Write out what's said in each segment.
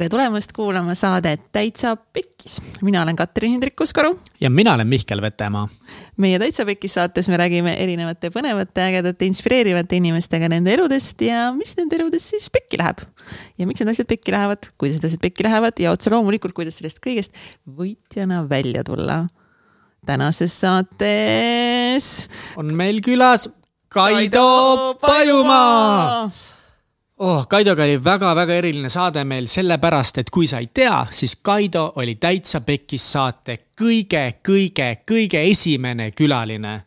tere tulemast kuulama saadet Täitsa Pekkis. mina olen Katrin Hindrik Kuskaru. ja mina olen Mihkel Vetemaa. meie Täitsa Pekkis saates me räägime erinevate põnevate, ägedate, inspireerivate inimestega nende eludest ja mis nende eludes siis pekki läheb. ja miks need asjad pekki lähevad, kuidas need asjad pekki lähevad ja otse loomulikult, kuidas sellest kõigest võitjana välja tulla. tänases saates on meil külas Kaido Pajumaa oh, Kaidoga oli väga-väga eriline saade meil sellepärast, et kui sa ei tea, siis Kaido oli Täitsa Pekkis saate kõige-kõige-kõige esimene külaline.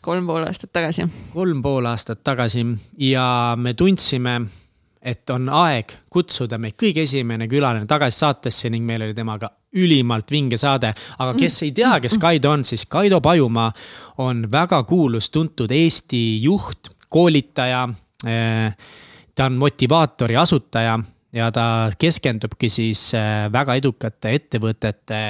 kolm pool aastat tagasi. kolm pool aastat tagasi ja me tundsime, et on aeg kutsuda meid kõige esimene külaline tagasi saatesse ning meil oli temaga ülimalt vinge saade. aga kes ei tea, kes Kaido on, siis Kaido Pajumaa on väga kuulus-tuntud Eesti juht, koolitaja eh, ta on motivaatori asutaja ja ta keskendubki siis äh, väga edukate ettevõtete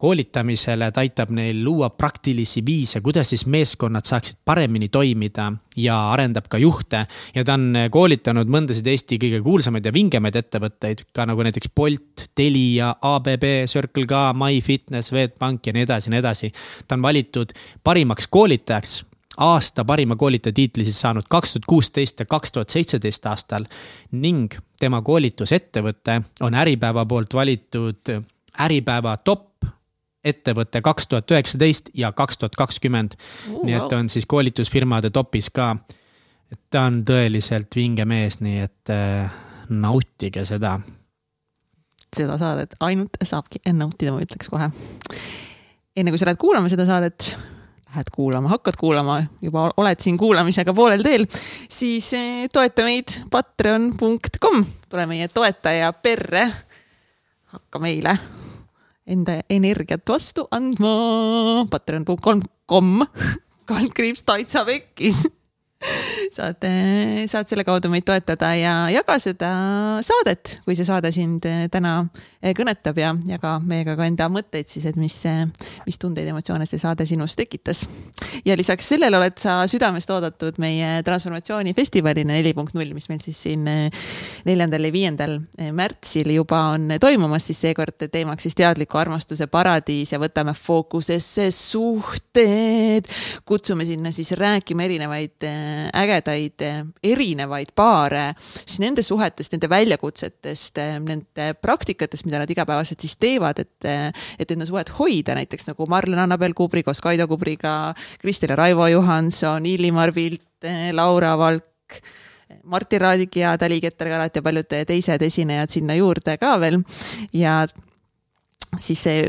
koolitamisele, ta aitab neil luua praktilisi viise, kuidas siis meeskonnad saaksid paremini toimida ja arendab ka juhte. ja ta on äh, koolitanud mõndasid Eesti kõige kuulsamaid ja vingemaid ettevõtteid, ka nagu näiteks Bolt, Telia, ABB, Circle K, MyFitness, Swedbank ja nii edasi ja nii edasi. ta on valitud parimaks koolitajaks aasta parima koolitaja tiitli siis saanud kaks tuhat kuusteist ja kaks tuhat seitseteist aastal. ning tema koolitusettevõte on Äripäeva poolt valitud Äripäeva top ettevõte kaks tuhat üheksateist ja kaks tuhat kakskümmend. nii et on siis koolitusfirmade topis ka. et ta on tõeliselt vinge mees, nii et äh, nautige seda. seda saadet ainult saabki nautida, ma ütleks kohe. enne kui sa lähed kuulama seda saadet lähed kuulama, hakkad kuulama, juba oled siin kuulamisega poolel teel, siis eh, toeta meid patreon.com, tule meie toetaja perre. hakka meile enda energiat vastu andma. patreon.com, kaldkriips Taitsa Pekkis saad, saad selle kaudu meid toetada ja jaga seda saadet, kui see saade sind eh, täna eh, kõnetab ja jaga meiega ka enda mõtteid siis, et mis, eh, mis tundeid, emotsioone see saade sinus tekitas. ja lisaks sellele oled sa südamest oodatud meie transformatsioonifestivalina neli punkt null, mis meil siis siin neljandal ja viiendal märtsil juba on toimumas, siis seekord teemaks siis teadliku armastuse paradiis ja võtame fookusesse suhted. kutsume sinna siis rääkima erinevaid ägedaid erinevaid paare, siis nende suhetest, nende väljakutsetest, nende praktikatest, mida nad igapäevaselt siis teevad, et, et enda suhet hoida, näiteks nagu Marlen Annabel Kubri koos Kaido Kubriga, Kristel ja Raivo Johanson, Illimar Vilt, Laura Valk Martin Raadik ja Tali Keter-Karat ja paljud teised esinejad sinna juurde ka veel. ja siis see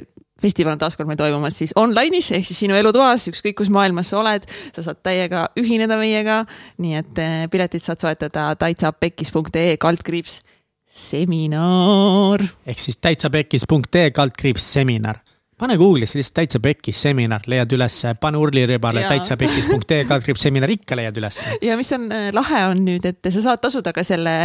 festival on taaskord meil toimumas siis online'is ehk siis sinu elutoas, ükskõik kus maailmas sa oled, sa saad täiega ühineda meiega. nii et eh, piletid saad soetada täitsapekkis.ee kaldkriips seminar. ehk siis täitsapekkis.ee kaldkriips seminar pane Google'isse lihtsalt täitsa pekkis seminar, leiad ülesse, pane urliribale täitsa pekkis.ee kaldkriips seminar, ikka leiad ülesse. ja mis on eh, lahe, on nüüd, et sa saad tasuda ka selle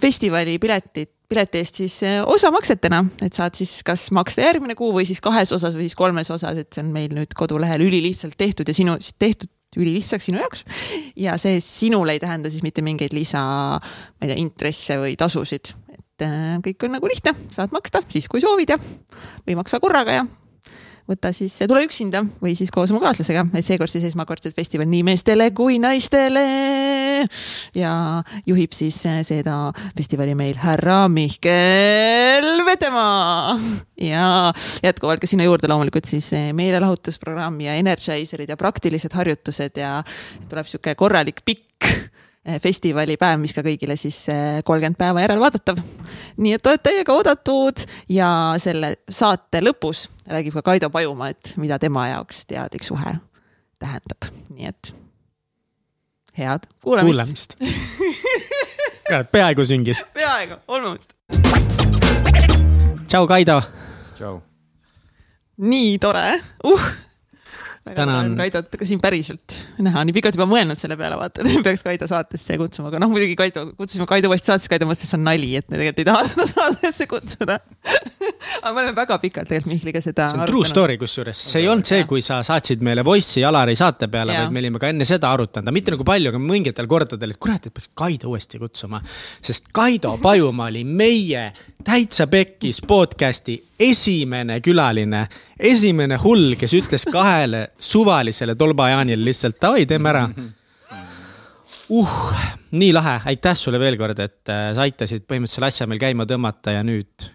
festivali piletit pileti eest siis eh, osamaksetena, et saad siis kas maksta järgmine kuu või siis kahes osas või siis kolmes osas, et see on meil nüüd kodulehel ülilihtsalt tehtud ja sinu, tehtud ülilihtsaks sinu jaoks. ja see sinule ei tähenda siis mitte mingeid lisa, ma ei tea, intresse või tasusid, et äh, kõik on nagu lihtne, saad maksta siis, kui soovid ja, või maksa korraga ja võta siis, tule üksinda või siis koos oma kaaslasega, et seekord siis esmakordselt festival nii meestele kui naistele. ja juhib siis seda festivali meil härra Mihkel Vetemaa. ja jätkuvalt ka sinna juurde loomulikult siis meelelahutusprogramm ja energizer'id ja praktilised harjutused ja tuleb sihuke korralik pikk festivalipäev, mis ka kõigile siis eh, kolmkümmend päeva järelvaadatav. nii et oled täiega oodatud ja selle saate lõpus räägib ka Kaido Pajumaa, et mida tema jaoks teadlik suhe tähendab, nii et head kuulamist, kuulamist. peaaegu süngis. peaaegu, olmust. tšau, Kaido. tšau. nii tore uh tänan. Kaidot ka siin päriselt näha, nii pikalt juba mõelnud selle peale, vaata, et peaks Kaido saatesse kutsuma, aga noh, muidugi Kaido, kutsusime Kaido uuesti saatesse, Kaido mõtles, et see on nali, et me tegelikult ei taha seda saatesse kutsuda. Aga me oleme väga pikalt tegelikult Mihkliga seda see on true story kusjuures, see ei olnud see, kui sa saatsid meile Voice'i Alari saate peale, vaid me olime ka enne seda arutanud, mitte nagu palju, aga mingitel kordadel, et kurat, et peaks Kaido uuesti kutsuma. sest Kaido Pajumaa oli meie Täitsa Pekkis podcast'i esimene külaline, esimene hull, kes ütles kahele suvalisele tolbajaanile lihtsalt davai, teeme ära. Uh, nii lahe, aitäh sulle veel kord, et äh, sa aitasid põhimõtteliselt selle asja meil käima tõmmata ja nüüd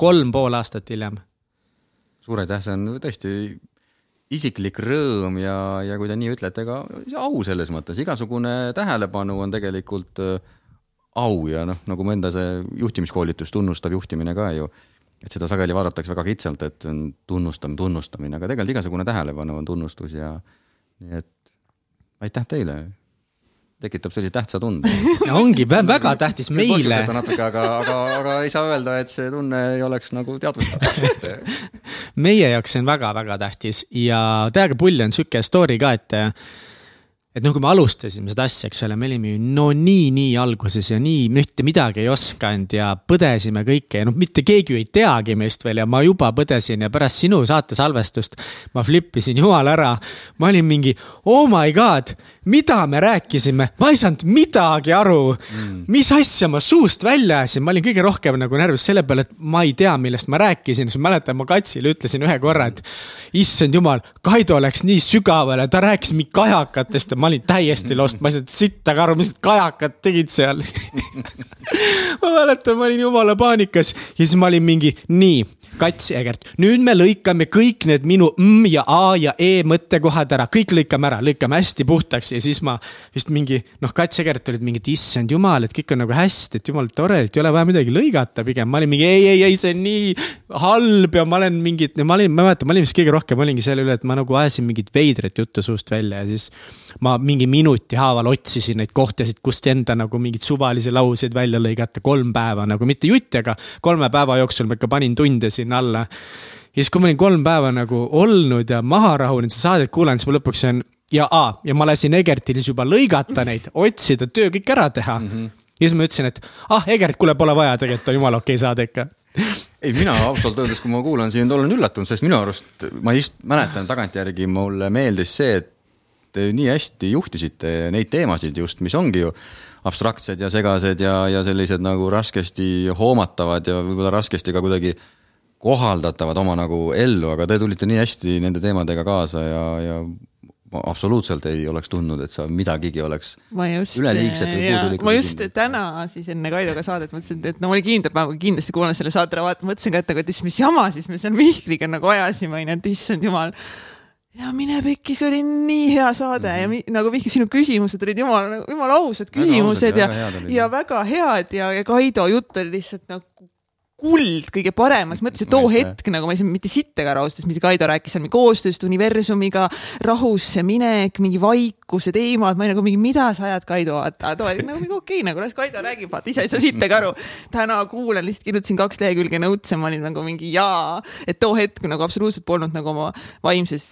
kolm pool aastat hiljem. suur aitäh, see on tõesti isiklik rõõm ja, ja kui te nii ütlete, ka au selles mõttes, igasugune tähelepanu on tegelikult äh, au ja noh, nagu mu enda see juhtimiskoolitus, tunnustav juhtimine ka ju, et seda sageli vaadatakse väga kitsalt, et on tunnustamine, tunnustamine, aga tegelikult igasugune tähelepanu on tunnustus ja nii et aitäh teile tekitab sellise tähtsa tunde. ongi väga tähtis meile. natuke, aga, aga, aga ei saa öelda, et see tunne ei oleks nagu teadvustatud meie jaoks see on väga-väga tähtis ja täiega pull on sihuke story ka, et et noh, kui me alustasime seda asja, eks ole, me olime ju no nii, nii alguses ja nii mitte midagi ei osanud ja põdesime kõike ja noh, mitte keegi ju ei teagi meist veel ja ma juba põdesin ja pärast sinu saate salvestust ma flip isin jumal ära. ma olin mingi, oh my god, mida me rääkisime, ma ei saanud midagi aru. Mm.. mis asja ma suust välja ajasin, ma olin kõige rohkem nagu närvis selle peale, et ma ei tea, millest ma rääkisin, siis ma mäletan, ma Katsile ütlesin ühe korra, et issand jumal, Kaido läks nii sügavale, ta rääkis mingi kajakatest ja ma olin täiesti lost, ma ei saanud sittagi aru, mis need kajakad tegid seal. Ma mäletan, ma olin jumala paanikas ja siis ma olin mingi, nii Kats Egert, nüüd me lõikame kõik need minu M ja A ja E mõttekohad ära, kõik lõikame ära, lõikame hästi puhtaks ja siis ma vist mingi noh, Kats Egert olid mingid, issand jumal, et kõik on nagu hästi, et jumal tore, et ei ole vaja midagi lõigata, pigem. Ma olin mingi ei, ei, ei, see on nii halb ja ma olen mingit, ma olin, ma mäletan, ma olin vist kõige rohkem olingi selle üle, et ma nagu ajasin mingit veidrat juttu suust välja ja siis ma mingi minuti haaval otsisin neid kohtasid, kust enda nagu mingeid suvalisi lauseid välja lõigata kolm päeva nagu mitte jutti, aga kolme päeva jooksul ma ikka panin tunde sinna alla. ja siis, kui ma olin kolm päeva nagu olnud ja maha rahunenud, seda saadet kuulanud, siis ma lõpuks sain ja aa, ja ma lasin Egertil siis juba lõigata neid, otsida, töö kõik ära teha mm. -hmm. ja siis ma ütlesin, et ah, Egert, kuule, pole vaja, tegelikult on jumala okei okay saade ikka ei, mina ausalt öeldes, kui ma kuulan sind, olen üllatunud, sest minu arust ma just mäletan tagantjärgi, mulle meeldis see, et te nii hästi juhtisite neid teemasid just, mis ongi ju abstraktsed ja segased ja, ja sellised nagu raskesti hoomatavad ja võib-olla raskesti ka kuidagi kohaldatavad oma nagu ellu, aga te tulite nii hästi nende teemadega kaasa ja, ja ma absoluutselt ei oleks tundnud, et sa midagigi oleks üleliigset või puudulikku. ma just täna siis enne Kaidoga saadet mõtlesin, et no ma olin kindel, ma kindlasti kuulan selle saate ära, vaata, mõtlesin ka, et aga et mis jama siis me seal Mihkliga nagu ajasime, onju, et issand jumal ja mine pekki, see oli nii hea saade mm -hmm. ja mi, nagu Mihkel, sinu küsimused olid jumala, jumala ausad küsimused ja, ja, ja väga head ja, ja Kaido jutt oli lihtsalt nagu kuld kõige paremas mõttes, et too hetk nagu ma ei saanud mitte sittagi aru ausalt, mis Kaido rääkis seal koostööst universumiga, rahusse minek, mingi vaikuse teemad, ma olin nagu mingi, mida sa ajad, Kaido, vaata, too oli nagu mingi okei okay,, nagu las Kaido räägib, vaata ise ei saa sittagi aru. täna kuulan, lihtsalt kirjutasin kaks lehekülge notes'e, ma olin nagu mingi jaa, et too hetk nagu absoluutselt polnud nagu oma vaimses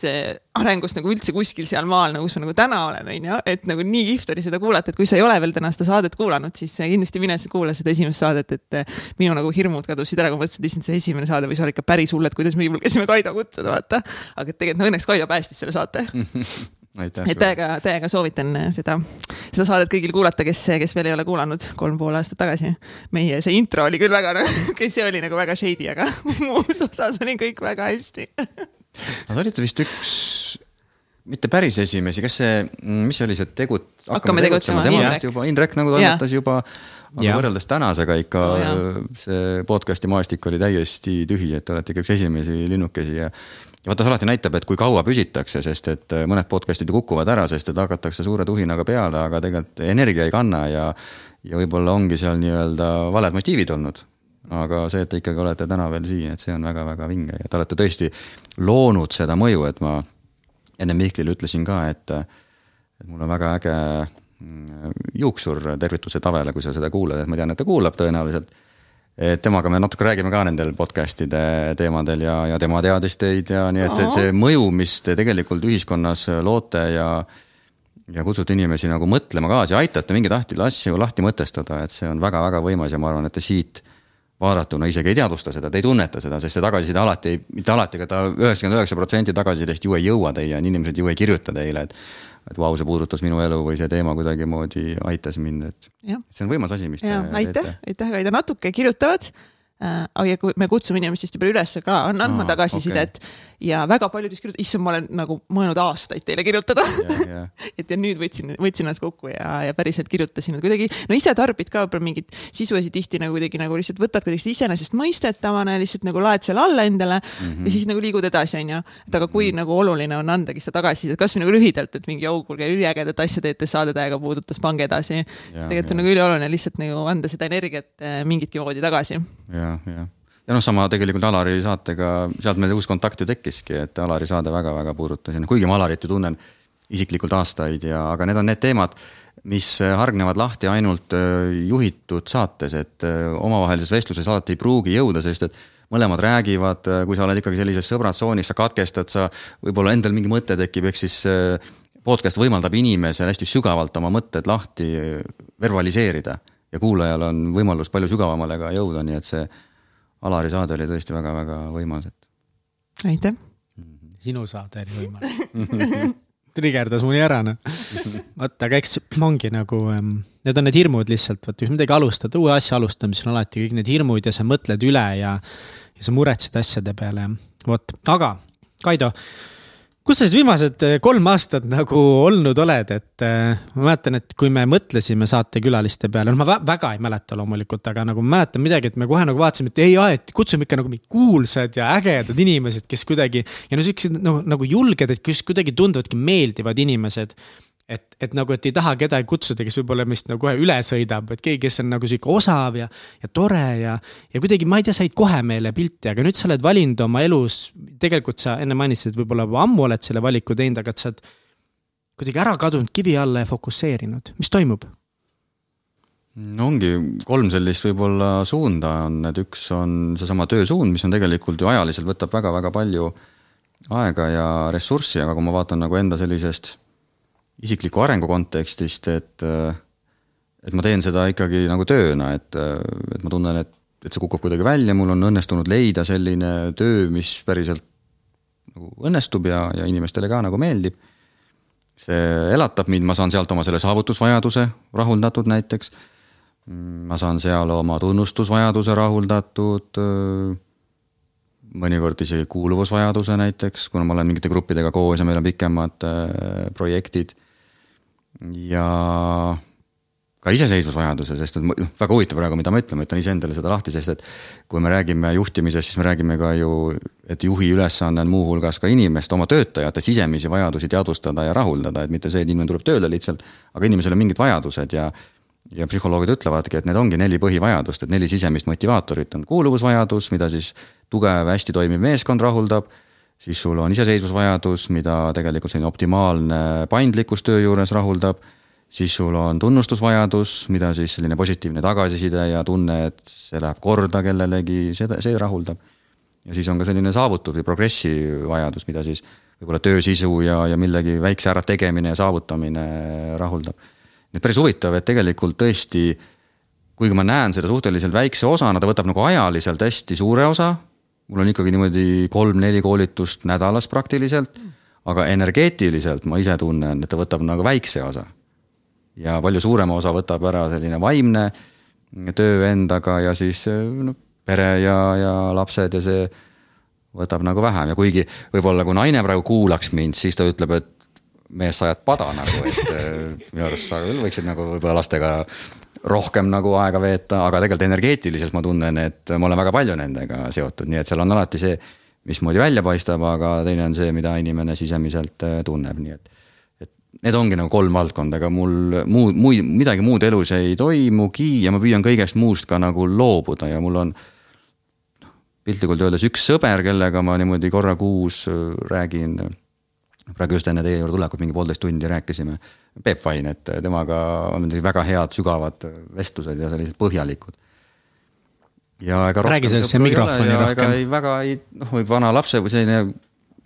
arengust nagu üldse kuskil seal maal, nagu kus ma nagu täna olen, onju, et nagu nii kihvt oli seda kuulata, et kui sa ei ole veel täna seda saadet kuulanud, siis kindlasti mine kuula seda esimest saadet, et minu nagu hirmud ka kadusid ära, kui ma mõtlesin, et issand, see esimene saade võis olla ikka päris hull, et kuidas me julgesime Kaido kutsuda, vaata. aga tegelikult no õnneks Kaido päästis selle saate. et täiega, täiega soovitan seda, seda saadet kõigil kuulata, kes, kes veel ei ole kuulanud kolm pool aastat tagasi. meie see intro oli küll väga, see oli nagu väga shady, aga muus osas oli kõik väga hästi Nad olite vist üks mitte päris esimesi, kas see, mis see oli see tegut-? hakkame tegutsema, tema vist juba, Indrek nagu toimetas juba aga ja. võrreldes tänasega ikka oh, see podcast'i maastik oli täiesti tühi, et te olete ikka üks esimesi linnukesi ja ja vaata, see alati näitab, et kui kaua püsitakse, sest et äh, mõned podcast'id ju kukuvad ära, sest et hakatakse suure tuhinaga peale, aga tegelikult energia ei kanna ja ja võib-olla ongi seal nii-öelda valed motiivid olnud. aga see, et te ikkagi olete täna veel siin, et see on väga-väga vinge ja te olete tõesti loonud seda mõju, et ma enne Mihklile ütlesin ka, et et mul on väga äge Mm, juuksur, tervitused Avele, kui sa seda kuulad, et ma tean, et ta kuulab tõenäoliselt. Et temaga me natuke räägime ka nendel podcast'ide teemadel ja, ja tema teadis teid ja nii, et, see mõju, mis te tegelikult ühiskonnas loote ja ja kutsute inimesi nagu mõtlema kaasa ja aitate mingeid asju lahti mõtestada, et see on väga-väga võimas ja ma arvan, et te siit vaadatuna isegi ei teadvusta seda, te ei tunneta seda, sest see tagasiside alati, mitte alati, aga ta üheksakümmend üheksa protsenti tagasisidest ju ei jõua teieni, inimesed ju ei kirjuta teile, et. Et vau, see puudutas minu elu või see teema kuidagimoodi aitas mind, et. see on võimas asi, mis te. aitäh, aitäh, Kaido, natuke kirjutavad. Ja kui me kutsume inimesi tihtipeale üles ka andma tagasisidet okay ja väga paljud vist kirjutavad, issand, ma olen nagu mõelnud aastaid teile kirjutada et ja nüüd võtsin, võtsin ennast kokku ja, ja päriselt kirjutasin, et kuidagi no ise tarbid ka võib-olla mingit sisu ja siis tihti nagu kuidagi nagu lihtsalt võtad kuidagi iseenesestmõistetavana lihtsalt nagu laed selle alla endale mm -hmm. ja siis nagu liigud edasi, onju. et aga kui mm -hmm. nagu oluline on andagi seda tagasisidet, kasvõi nagu lühidalt, et mingi au, kuulge, üliägedat asja teete, saade täiega puudutas, pange edasi. tegelikult on nagu ülioluline lihtsalt nagu anda seda energiat eh, mingitki moodi tagasi. ja, ja ja noh, sama tegelikult Alari saatega, sealt meil uus kontakt ju tekkiski, et Alari saade väga-väga puudutas ja noh, kuigi ma Alarit ju tunnen isiklikult aastaid ja, aga need on need teemad, mis hargnevad lahti ainult äh, juhitud saates, et äh, omavahelises vestluses alati ei pruugi jõuda, sest et mõlemad räägivad, äh, kui sa oled ikkagi sellises sõbratsoonis, sa katkestad, sa võib-olla endal mingi mõte tekib, ehk siis podcast võimaldab inimesel hästi sügavalt oma mõtted lahti verbaliseerida ja kuulajal on võimalus palju sügavamale ka jõuda, nii et see Alari saade oli tõesti väga-väga võimas, et. aitäh. sinu saade oli võimas trigerdas mul ära, noh. vot, aga eks ongi nagu, need on need hirmud lihtsalt, vot kui midagi alustad, uue asja alustamisel on alati kõik need hirmud ja sa mõtled üle ja, ja sa muretsed asjade peale, vot, aga Kaido kus sa siis viimased eh, kolm aastat nagu olnud oled, et äh, ma mäletan, et kui me mõtlesime saatekülaliste peale, noh, ma väga ei mäleta loomulikult, aga nagu mäletan midagi, et me kohe nagu vaatasime, et ei, et kutsume ikka nagu mingid kuulsad ja ägedad inimesed, kes kuidagi ja no siuksed nagu, nagu julged, et kes kuidagi tunduvadki meeldivad inimesed et, et nagu, et ei taha kedagi kutsuda, kes võib-olla meist nagu kohe üle sõidab, et keegi, kes on nagu sihuke osav ja, ja tore ja. ja kuidagi, ma ei tea, said kohe meile pilti, aga nüüd sa oled valinud oma elus, tegelikult sa enne mainisid, et võib-olla juba ammu oled selle valiku teinud, aga et sa oled kuidagi ära kadunud kivi alla ja fokusseerinud, mis toimub? no ongi kolm sellist võib-olla suunda on, et üks on seesama töösuund, mis on tegelikult ju ajaliselt võtab väga-väga palju aega ja ressurssi, aga kui ma vaatan nagu enda sellisest isikliku arengu kontekstist, et et ma teen seda ikkagi nagu tööna, et, et ma tunnen, et, et see kukub kuidagi välja, mul on õnnestunud leida selline töö, mis päriselt nagu õnnestub ja, ja inimestele ka nagu meeldib. see elatab mind, ma saan sealt oma selle saavutusvajaduse rahuldatud näiteks. ma saan seal oma tunnustusvajaduse rahuldatud mõnikord isegi kuuluvusvajaduse näiteks, kuna ma olen mingite gruppidega koos ja meil on pikemad äh, projektid ja ka iseseisvusvajaduse, sest et noh, väga huvitav praegu, mida ma ütlen, ma ütlen iseendale seda lahti, sest et kui me räägime juhtimisest, siis me räägime ka ju, et juhi ülesanne on muuhulgas ka inimeste, oma töötajate sisemisi vajadusi teadvustada ja rahuldada, et mitte see, et inimene tuleb tööle lihtsalt, aga inimesel on mingid vajadused ja ja psühholoogid ütlevadki, et need ongi neli põhivajadust, et neli sisemist motivaatorit. On kuuluvusvajadus, mida siis tugev, hästi toimiv meeskond rahuldab siis sul on iseseisvusvajadus, mida tegelikult selline optimaalne paindlikkus töö juures rahuldab. siis sul on tunnustusvajadus, mida siis selline positiivne tagasiside ja tunne, et see läheb korda kellelegi, seda, see rahuldab. ja siis on ka selline saavutus või progressi vajadus, mida siis võib-olla töö sisu ja, ja millegi väikse ärategemine ja saavutamine rahuldab. nii et päris huvitav, et tegelikult tõesti kuigi ma näen seda suhteliselt väikse osana, ta võtab nagu ajaliselt hästi suure osa mul on ikkagi niimoodi kolm-neli koolitust nädalas praktiliselt, aga energeetiliselt ma ise tunnen, et ta võtab nagu väikse osa. ja palju suurema osa võtab ära selline vaimne töö endaga ja siis noh, pere ja, ja lapsed ja see võtab nagu vähem ja kuigi võib-olla kui naine praegu kuulaks mind, siis ta ütleb, et mees, sa ajad pada nagu, et minu arust sa küll võiksid nagu võib-olla lastega rohkem nagu aega veeta, aga tegelikult energeetiliselt ma tunnen, et ma olen väga palju nendega seotud, nii et seal on alati see, mismoodi välja paistab, aga teine on see, mida inimene sisemiselt äh, tunneb, nii et. et need ongi nagu kolm valdkonda, aga mul muud, muid, midagi muud elus ei toimugi ja ma püüan kõigest muust ka nagu loobuda ja mul on piltlikult öeldes üks sõber, kellega ma niimoodi korra kuus äh, räägin praegu just enne teie juurde tulekut mingi poolteist tundi rääkisime. Peep Vain, et temaga on väga head sügavad vestlused ja sellised põhjalikud. ja ega räägi sellesse mikrofoni rohkem. ega ei väga ei, noh, vana lapse või selline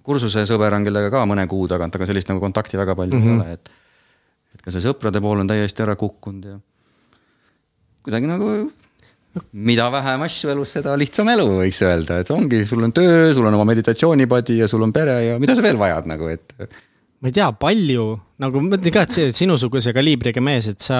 kursuse sõber on, kellega ka mõne kuu tagant, aga sellist nagu kontakti väga palju mm -hmm. ei mhm. ole, et. et ka see sõprade pool on täiesti ära kukkunud ja kuidagi nagu mida vähem asju elus, seda lihtsam elu, võiks öelda, et ongi, sul on töö, sul on oma meditatsioonipadi ja sul on pere ja mida sa veel vajad nagu, et. Ma ei tea, palju, nagu ma mõtlen ka, et see sinusuguse kaliibriga mees, et sa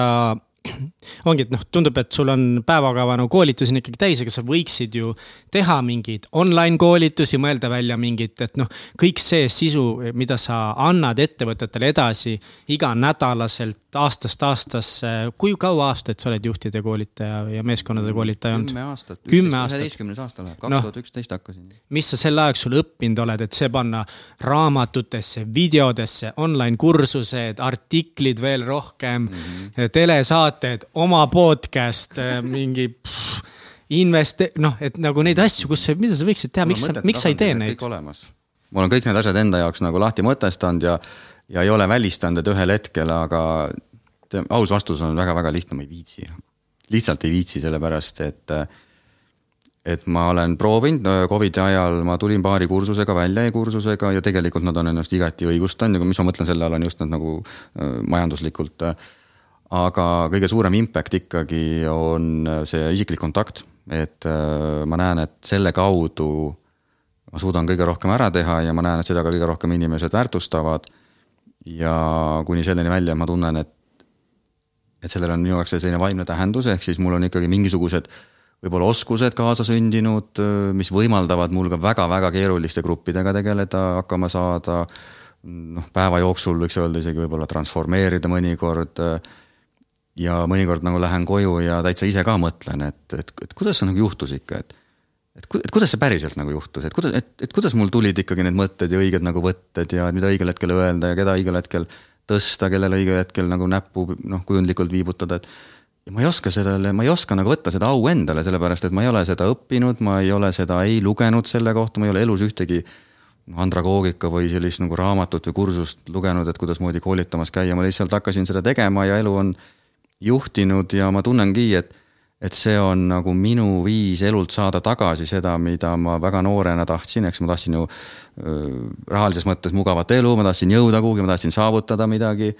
ongi, et noh, tundub, et sul on päevakava nagu koolitusi on ikkagi täis, aga sa võiksid ju teha mingeid online koolitusi, mõelda välja mingit, et noh, kõik see sisu, mida sa annad ettevõtetele edasi iganädalaselt aastast aastasse. kui kaua aastaid sa oled juhtide koolitaja ja meeskondade koolitaja olnud? kümme aastat. üheteistkümnes aasta läheb, kaks tuhat üksteist hakkasin. mis sa sel ajal sul õppinud oled, et see panna raamatutesse, videodesse, online kursused, artiklid veel rohkem mm, -hmm. Telesaated, oma podcast, mingi pff, investe-, noh, et nagu neid asju, kus, mida sa võiksid teha, miks sa, miks sa ei tee neid? mul on kõik need asjad enda jaoks nagu lahti mõtestanud ja ja ei ole välistanud, et ühel hetkel, aga aus vastus on väga-väga lihtne, ma ei viitsi. lihtsalt ei viitsi, sellepärast et, et ma olen proovinud Covidi ajal, ma tulin paari kursusega välja e-kursusega ja tegelikult nad on ennast igati õigustanud ja mis ma mõtlen selle all, on just nad nagu majanduslikult. Aga kõige suurem impact ikkagi on see isiklik kontakt, et ma näen, et selle kaudu ma suudan kõige rohkem ära teha ja ma näen, et seda ka kõige rohkem inimesed väärtustavad ja kuni selleni välja ma tunnen, et, et sellel on minu jaoks selline vaimne tähendus, ehk siis mul on ikkagi mingisugused võib-olla oskused kaasasündinud, mis võimaldavad mul ka väga-väga keeruliste gruppidega tegeleda, hakkama saada. noh, päeva jooksul võiks öelda isegi võib-olla transformeerida mõnikord. Ja mõnikord nagu lähen koju ja täitsa ise ka mõtlen, et, et, et kuidas see nagu juhtus ikka, et et, et kuidas see päriselt nagu juhtus, et kuidas, et, et kuidas mul tulid ikkagi need mõtted ja õiged nagu võtted ja mida õigel hetkel öelda ja keda õigel hetkel tõsta, kellele õigel hetkel nagu näppu noh, kujundlikult viibutada, et. ja ma ei oska sellele, ma ei oska nagu võtta seda au endale, sellepärast et ma ei ole seda õppinud, ma ei ole seda ei lugenud selle kohta, ma ei ole elus ühtegi andragoogika või sellist nagu raamatut või kursust lugenud, et kuidasmoodi koolitamas käia, ma lihtsalt hakkasin seda tegema ja elu on juhtinud ja ma tunnengi, et et see on nagu minu viis elult saada tagasi seda, mida ma väga noorena tahtsin, eks ma tahtsin ju rahalises mõttes mugavat elu, ma tahtsin jõuda kuhugi, ma tahtsin saavutada midagi.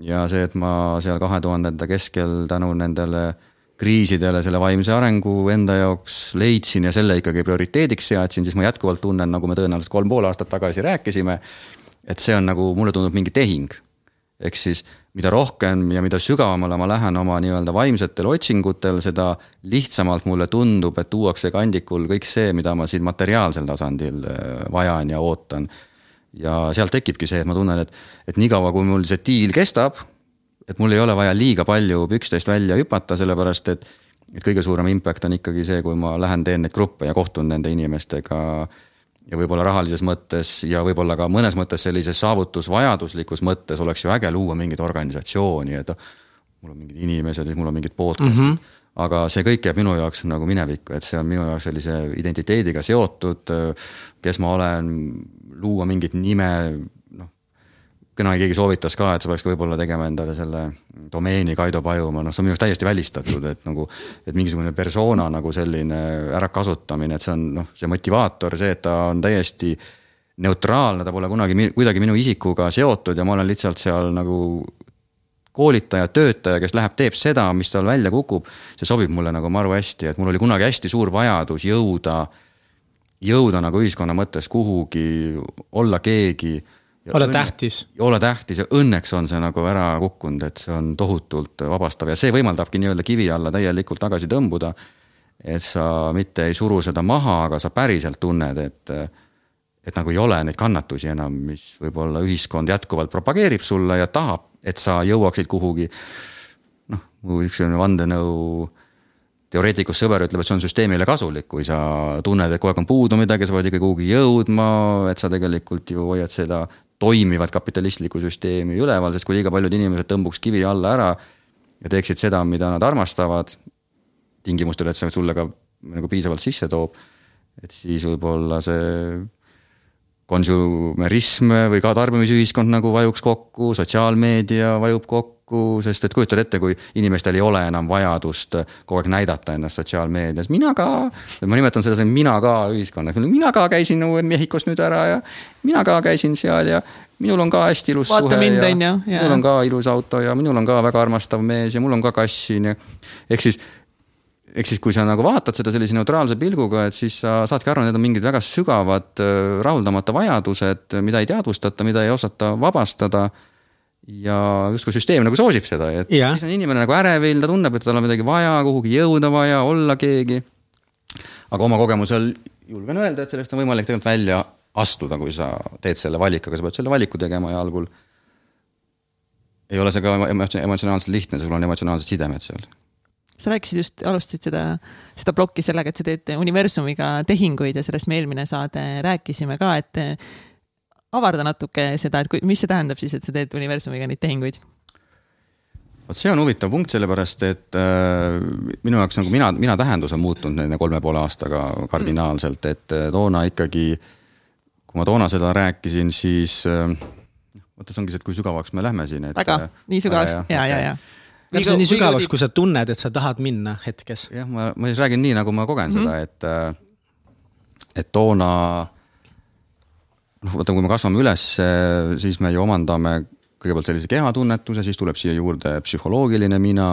ja see, et ma seal kahe tuhandenda keskel tänu nendele kriisidele selle vaimse arengu enda jaoks leidsin ja selle ikkagi prioriteediks seadsin, siis ma jätkuvalt tunnen, nagu me tõenäoliselt kolm pool aastat tagasi rääkisime. et see on nagu, mulle tundub mingi tehing. ehk siis mida rohkem ja mida sügavamale ma lähen oma nii-öelda vaimsetel otsingutel, seda lihtsamalt mulle tundub, et tuuakse kandikul kõik see, mida ma siin materiaalsel tasandil äh, vajan ja ootan. ja sealt tekibki see, et ma tunnen, et, et niikaua, kui mul see diil kestab, et mul ei ole vaja liiga palju pükstest välja hüpata, sellepärast et, et kõige suurem impact on ikkagi see, kui ma lähen, teen neid gruppe ja kohtun nende inimestega ja võib-olla rahalises mõttes ja võib-olla ka mõnes mõttes sellises saavutusvajaduslikus mõttes oleks ju äge luua mingit organisatsiooni, et mul on mingid inimesed ja mul on mingid podcast'id mm. -hmm. aga see kõik jääb minu jaoks nagu minevikku, et see on minu jaoks sellise identiteediga seotud, kes ma olen, luua mingit nime, kunagi keegi soovitas ka, et sa peaks võib-olla tegema endale selle domeeni Kaido Pajumaa, noh, see on minu arust täiesti välistatud, et nagu. et mingisugune persona nagu selline ärakasutamine, et see on noh, see motivaator, see, et ta on täiesti neutraalne, ta pole kunagi kuidagi minu isikuga seotud ja ma olen lihtsalt seal nagu koolitaja, töötaja, kes läheb, teeb seda, mis tal välja kukub. see sobib mulle nagu maru hästi, et mul oli kunagi hästi suur vajadus jõuda, jõuda nagu ühiskonna mõttes kuhugi, olla keegi ole õnne, tähtis. ole tähtis ja õnneks on see nagu ära kukkunud, et see on tohutult vabastav ja see võimaldabki nii-öelda kivi alla täielikult tagasi tõmbuda. et sa mitte ei suru seda maha, aga sa päriselt tunned, et, et nagu ei ole neid kannatusi enam, mis võib-olla ühiskond jätkuvalt propageerib sulle ja tahab, et sa jõuaksid kuhugi. noh, mu üks selline vandenõu teoreetikust sõber ütleb, et see on süsteemile kasulik, kui sa tunned, et kogu aeg on puudu midagi, sa pead ikka kuhugi jõudma, et sa tegelikult ju hoiad seda toimivat kapitalistlikku süsteemi üleval, sest kui liiga paljud inimesed tõmbuks kivi alla ära ja teeksid seda, mida nad armastavad, tingimustel, et see sulle ka nagu piisavalt sisse toob, et siis võib-olla see konsumerism või ka tarbimisühiskond nagu vajuks kokku, sotsiaalmeedia vajub kokku, kokku, sest et kujutad ette, kui inimestel ei ole enam vajadust kogu aeg näidata ennast sotsiaalmeedias, mina ka. ma nimetan seda mina ka ühiskonnas, mina ka käisin Mehhikost nüüd ära ja mina ka käisin seal ja minul on ka hästi ilus Vaata suhe mind, ja minul on ka ilus auto ja minul on ka väga armastav mees ja mul on ka kass siin ja ehk siis ehk siis, kui sa nagu vaatad seda sellise neutraalse pilguga, et siis sa saadki aru, need on mingid väga sügavad rahuldamata vajadused, mida ei teadvustata, mida ei osata vabastada ja justkui süsteem nagu soosib seda, et ja. siis on inimene nagu ärevil, ta tunneb, et tal on midagi vaja, kuhugi jõuda vaja, olla keegi. aga oma kogemusel julgen öelda, et sellest on võimalik tegelikult välja astuda, kui sa teed selle valiku, aga sa pead selle valiku tegema ja algul ei ole see ka emotsionaalselt lihtne, sul on emotsionaalsed sidemed seal. Sa rääkisid just, alustasid seda, seda plokki sellega, et sa teed universumiga tehinguid ja sellest me eelmine saade rääkisime ka, et avarda natuke seda, et kui, mis see tähendab siis, et sa teed universumiga neid tehinguid? vot see on huvitav punkt, sellepärast et äh, minu jaoks nagu mina, mina tähendus on muutunud nende kolme poole aastaga kardinaalselt, et äh, toona ikkagi, kui ma toona seda rääkisin, siis äh, vaata, see ongi see, et kui sügavaks me lähme siin, et. väga, äh, nii sügavaks ja, ja, ja, ja. Täpselt nii sügavaks, kui sa tunned, et sa tahad minna hetkes. jah, ma, ma siis räägin nii, nagu ma kogen mm -hmm. seda, et, äh, et toona noh, vaata, kui me kasvame üles, siis me ju omandame kõigepealt sellise kehatunnetuse, siis tuleb siia juurde psühholoogiline mina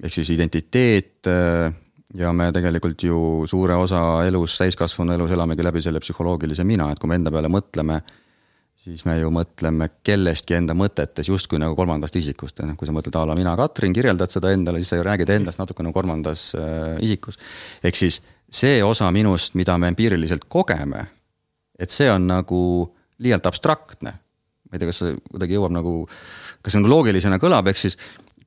ehk siis identiteet. ja me tegelikult ju suure osa elus, täiskasvanu elus elamegi läbi selle psühholoogilise mina, et kui me enda peale mõtleme, siis me ju mõtleme kellestki enda mõtetes justkui nagu kolmandast isikust, noh kui sa mõtled a la mina, Katrin, kirjeldad seda endale, siis sa ju räägid endast natuke nagu kolmandas äh, isikus. ehk siis see osa minust, mida me empiiriliselt kogeme et see on nagu liialt abstraktne. ma ei tea, kas see kuidagi jõuab nagu, kas see nagu loogilisena kõlab, ehk siis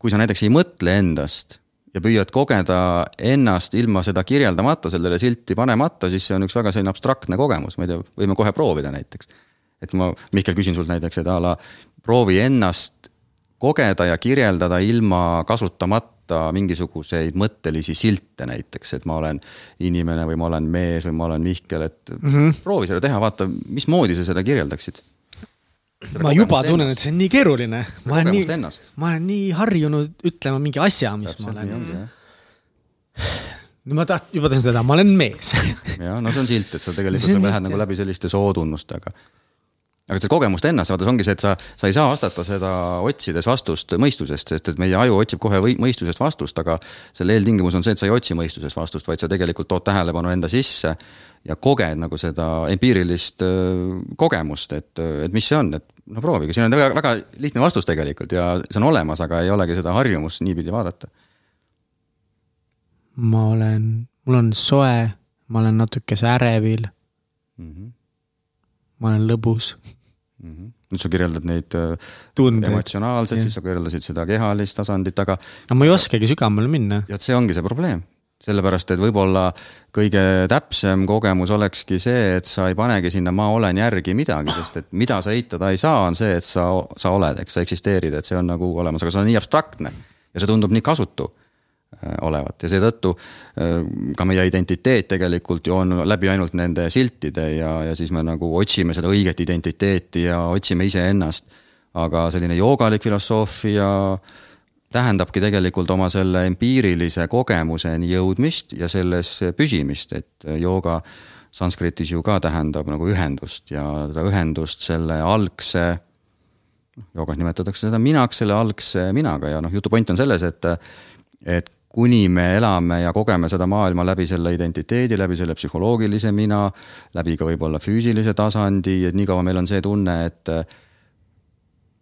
kui sa näiteks ei mõtle endast ja püüad kogeda ennast ilma seda kirjeldamata, sellele silti panemata, siis see on üks väga selline abstraktne kogemus, ma ei tea, võime kohe proovida näiteks. Et ma, Mihkel, küsin sult näiteks, et a la proovi ennast kogeda ja kirjeldada ilma kasutamata mingisuguseid mõttelisi silte näiteks, et ma olen inimene või ma olen mees või ma olen Mihkel, et mm -hmm. proovi seda teha, vaata, mismoodi sa seda kirjeldaksid. ma juba tunnen, et see on nii keeruline. ma olen nii, ma olen nii harjunud ütlema mingi asja, mis Täpselt, ma olen. no ma taht-, juba tahan seda, ma olen mees jah, no see on silt, et sa tegelikult sa lähed nagu läbi selliste sootunnustega aga see kogemust ennast, see ongi see, et sa, sa ei saa vastata seda otsides vastust mõistusest, sest et meie aju otsib kohe või, mõistusest vastust, aga selle eeltingimus on see, et sa ei otsi mõistusest vastust, vaid sa tegelikult tood tähelepanu enda sisse ja koged nagu seda empiirilist öö, kogemust, et, et mis see on, et no proovige, siin on väga, väga lihtne vastus tegelikult ja see on olemas, aga ei olegi seda harjumust niipidi vaadata. ma olen, mul on soe, ma olen natukese ärevil mm. -hmm ma olen lõbus mm. -hmm. nüüd sa kirjeldad neid äh, Tundeid. emotsionaalselt, siis sa kirjeldasid seda kehalist tasandit, aga. no ma ei oskagi sügavamale minna. ja see ongi see probleem sellepärast, et võib-olla kõige täpsem kogemus olekski see, et sa ei panegi sinna ma olen järgi midagi, sest et mida sa eitada ei saa, on see, et sa, sa oled, eks sa eksisteerid, et see on nagu olemas, aga see on nii abstraktne ja see tundub nii kasutu olevat ja seetõttu äh, ka meie identiteet tegelikult ju on läbi ainult nende siltide ja, ja siis me nagu otsime seda õiget identiteeti ja otsime iseennast. aga selline joogalik filosoofia tähendabki tegelikult oma selle empiirilise kogemuseni jõudmist ja selles püsimist, et jooga sanskritis ju ka tähendab nagu ühendust ja seda ühendust selle algse noh, joogas nimetatakse seda minaks, selle algse minaga ja noh, jutu point on selles, et et kuni me elame ja kogeme seda maailma läbi selle identiteedi, läbi selle psühholoogilise mina, läbi ka võib-olla füüsilise tasandi, et niikaua meil on see tunne, et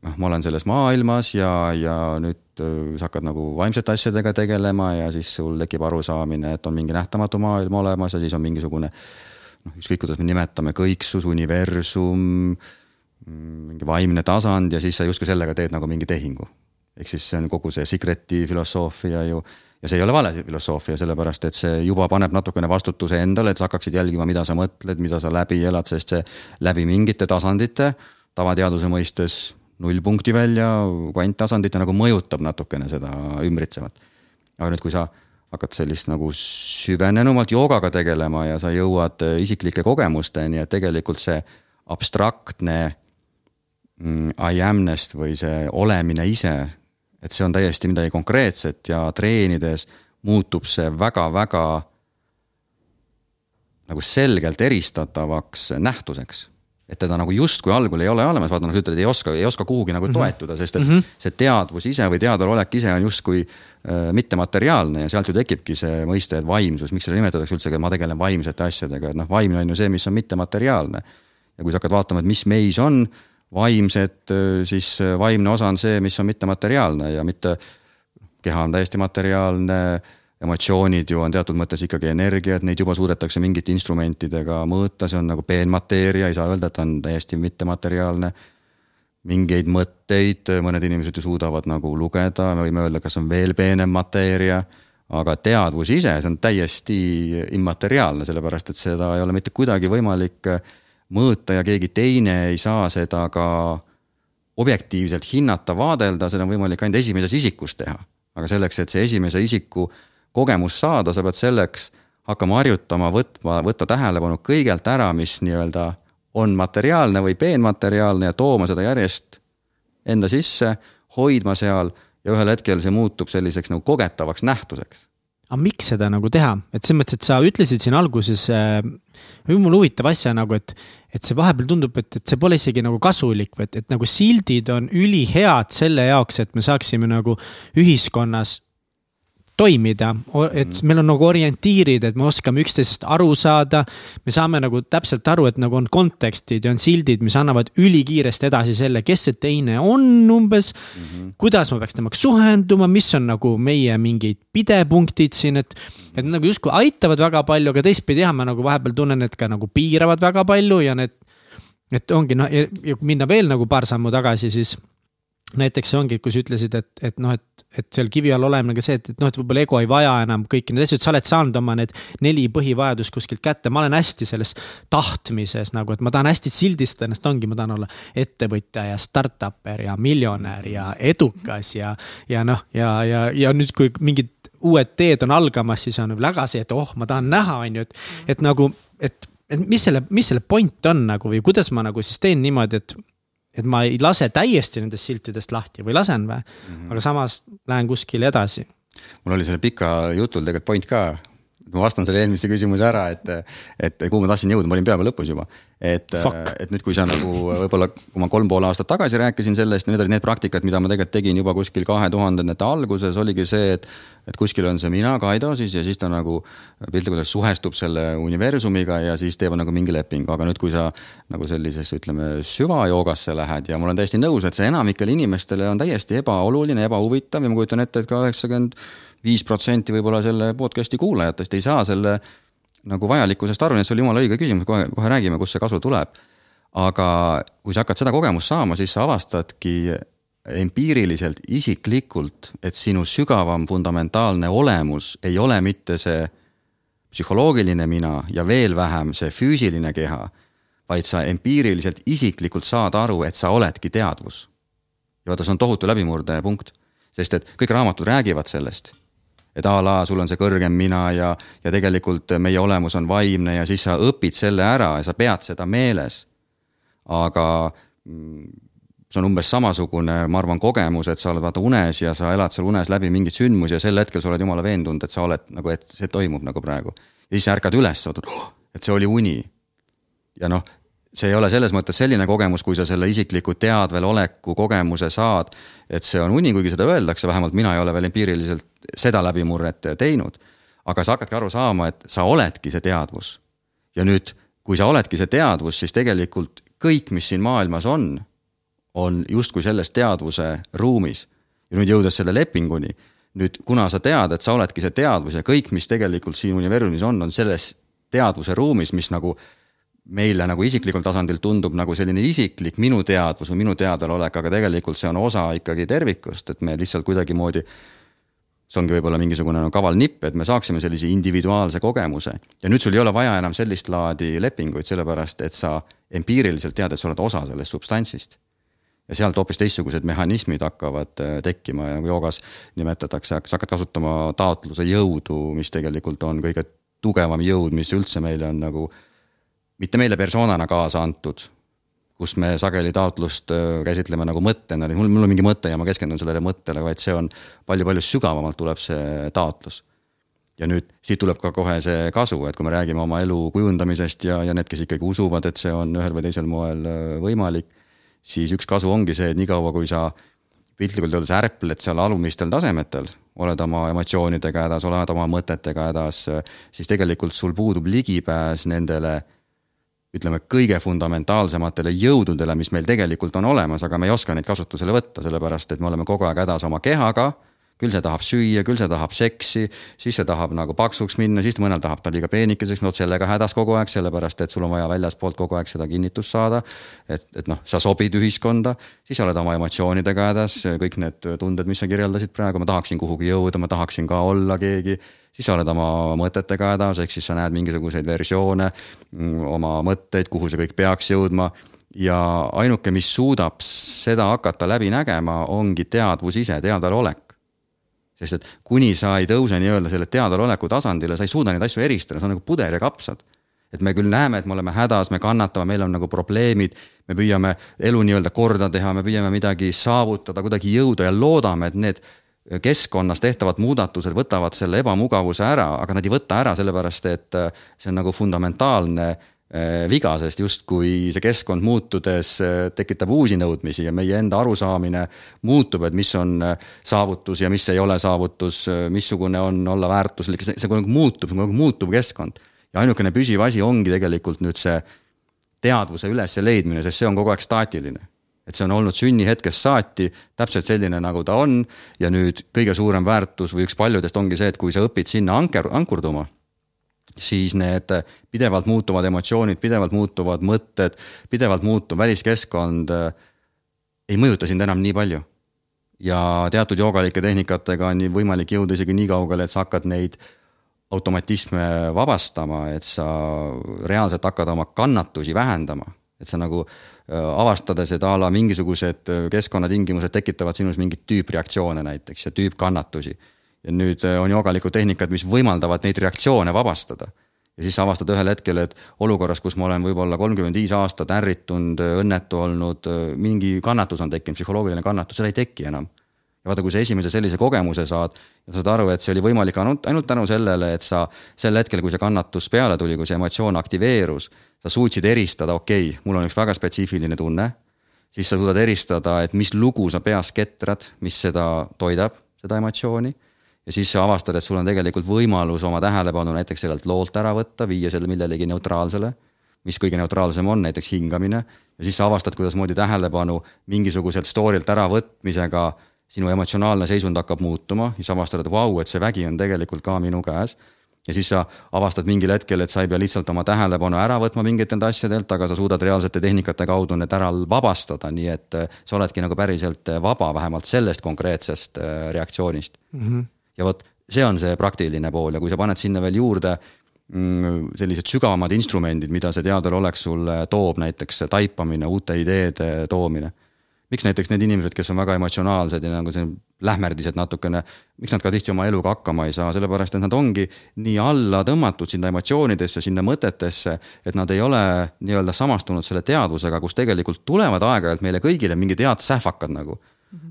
noh, ma olen selles maailmas ja, ja nüüd äh, sa hakkad nagu vaimsete asjadega tegelema ja siis sul tekib arusaamine, et on mingi nähtamatu maailm olemas ja siis on mingisugune noh, ükskõik kuidas me nimetame, kõiksus, universum, mingi vaimne tasand ja siis sa justkui sellega teed nagu mingi tehingu. ehk siis see on kogu see secret'i filosoofia ju ja see ei ole vale filosoofia, sellepärast et see juba paneb natukene vastutuse endale, et sa hakkaksid jälgima, mida sa mõtled, mida sa läbi elad, sest see läbi mingite tasandite, tavateaduse mõistes nullpunkti välja, kvanttasandite nagu mõjutab natukene seda ümbritsevat. aga nüüd, kui sa hakkad sellist nagu süvenenumalt joogaga tegelema ja sa jõuad isiklike kogemusteni, et tegelikult see abstraktne mm, I amness või see olemine ise et see on täiesti midagi konkreetset ja treenides muutub see väga-väga nagu selgelt eristatavaks nähtuseks. et teda nagu justkui algul ei ole olemas, vaata nagu sa ütled, ei oska, ei oska kuhugi nagu mhm. toetuda, sest et mm -hmm. see teadvus ise või teadvalolek ise on justkui äh, mittemateriaalne ja sealt ju tekibki see mõiste, et vaimsus, miks seda nimetatakse üldse, et ma tegelen vaimsete asjadega, et noh, vaimne on ju see, mis on mittemateriaalne. ja kui sa hakkad vaatama, et mis meis on vaimsed, äh, siis äh, vaimne osa on see, mis on mittemateriaalne ja mitte, keha on täiesti materiaalne emotsioonid ju on teatud mõttes ikkagi energiat, neid juba suudetakse mingite instrumentidega mõõta, see on nagu peenmateeria, ei saa öelda, et ta on täiesti mittemateriaalne. mingeid mõtteid mõned inimesed ju suudavad nagu lugeda, me võime öelda, kas on veel peenem mateeria. aga teadvus ise, see on täiesti immateriaalne, sellepärast et seda ei ole mitte kuidagi võimalik mõõta ja keegi teine ei saa seda ka objektiivselt hinnata, vaadelda, seda on võimalik ainult esimeses isikus teha. aga selleks, et see esimese isiku kogemust saada, sa pead selleks hakkama harjutama, võtma, võtta tähelepanu kõigelt ära, mis nii-öelda on materiaalne või peenmateriaalne ja tooma seda järjest enda sisse, hoidma seal ja ühel hetkel see muutub selliseks nagu kogetavaks nähtuseks. Aga miks seda nagu teha, et selles mõttes, et sa ütlesid siin alguses äh, mul huvitav asja nagu, et, et see vahepeal tundub, et, et see pole isegi nagu kasulik või et, et nagu sildid on ülihead selle jaoks, et me saaksime nagu ühiskonnas toimida, et mm. meil on nagu orientiirid, et me oskame üksteisest aru saada. me saame nagu täpselt aru, et nagu on kontekstid ja on sildid, mis annavad ülikiiresti edasi selle, kes see teine on umbes mm. -hmm. kuidas ma peaks temaga suhenduma, mis on nagu meie mingid pidepunktid siin, et. et nagu justkui aitavad väga palju, aga teistpidi jah, ma nagu vahepeal tunnen, et ka nagu piiravad väga palju ja need. et ongi noh, ja kui minna veel nagu paar sammu tagasi, siis näiteks see ongi, kui sa ütlesid, et, et noh, et, et seal kivi all olemine ka see, et, et noh, et võib-olla ego ei vaja enam kõiki neid asju, et sa oled saanud oma need neli põhivajadust kuskilt kätte, ma olen hästi selles tahtmises nagu, et ma tahan hästi sildistada ennast, ongi, ma tahan olla ettevõtja ja startup'er ja miljonär ja edukas ja, ja noh, ja, ja, ja nüüd, kui mingid uued teed on algamas, siis on väga see, et oh, ma tahan näha, on ju, et, et nagu, et et mis selle, mis selle point on nagu või kuidas ma nagu siis teen niimoodi, et et ma ei lase täiesti nendest siltidest lahti või lasen või mm, -hmm. aga samas lähen kuskile edasi. mul oli selle pika jutul tegelikult point ka, ma vastan selle eelmise küsimuse ära, et, et kuhu ma tahtsin jõuda, ma olin peaaegu lõpus juba. et, et nüüd, kui sa nagu võib-olla, kui ma kolm pool aastat tagasi rääkisin sellest, need olid need praktikad, mida ma tegelikult tegin juba kuskil kahe tuhandendate alguses, oligi see, et. et kuskil on see mina, Kaido siis ja siis ta nagu piltlikult öeldes suhestub selle universumiga ja siis teeb nagu mingi lepingu, aga nüüd, kui sa. nagu sellisesse, ütleme süvajoogasse lähed ja ma olen täiesti nõus, et see enamikele inimestele on täiesti ebaoluline, ebahuvitav ja ma kujutan ette, et ka üheksakümmend viis protsenti võib-olla selle podcast'i kuulajatest ei saa selle nagu vajalikkusest aru, nii et see oli jumala õige küsimus, kohe, kohe räägime, kust see kasu tuleb. aga kui sa hakkad seda kogemust saama, siis sa avastadki empiiriliselt, isiklikult, et sinu sügavam fundamentaalne olemus ei ole mitte see psühholoogiline mina ja veel vähem see füüsiline keha, vaid sa empiiriliselt isiklikult saad aru, et sa oledki teadvus. ja vaata, see on tohutu läbimurdepunkt, sest et kõik raamatud räägivad sellest et a la sul on see kõrgem mina ja, ja tegelikult meie olemus on vaimne ja siis sa õpid selle ära ja sa pead seda meeles. aga mm, see on umbes samasugune, ma arvan, kogemus, et sa oled vaata unes ja sa elad seal unes läbi mingeid sündmusi ja sel hetkel sa oled jumala veendunud, et sa oled nagu, et see toimub nagu praegu. ja siis sa ärkad üles, oh, et see oli uni. ja noh, see ei ole selles mõttes selline kogemus, kui sa selle isikliku teadvel oleku kogemuse saad, et see on uni, kuigi seda öeldakse, vähemalt mina ei ole veel empiiriliselt seda läbimurret teinud. aga sa hakkadki aru saama, et sa oledki see teadvus. ja nüüd, kui sa oledki see teadvus, siis tegelikult kõik, mis siin maailmas on, on justkui selles teadvuse ruumis. ja nüüd jõudes selle lepinguni, nüüd kuna sa tead, et sa oledki see teadvus ja kõik, mis tegelikult siin universumis on, on selles teadvuse ruumis, mis nagu meile nagu isiklikul tasandil tundub nagu selline isiklik minu teadvus või minu teadvalolek, aga tegelikult see on osa ikkagi tervikust, et me lihtsalt kuidagimoodi. see ongi võib-olla mingisugune nagu kaval nipp, et me saaksime sellise individuaalse kogemuse ja nüüd sul ei ole vaja enam sellist laadi lepinguid, sellepärast et sa empiiriliselt tead, et sa oled osa sellest substantsist. ja sealt hoopis teistsugused mehhanismid hakkavad äh, tekkima ja nagu joogas nimetatakse, sa hakkad kasutama taotluse jõudu, mis tegelikult on kõige tugevam jõud, mis üldse meile on nagu mitte meile persoonana kaasa antud, kus me sageli taotlust käsitleme nagu mõttena, mul, mul on mingi mõte ja ma keskendun sellele mõttele, vaid see on palju-palju sügavamalt tuleb see taotlus. ja nüüd siit tuleb ka kohe see kasu, et kui me räägime oma elu kujundamisest ja, ja need, kes ikkagi usuvad, et see on ühel või teisel moel võimalik, siis üks kasu ongi see, et niikaua, kui sa piltlikult öeldes ärpled seal alumistel tasemetel, oled oma emotsioonidega hädas, oled oma mõtetega hädas, siis tegelikult sul puudub ligipääs nendele ütleme, kõige fundamentaalsematele jõududele, mis meil tegelikult on olemas, aga me ei oska neid kasutusele võtta, sellepärast et me oleme kogu aeg hädas oma kehaga küll see tahab süüa, küll see tahab seksi, siis see tahab nagu paksuks minna, siis mõnel tahab ta liiga peenikeseks, no vot sellega hädas kogu aeg, sellepärast et sul on vaja väljaspoolt kogu aeg seda kinnitust saada. et, et noh, sa sobid ühiskonda, siis oled oma emotsioonidega hädas, kõik need tunded, mis sa kirjeldasid praegu, ma tahaksin kuhugi jõuda, ma tahaksin ka olla keegi siis sa oled oma mõtetega hädas, ehk siis sa näed mingisuguseid versioone, mm, oma mõtteid, kuhu see kõik peaks jõudma ja ainuke, mis suudab seda hakata läbi nägema, ongi teadvus ise, teadvalolek sest et kuni sa ei tõuse nii-öelda selle teadvaloleku tasandile, sa ei suuda neid asju eristada, see on nagu puder ja kapsad. et me küll näeme, et me oleme hädas, me kannatame, meil on nagu probleemid, me püüame elu nii-öelda korda teha, me püüame midagi saavutada, kuidagi jõuda ja loodame, et need keskkonnas tehtavad muudatused võtavad selle ebamugavuse ära, aga nad ei võta ära sellepärast, et see on nagu fundamentaalne Äh, viga, sest justkui see keskkond muutudes äh, tekitab uusi nõudmisi ja meie enda arusaamine muutub, et mis on äh, saavutus ja mis ei ole saavutus, missugune on olla väärtuslik, see, see kogu aeg muutub, see on kogu aeg muutuv keskkond. ja ainukene püsiv asi ongi tegelikult nüüd see teadvuse ülesleidmine, sest see on kogu aeg staatiline et see on olnud sünnihetkest saati täpselt selline, nagu ta on ja nüüd kõige suurem väärtus või üks paljudest ongi see, et kui sa õpid sinna anker, ankurduma siis need pidevalt muutuvad emotsioonid, pidevalt muutuvad mõtted, pidevalt muutuv väliskeskkond äh, ei mõjuta sind enam nii palju. ja teatud joogalike tehnikatega on võimalik jõuda isegi nii kaugele, et sa hakkad neid automatisme vabastama, et sa reaalselt hakkad oma kannatusi vähendama. Et sa nagu avastades, et a la mingisugused keskkonnatingimused tekitavad sinus mingeid tüüpreaktsioone näiteks ja tüüpkannatusi ja nüüd on joogalikud tehnikad, mis võimaldavad neid reaktsioone vabastada. ja siis sa avastad ühel hetkel, et olukorras, kus ma olen võib-olla kolmkümmend viis aastat ärritunud, õnnetu olnud, mingi kannatus on tekkinud, psühholoogiline kannatus, seda ei teki enam. Ja vaata, kui sa esimese sellise kogemuse saad ja saad aru, et see oli võimalik ainult, ainult tänu sellele, et sa sel hetkel, kui see kannatus peale tuli, kui see emotsioon aktiveerus, sa suutsid eristada, okei okay,, mul on üks väga spetsiifiline tunne, siis sa suudad eristada, et mis lugu sa peas ketrad, mis seda toidab, seda emotsiooni. Ja siis sa avastad, et sul on tegelikult võimalus oma tähelepanu näiteks sellelt loolt ära võtta, viia selle millelegi neutraalsele, mis kõige neutraalsem on, näiteks hingamine, ja siis sa avastad, kuidasmoodi tähelepanu mingisuguselt story'lt äravõtmisega sinu emotsionaalne seisund hakkab muutuma, siis avastad, et vau, et see vägi on tegelikult ka minu käes. ja siis sa avastad mingil hetkel, et sa ei pea lihtsalt oma tähelepanu ära võtma mingitelt asjadelt, aga sa suudad reaalsete tehnikate kaudu need ära vabastada, nii et sa oledki nagu päriselt vaba vähemalt sellest konkreetsest äh, reaktsioonist mm. -hmm ja vot see on see praktiline pool ja kui sa paned sinna veel juurde mm, sellised sügavamad instrumendid, mida see teadvalolek sulle toob, näiteks taipamine, uute ideede toomine. Miks näiteks need inimesed, kes on väga emotsionaalsed ja nagu see lähmerdised natukene, miks nad ka tihti oma eluga hakkama ei saa, sellepärast et nad ongi nii alla tõmmatud sinna emotsioonidesse, sinna mõtetesse, et nad ei ole nii-öelda samastunud selle teadvusega, kus tegelikult tulevad aeg-ajalt meile kõigile mingid head sähvakad nagu.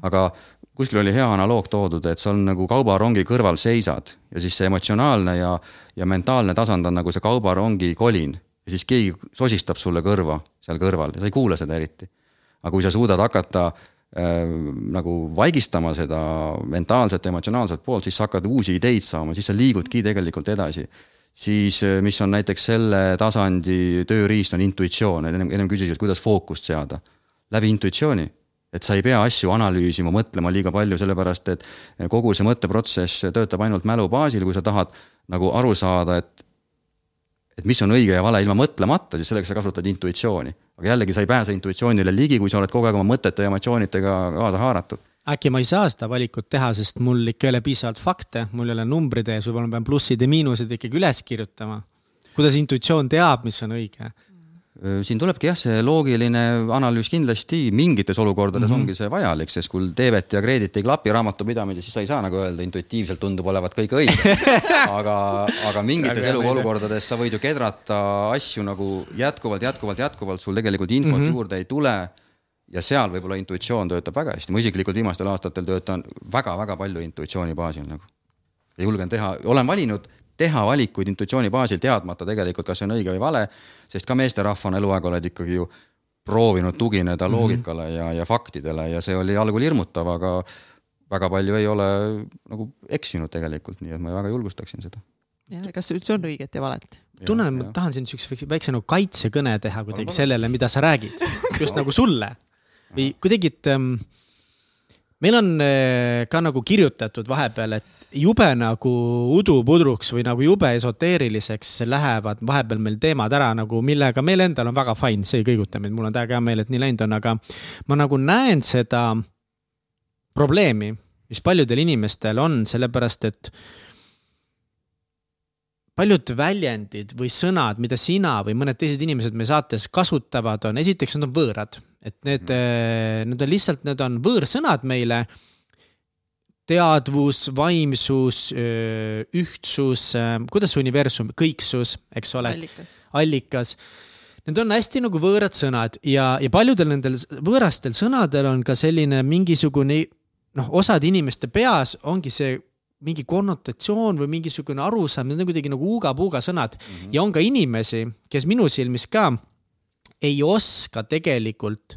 aga kuskil oli hea analoog toodud, et sa on nagu kaubarongi kõrval seisad ja siis see emotsionaalne ja, ja mentaalne tasand on nagu see kaubarongi kolin. ja siis keegi sosistab sulle kõrva seal kõrval ja sa ei kuule seda eriti. Aga kui sa suudad hakata äh, nagu vaigistama seda mentaalset, emotsionaalset poolt, siis sa hakkad uusi ideid saama, siis sa liigudki tegelikult edasi. Siis äh, mis on näiteks selle tasandi tööriist, on intuitsioon, ennem, ennem küsisid, kuidas fookust seada. läbi intuitsiooni. Et sa ei pea asju analüüsima, mõtlema liiga palju, sellepärast et kogu see mõtteprotsess töötab ainult mälu baasil, kui sa tahad nagu aru saada, et et mis on õige ja vale ilma mõtlemata, siis selleks sa kasutad intuitsiooni. aga jällegi, sa ei pääse intuitsioonile ligi, kui sa oled kogu aeg oma mõtete ja emotsioonidega kaasa haaratud äkki ma ei saa seda valikut teha, sest mul ikka ei ole piisavalt fakte, mul ei ole numbrid ees, võib-olla ma pean plussid ja miinused ikkagi üles kirjutama. kuidas intuitsioon teab, mis on õige? Siin tulebki jah, see loogiline analüüs kindlasti mingites olukordades mm -hmm. ongi see vajalik, sest kui debet ja kreedit ei klapi raamatupidamises, siis sa ei saa nagu öelda, intuitiivselt tundub olevat kõik õige. aga, aga mingites eluolukordades sa võid ju kedrata asju nagu jätkuvalt, jätkuvalt, jätkuvalt, sul tegelikult infot mm -hmm. juurde ei tule. ja seal võib-olla intuitsioon töötab väga hästi, ma isiklikult viimastel aastatel töötan väga-väga palju intuitsiooni baasil nagu. ja julgen teha, olen valinud teha valikuid intuitsiooni baasil, teadmata tegelikult, kas see on õige või vale, sest ka meesterahvana eluaeg oled ikkagi ju proovinud tugineda mm -hmm. loogikale ja, ja faktidele ja see oli algul hirmutav, aga väga palju ei ole nagu eksinud tegelikult, nii et ma väga julgustaksin seda. kas üldse on õiget ja valet? tunnen, et ma tahan siin siukse väikse nagu kaitsekõne teha kuidagi sellele, mida sa räägid, just nagu sulle või kuidagi, et ähm, meil on äh, ka nagu kirjutatud vahepeal, et jube nagu udupudruks või nagu jube esoteeriliseks lähevad vahepeal meil teemad ära nagu, millega meil endal on väga fine, see ei kõiguta mind, mul on täiega hea meel, et nii läinud on, aga ma nagu näen seda probleemi, mis paljudel inimestel on, sellepärast et paljud väljendid või sõnad, mida sina või mõned teised inimesed meie saates kasutavad, on esiteks, nad on võõrad et need mm., need on lihtsalt, need on võõrsõnad meile. teadvus, vaimsus, ühtsus, kuidas universum, kõiksus, eks ole, allikas Need on hästi nagu võõrad sõnad ja, ja paljudel nendel võõrastel sõnadel on ka selline mingisugune noh, osade inimeste peas ongi see mingi konnotatsioon või mingisugune arusaam, need on kuidagi nagu uuga-puuga sõnad mm -hmm. ja on ka inimesi, kes minu silmis ka ei oska tegelikult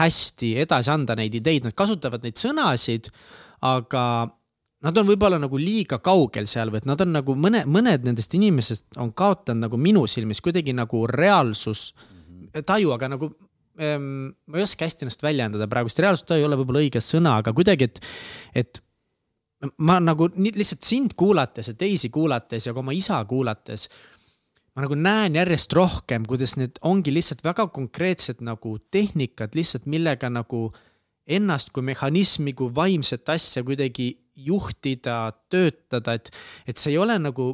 hästi edasi anda neid ideid, nad kasutavad neid sõnasid, aga nad on võib-olla nagu liiga kaugel seal või et nad on nagu mõne, mõned nendest inimesest on kaotanud nagu minu silmis kuidagi nagu reaalsus taju, aga nagu ähm, ma ei oska hästi ennast väljendada praegu, sest reaalsustaju ei ole võib-olla õige sõna, aga kuidagi, et, et ma nagu lihtsalt sind kuulates ja teisi kuulates ja ka oma isa kuulates ma nagu näen järjest rohkem, kuidas need ongi lihtsalt väga konkreetsed nagu tehnikad lihtsalt, millega nagu ennast kui mehhanismi, kui vaimset asja kuidagi juhtida, töötada, et, et see ei ole nagu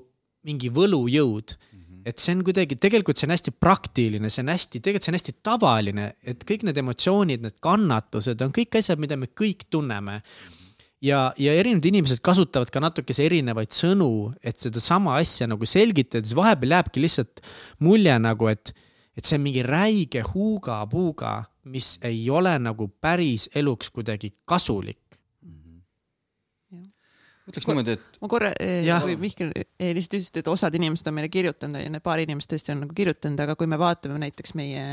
mingi võlujõud mm. -hmm. et see on kuidagi, tegelikult see on hästi praktiline, see on hästi, tegelikult see on hästi tavaline, et kõik need emotsioonid, need kannatused on kõik asjad, mida me kõik tunneme mm. Ja, ja erinevad inimesed kasutavad ka natukese erinevaid sõnu, et sedasama asja nagu selgitada, siis vahepeal jääbki lihtsalt mulje nagu, et, et see on mingi räige huuga-puuga, mis ei ole nagu päris eluks kuidagi kasulik ütleks niimoodi, et. ma korra, eh, kui Mihkel eh, lihtsalt ütles, et osad inimesed on meile kirjutanud ja need paar inimest tõesti on nagu kirjutanud, aga kui me vaatame näiteks meie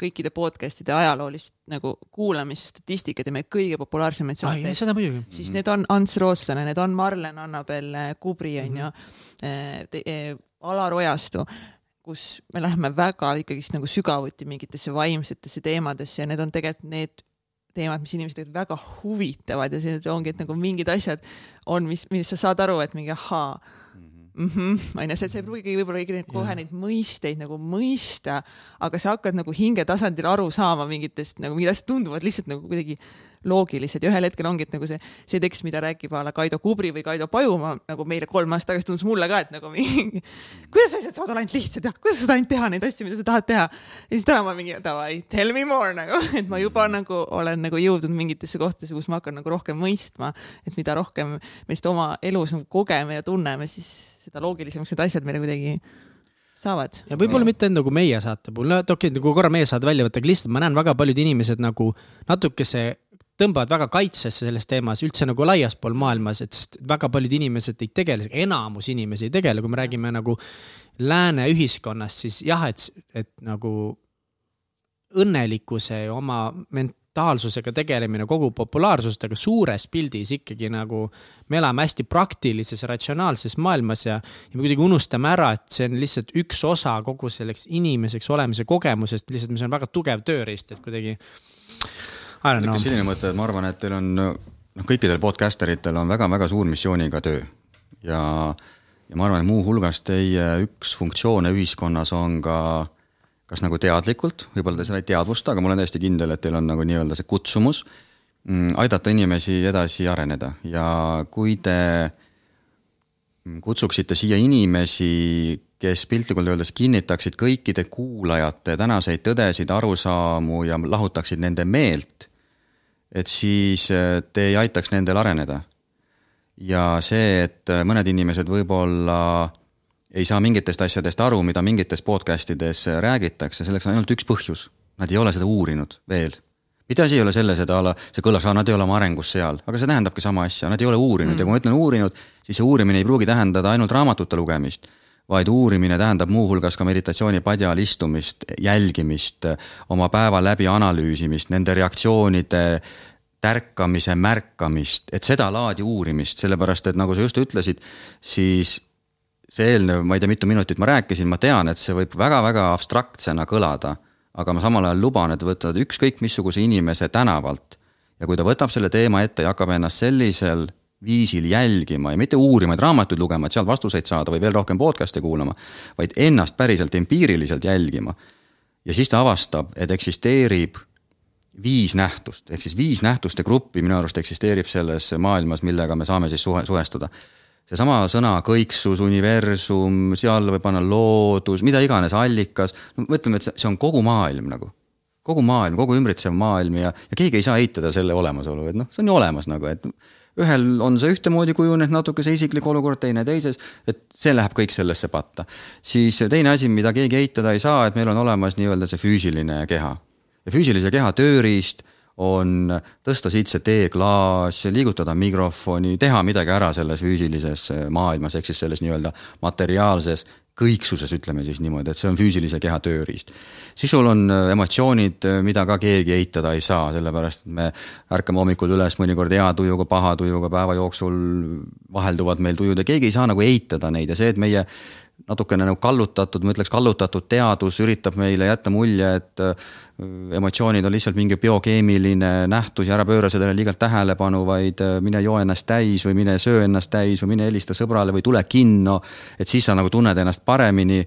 kõikide podcast'ide ajaloolist nagu kuulamise statistikat ja meie kõige populaarsemaid saateid, siis mm -hmm. need on Ants Rootslane, need on Marlen Annabel eh, Kubri onju mm -hmm., eh, Alar Ojastu kus me läheme väga ikkagist nagu sügavuti mingitesse vaimsetesse teemadesse ja need on tegelikult need teemad, mis inimesi tegelikult väga huvitavad ja see ongi, et nagu mingid asjad on, mis, millest sa saad aru, et mingi ahaa mm -hmm. onju, sa ei pruugigi võib-olla kohe neid mõisteid nagu mõista, aga sa hakkad nagu hingetasandil aru saama mingitest nagu mingid asjad tunduvad lihtsalt nagu kuidagi loogilised ja ühel hetkel ongi, et nagu see, see tekst, mida räägib a la Kaido Kubri või Kaido Pajumaa nagu meile kolm aastat tagasi tundus mulle ka, et nagu mingi, kuidas asjad saavad olla ainult lihtsad ja kuidas sa saad ainult teha neid asju, mida sa tahad teha. ja siis täna ma mingi davai, tell me more nagu, et ma juba nagu olen nagu jõudnud mingitesse kohtadesse, kus ma hakkan nagu rohkem mõistma, et mida rohkem me seda oma elus nagu kogeme ja tunneme, siis seda loogilisemaks need asjad meile kuidagi saavad. ja võib-olla mitte nagu meie saate puhul, no okei okay,, nagu korra meie saate välja võtta, aga lihtsalt ma näen väga paljud inimesed nagu natukese tõmbavad väga kaitsesse selles teemas üldse nagu laiaspool maailmas, et sest väga paljud inimesed ei tegele, enamus inimesi ei tegele, kui me räägime nagu lääne ühiskonnast, siis jah, et, et nagu õnnelikkuse ja oma mentaalsusega tegelemine kogu populaarsust, aga suures pildis ikkagi nagu me elame hästi praktilises, ratsionaalses maailmas ja, ja me kuidagi unustame ära, et see on lihtsalt üks osa kogu selleks inimeseks olemise kogemusest, lihtsalt mis on väga tugev tööriist, et kuidagi niisugune selline mõte, et ma arvan, et teil on noh, kõikidel podcaster itel on väga-väga suur missiooniga töö. Ja, ja ma arvan, et muuhulgas teie üks funktsioone ühiskonnas on ka kas nagu teadlikult, võib-olla te seda ei teadvusta, aga ma olen täiesti kindel, et teil on nagu nii-öelda see kutsumus mm, aidata inimesi edasi areneda. Ja kui te kutsuksite siia inimesi, kes piltlikult öeldes kinnitaksid kõikide kuulajate tänaseid tõdesid, arusaamu ja lahutaksid nende meelt et siis äh, te ei aitaks nendel areneda. ja see, et äh, mõned inimesed võib-olla ei saa mingitest asjadest aru, mida mingites podcast ides äh, räägitakse, selleks on ainult üks põhjus. Nad ei ole seda uurinud veel. mitte asi ei ole selles, et a la see kõlas, nad ei ole oma arengus seal, aga see tähendabki sama asja, nad ei ole uurinud mm. ja kui ma ütlen uurinud, siis see uurimine ei pruugi tähendada ainult raamatute lugemist, vaid uurimine tähendab muuhulgas ka meditatsioonipadjal istumist, jälgimist, oma päeva läbi analüüsimist, nende reaktsioonide tärkamise märkamist, et sedalaadi uurimist, sellepärast et nagu sa just ütlesid, siis see eelnev, ma ei tea, mitu minutit ma rääkisin, ma tean, et see võib väga-väga abstraktsena kõlada aga ma samal ajal luban, et võtad ükskõik missuguse inimese tänavalt ja kui ta võtab selle teema ette ja hakkab ennast sellisel viisil jälgima ja mitte uurima, et raamatuid lugema, et sealt vastuseid saada või veel rohkem podcast'e kuulama, vaid ennast päriselt empiiriliselt jälgima. ja siis ta avastab, et eksisteerib viis nähtust, ehk siis viis nähtuste gruppi minu arust eksisteerib selles maailmas, millega me saame siis suhe, suhestuda seesama sõna kõiksus, universum, seal võib panna loodus, mida iganes, allikas, no mõtleme, et see on kogu maailm nagu. kogu maailm, kogu ümbritsev maailm ja, ja keegi ei saa eitada selle olemasolu, et noh, see on ju olemas nagu, et ühel on see ühtemoodi kujunenud natuke see isiklik olukord, teine teises, et see läheb kõik sellesse patta. siis teine asi, mida keegi eitada ei saa, et meil on olemas nii-öelda see füüsiline keha. ja füüsilise keha tööriist on tõsta siit see teeklaas, liigutada mikrofoni, teha midagi ära selles füüsilises maailmas, ehk siis selles nii-öelda materiaalses kõiksuses, ütleme siis niimoodi, et see on füüsilise keha tööriist. siis sul on äh, emotsioonid, äh, mida ka keegi eitada ei saa, sellepärast et me ärkame hommikul üles mõnikord hea tujuga, paha tujuga, päeva jooksul vahelduvad meil tujud ja keegi ei saa nagu eitada neid ja see, et meie natukene nagu kallutatud, ma ütleks kallutatud teadus üritab meile jätta mulje, et äh, emotsioonid on lihtsalt mingi biokeemiline nähtus ja ära pööra sellele liigalt tähelepanu, vaid äh, mine joo ennast täis või mine söö ennast täis või mine helista sõbrale või tule kinno. et siis sa nagu tunned ennast paremini.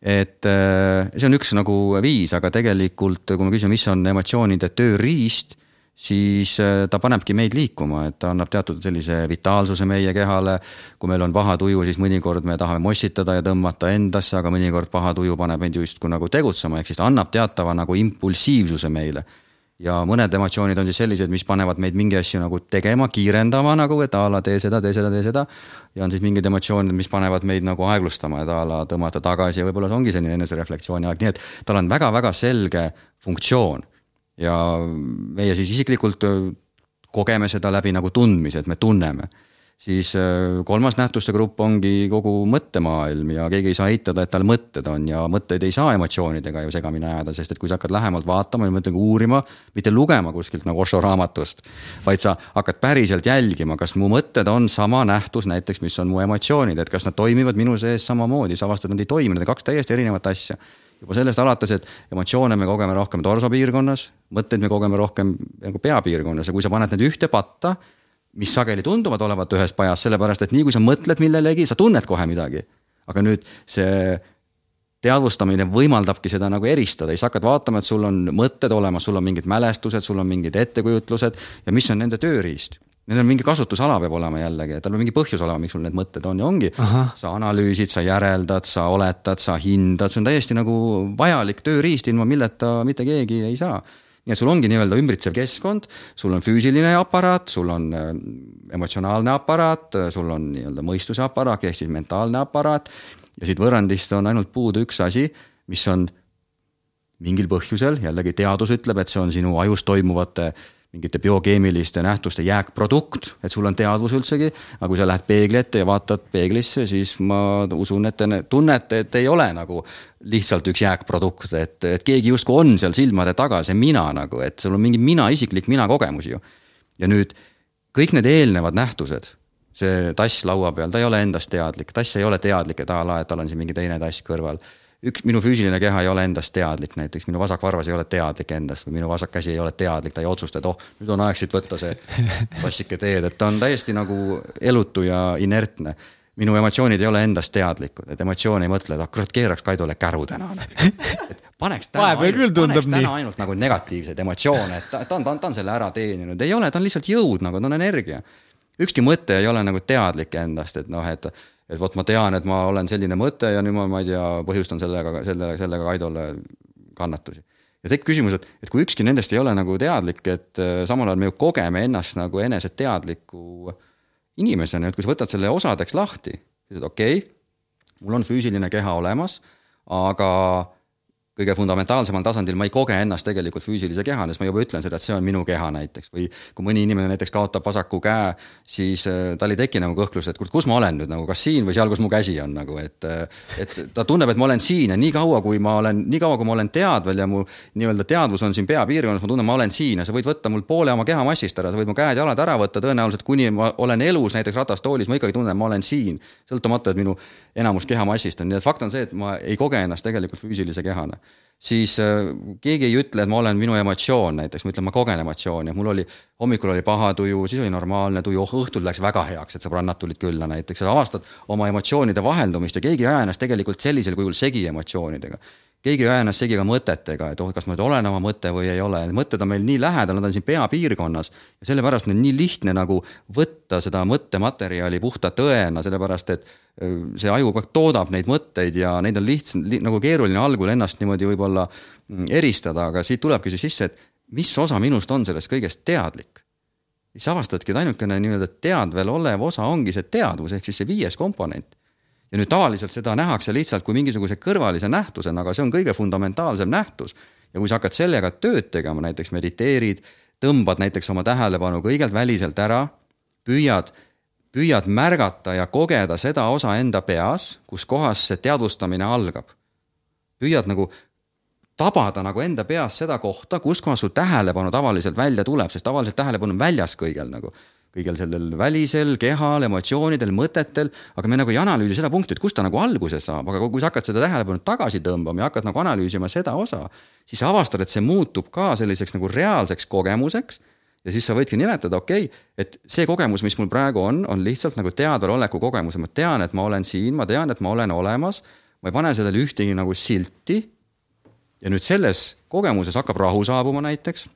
et äh, see on üks nagu viis, aga tegelikult, kui me küsime, mis on emotsioonide tööriist siis äh, ta panebki meid liikuma, et ta annab teatud sellise vitaalsuse meie kehale. kui meil on paha tuju, siis mõnikord me tahame mossitada ja tõmmata endasse, aga mõnikord paha tuju paneb meid justkui nagu tegutsema, ehk siis ta annab teatava nagu impulsiivsuse meile. ja mõned emotsioonid on siis sellised, mis panevad meid mingi asju nagu tegema, kiirendama nagu, et a la tee seda, tee seda, tee seda. ja on siis mingid emotsioonid, mis panevad meid nagu aeglustama, et a la tõmmata tagasi ja võib-olla see ongi selline enesereflektsiooni aeg, nii et tal on väga-väga selge funktsioon ja meie siis isiklikult äh, kogeme seda läbi nagu tundmise, et me tunneme. siis äh, kolmas nähtuste grupp ongi kogu mõttemaailm ja keegi ei saa eitada, et tal mõtted on ja mõtteid ei saa emotsioonidega ju segamini ajada, sest et kui sa hakkad lähemalt vaatama ja mõttega uurima, mitte lugema kuskilt nagu Osho raamatust, vaid sa hakkad päriselt jälgima, kas mu mõtted on sama nähtus näiteks, mis on mu emotsioonid, et kas nad toimivad minu sees samamoodi, sa avastad, nad ei toimi, need on kaks täiesti erinevat asja juba sellest alates, et emotsioone me kogeme rohkem torsopiirkonnas, mõtteid me kogeme rohkem nagu peapiirkonnas ja kui sa paned need ühte patta, mis sageli tunduvad olevat ühes pajas, sellepärast et nii kui sa mõtled millelegi, sa tunned kohe midagi. aga nüüd see teadvustamine võimaldabki seda nagu eristada, siis hakkad vaatama, et sul on mõtted olemas, sul on mingid mälestused, sul on mingid ettekujutlused ja mis on nende tööriist Nendel on mingi kasutusala peab olema jällegi, et tal on mingi põhjus olema, miks sul need mõtted on ja ongi. sa analüüsid, sa järeldad, sa oletad, sa hindad, see on täiesti nagu vajalik tööriist, ilma milleta mitte keegi ei saa. Nii et sul ongi nii-öelda ümbritsev keskkond, sul on füüsiline aparaat, sul on äh, emotsionaalne aparaat, sul on nii-öelda mõistuse aparaat ehk siis mentaalne aparaat. ja siit võrrandist on ainult puudu üks asi, mis on mingil põhjusel, jällegi teadus ütleb, et see on sinu ajus toimuvate mingite biokeemiliste nähtuste jääkprodukt, et sul on teadvus üldsegi, aga kui sa lähed peegli ette ja vaatad peeglisse, siis ma usun, et te tunnete, et ei ole nagu lihtsalt üks jääkprodukt, et, et keegi justkui on seal silmade taga, see mina nagu, et sul on mingi mina, isiklik mina kogemus ju. ja nüüd kõik need eelnevad nähtused, see tass laua peal, ta ei ole endast teadlik, tass ei ole teadlik, et a la, et tal on siin mingi teine tass kõrval üks, minu füüsiline keha ei ole endast teadlik, näiteks minu vasak varvas ei ole teadlik endast või minu vasak käsi ei ole teadlik, ta ei otsusta, et oh, nüüd on aeg siit võtta see tassike teed, et ta on täiesti nagu elutu ja inertne. minu emotsioonid ei ole endast teadlikud, et emotsioon ei mõtle, et ah kurat, keeraks Kaidule käru täna. et paneks täna, ainult, paneks täna ainult nagu negatiivseid emotsioone, et ta, ta on, ta on, ta on selle ära teeninud, ei ole, ta on lihtsalt jõud nagu, ta on energia. ükski mõte ei ole nagu teadlik endast, et noh, et et vot ma tean, et ma olen selline mõte ja nüüd ma, ma ei tea, põhjustan sellega, selle, sellega Kaidole kannatusi. ja tekib küsimus, et, et kui ükski nendest ei ole nagu teadlik, et äh, samal ajal me ju kogeme ennast nagu eneseteadliku inimesena, et kui sa võtad selle osadeks lahti, ütled okei okay,, mul on füüsiline keha olemas, aga kõige fundamentaalsemal tasandil ma ei koge ennast tegelikult füüsilise kehana, sest ma juba ütlen seda, et see on minu keha näiteks või kui mõni inimene näiteks kaotab vasaku käe, siis äh, tal ei teki nagu kõhklust, et kus ma olen nüüd nagu, kas siin või seal, kus mu käsi on nagu, et. Äh, et ta tunneb, et ma olen siin ja nii kaua, kui ma olen, nii kaua, kui ma olen teadvel ja mu nii-öelda teadvus on siin peapiirkonnas, ma tunnen, ma olen siin ja sa võid võtta mul poole oma kehamassist ära, sa võid mu käed-jalad ära võtta, tõenäoliselt kuni ma olen elus näiteks ratastoolis, ma ikkagi tunnen, ma olen siin. sõltumata, et minu enamus kehamassist on, nii et fakt on see, et ma ei koge ennast tegelikult füüsilise kehana. Siis äh, keegi ei ütle, et ma olen minu emotsioon näiteks, ma ütlen, ma kogen emotsiooni, mul oli, hommikul oli paha tuju, siis oli normaalne tuju, oh õhtul läks väga heaks, et sõbrannad tulid külla näiteks, sa avastad oma emotsioonide vaheldumist ja keegi ei aja ennast tegelikult sellisel kujul segi emotsioonidega keegi ei aja ennast segi ka mõtetega, et oh, kas ma nüüd olen oma mõte või ei ole, need mõtted on meil nii lähedal, nad on siin peapiirkonnas. ja sellepärast on nii lihtne nagu võtta seda mõttematerjali puhta tõena, sellepärast et see aju kogu aeg toodab neid mõtteid ja neid on lihtsalt li, nagu keeruline algul ennast niimoodi võib-olla mm, eristada, aga siit tulebki see sisse, et mis osa minust on sellest kõigest teadlik. siis avastadki, et ainukene nii-öelda teadvel olev osa ongi see teadvus, ehk siis see viies komponent ja nüüd tavaliselt seda nähakse lihtsalt kui mingisuguse kõrvalise nähtusena, aga see on kõige fundamentaalsem nähtus. ja kui sa hakkad sellega tööd tegema, näiteks mediteerid, tõmbad näiteks oma tähelepanu kõigelt väliselt ära, püüad, püüad märgata ja kogeda seda osa enda peas, kus kohas see teadvustamine algab. püüad nagu tabada nagu enda peas seda kohta, kus kohas su tähelepanu tavaliselt välja tuleb, sest tavaliselt tähelepanu on väljas kõigel nagu kõigel sellel välisel kehal, emotsioonidel, mõtetel, aga me nagu ei analüüsi seda punkti, et kust ta nagu alguse saab, aga kui sa hakkad seda tähelepanu tagasi tõmbama ja hakkad nagu analüüsima seda osa, siis avastad, et see muutub ka selliseks nagu reaalseks kogemuseks ja siis sa võidki nimetada, okei okay,, et see kogemus, mis mul praegu on, on lihtsalt nagu teadvaloleku kogemus ja ma tean, et ma olen siin, ma tean, et ma olen olemas. ma ei pane sellele ühtegi nagu silti. ja nüüd selles kogemuses hakkab rahu saabuma näiteks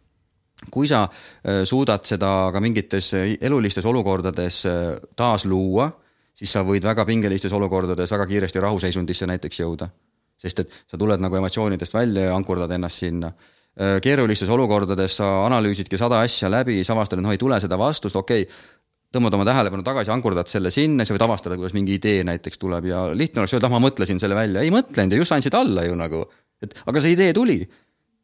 kui sa äh, suudad seda ka mingites äh, elulistes olukordades äh, taas luua, siis sa võid väga pingelistes olukordades väga kiiresti rahuseisundisse näiteks jõuda. sest et sa tuled nagu emotsioonidest välja ja ankurdad ennast sinna. keerulistes olukordades sa analüüsidki sada asja läbi, siis avastad, et noh, ei tule seda vastust, okei okay, tõmbad oma tähelepanu tagasi, ankurdad selle sinna, siis võid avastada, kuidas mingi idee näiteks tuleb ja lihtne oleks öelda, ah ma mõtlesin selle välja, ei mõtlenud ja just andsid alla ju nagu. et aga see idee tuli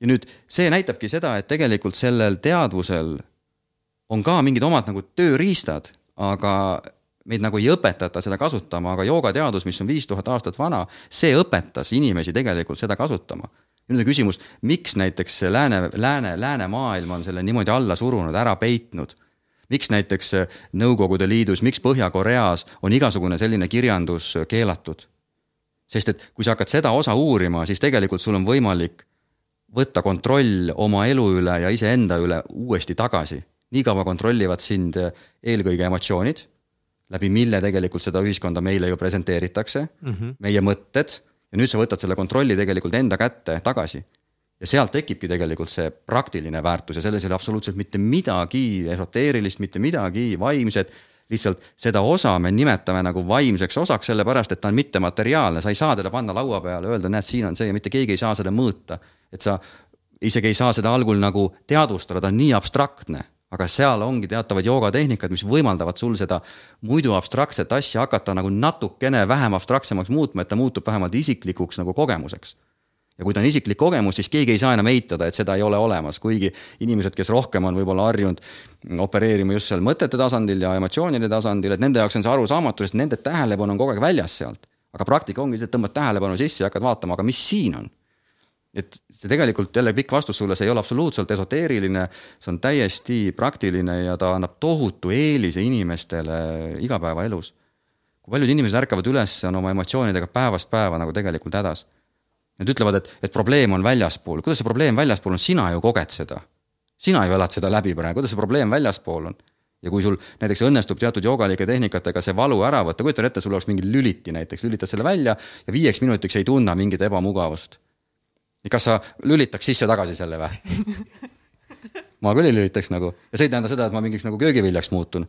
ja nüüd see näitabki seda, et tegelikult sellel teadvusel on ka mingid omad nagu tööriistad, aga meid nagu ei õpetata seda kasutama, aga joogateadus, mis on viis tuhat aastat vana, see õpetas inimesi tegelikult seda kasutama. nüüd on küsimus, miks näiteks lääne, lääne, läänemaailm on selle niimoodi alla surunud, ära peitnud miks näiteks Nõukogude Liidus, miks Põhja-Koreas on igasugune selline kirjandus keelatud? sest et kui sa hakkad seda osa uurima, siis tegelikult sul on võimalik võtta kontroll oma elu üle ja iseenda üle uuesti tagasi. nii kaua kontrollivad sind eelkõige emotsioonid, läbi mille tegelikult seda ühiskonda meile ju presenteeritakse mm, -hmm. meie mõtted ja nüüd sa võtad selle kontrolli tegelikult enda kätte tagasi. ja sealt tekibki tegelikult see praktiline väärtus ja selles ei ole absoluutselt mitte midagi esoteerilist, mitte midagi vaimset lihtsalt seda osa me nimetame nagu vaimseks osaks, sellepärast et ta on mittemateriaalne, sa ei saa teda panna laua peale, öelda, näed, siin on see ja mitte keegi ei saa seda mõõta et sa isegi ei saa seda algul nagu teadvustada, ta on nii abstraktne aga seal ongi teatavad joogatehnikad, mis võimaldavad sul seda muidu abstraktset asja hakata nagu natukene vähem abstraktsemaks muutma, et ta muutub vähemalt isiklikuks nagu kogemuseks. ja kui ta on isiklik kogemus, siis keegi ei saa enam eitada, et seda ei ole olemas, kuigi inimesed, kes rohkem on võib-olla harjunud opereerima just seal mõtete tasandil ja emotsioonide tasandil, et nende jaoks on see arusaamatu, sest nende tähelepanu on kogu aeg väljas sealt. aga praktika ongi see, et tõmbad tähelepanu sisse ja hakkad vaatama, aga mis siin on et see tegelikult jälle pikk vastus sulle, see ei ole absoluutselt esoteeriline, see on täiesti praktiline ja ta annab tohutu eelise inimestele igapäevaelus. kui paljud inimesed ärkavad üles, on oma emotsioonidega päevast päeva nagu tegelikult hädas. Nad ütlevad, et, et probleem on väljaspool, kuidas see probleem väljaspool on, sina ju koged seda. sina ju elad seda läbi praegu, kuidas see probleem väljaspool on? ja kui sul näiteks õnnestub teatud joogalike tehnikatega see valu ära võtta, kujuta ette, sul oleks mingi lüliti näiteks, lülitad selle välja ja viieks minutiks ei tunne mingit ebamugavust kas sa lülitaks sisse-tagasi selle või? ma küll ei lülitaks nagu ja see ei tähenda seda, et ma mingiks nagu köögiviljaks muutun.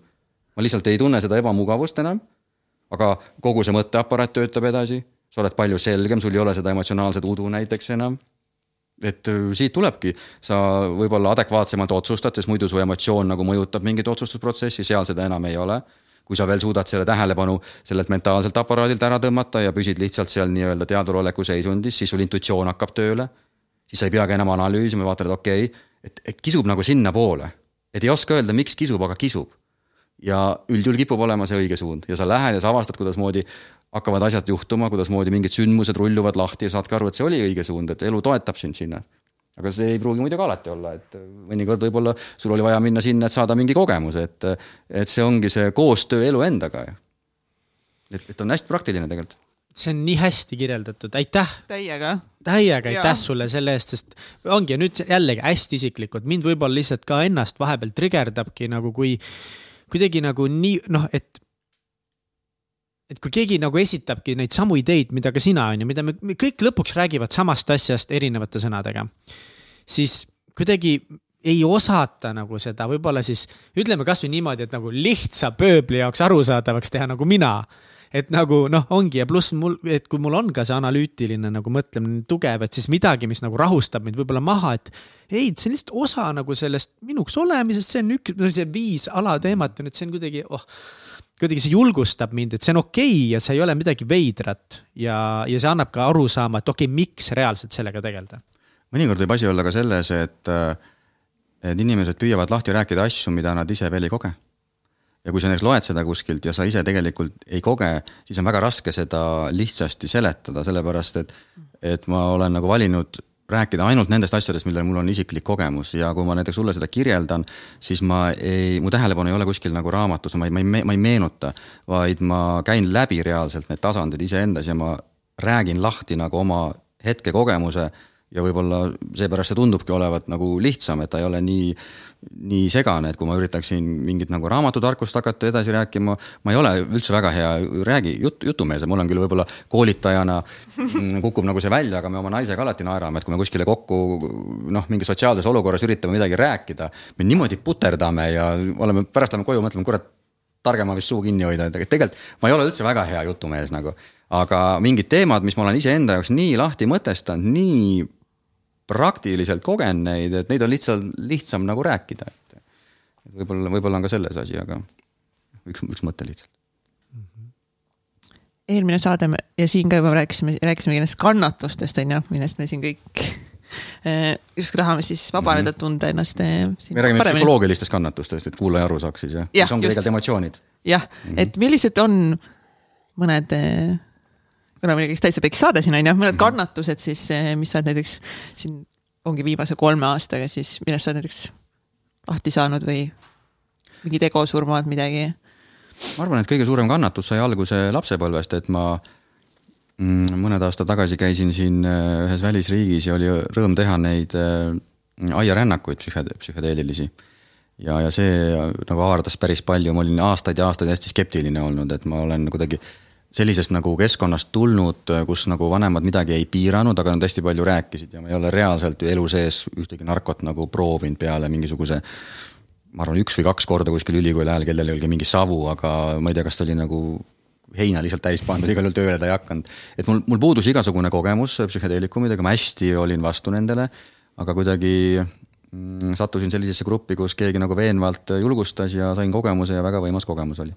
ma lihtsalt ei tunne seda ebamugavust enam. aga kogu see mõtteaparaat töötab edasi, sa oled palju selgem, sul ei ole seda emotsionaalset udu näiteks enam. et äh, siit tulebki, sa võib-olla adekvaatsemalt otsustad, sest muidu su emotsioon nagu mõjutab mingit otsustusprotsessi, seal seda enam ei ole kui sa veel suudad selle tähelepanu sellelt mentaalselt aparaadilt ära tõmmata ja püsid lihtsalt seal nii-öelda teaduroleku seisundis, siis sul intuitsioon hakkab tööle. siis sa ei peagi enam analüüsima, vaatad, et okei okay,, et, et kisub nagu sinnapoole. et ei oska öelda, miks kisub, aga kisub. ja üldjuhul kipub olema see õige suund ja sa lähed ja sa avastad, kuidasmoodi hakkavad asjad juhtuma, kuidasmoodi mingid sündmused rulluvad lahti ja saadki aru, et see oli õige suund, et elu toetab sind sinna aga see ei pruugi muidugi alati olla, et mõnikord võib-olla sul oli vaja minna sinna, et saada mingi kogemus, et, et see ongi see koostöö elu endaga. et, et on hästi praktiline tegelikult. see on nii hästi kirjeldatud, aitäh. täiega. täiega aitäh sulle selle eest, sest ongi nüüd jällegi hästi isiklikult, mind võib-olla lihtsalt ka ennast vahepeal trigerdabki nagu kui kuidagi nagu nii noh, et et kui keegi nagu esitabki neid samu ideid, mida ka sina on ju, mida me, me kõik lõpuks räägivad samast asjast erinevate sõnadega, siis kuidagi ei osata nagu seda võib-olla siis ütleme kasvõi niimoodi, et nagu lihtsa pööbli jaoks arusaadavaks teha nagu mina. et nagu noh, ongi ja pluss mul, et kui mul on ka see analüütiline nagu mõtlemine tugev, et siis midagi, mis nagu rahustab mind võib-olla maha, et ei, see on lihtsalt osa nagu sellest minuks olemisest, see on üks, see viis alateemat on, et see on kuidagi, oh kuidagi see julgustab mind, et see on okei okay ja see ei ole midagi veidrat ja, ja see annab ka aru saama, et okei okay,, miks reaalselt sellega tegeleda. mõnikord võib asi olla ka selles, et, et inimesed püüavad lahti rääkida asju, mida nad ise veel ei koge. ja kui sa näiteks loed seda kuskilt ja sa ise tegelikult ei koge, siis on väga raske seda lihtsasti seletada, sellepärast et, et ma olen nagu valinud rääkida ainult nendest asjadest, millel mul on isiklik kogemus. Ja kui ma näiteks sulle seda kirjeldan, siis ma ei, mu tähelepanu ei ole kuskil nagu raamatus, ma ei, ma ei, ma ei meenuta, vaid ma käin läbi reaalselt need tasandid iseendas ja ma räägin lahti nagu oma hetkekogemuse ja võib-olla seepärast see tundubki olevat nagu lihtsam, et ta ei ole nii nii segane, et kui ma üritaksin mingit nagu raamatutarkust hakata edasi rääkima, ma ei ole üldse väga hea räägi, jut-, jutumees ja mul on küll võib-olla koolitajana mm, kukub nagu see välja, aga me oma naisega alati naerame, et kui me kuskile kokku noh, mingi sotsiaalses olukorras üritame midagi rääkida, me niimoodi puterdame ja oleme, pärast lähme koju, mõtleme, kurat, targema vist suu kinni hoida, et tegelikult ma ei ole üldse väga hea jutumees nagu. aga mingid teemad, mis ma olen iseenda jaoks nii lahti mõtestanud, nii praktiliselt kogen neid, et neid on lihtsalt lihtsam nagu rääkida, et. võib-olla, võib-olla on ka selles asi, aga üks, üks mõte lihtsalt. eelmine saade ja siin ka juba rääkisime, rääkisimegi nendest kannatustest on ju, millest me siin kõik eh, justkui tahame siis vabaneda, mhm. tunda ennast. Eh, me räägime paremini. psühholoogilistest kannatustest, et kuulaja aru saaks siis jah ja,, mis ongi tegelikult emotsioonid. jah mm, -hmm. et millised on mõned eh, kuna meil käis täitsa pikk saade siin on ju, mõned mhm. kannatused siis, eh, mis sa oled näiteks siin ongi viimase kolme aastaga siis, millest sa oled näiteks lahti saanud või mingid egosurmad, midagi? ma arvan, et kõige suurem kannatus sai alguse lapsepõlvest, et ma mm, mõned aastad tagasi käisin siin eh, ühes välisriigis ja oli rõõm teha neid eh, aiarännakuid psühhe-, psühhedeelilisi. ja, ja see nagu haardas päris palju, ma olin aastaid ja aastaid hästi skeptiline olnud, et ma olen kuidagi sellisest nagu keskkonnast tulnud, kus nagu vanemad midagi ei piiranud, aga nad hästi palju rääkisid ja ma ei ole reaalselt ju elu sees ühtegi narkot nagu proovinud peale mingisuguse ma arvan, üks või kaks korda kuskil ülikooli ajal kellelgi oli mingi savu, aga ma ei tea, kas ta oli nagu heina lihtsalt täis pandud, igal juhul tööle ta ei hakanud. et mul, mul puudus igasugune kogemus psühhedeelikumidega, ma hästi olin vastu nendele, aga kuidagi mm, sattusin sellisesse gruppi, kus keegi nagu veenvalt julgustas ja sain kogemuse ja väga võimas kogemus oli.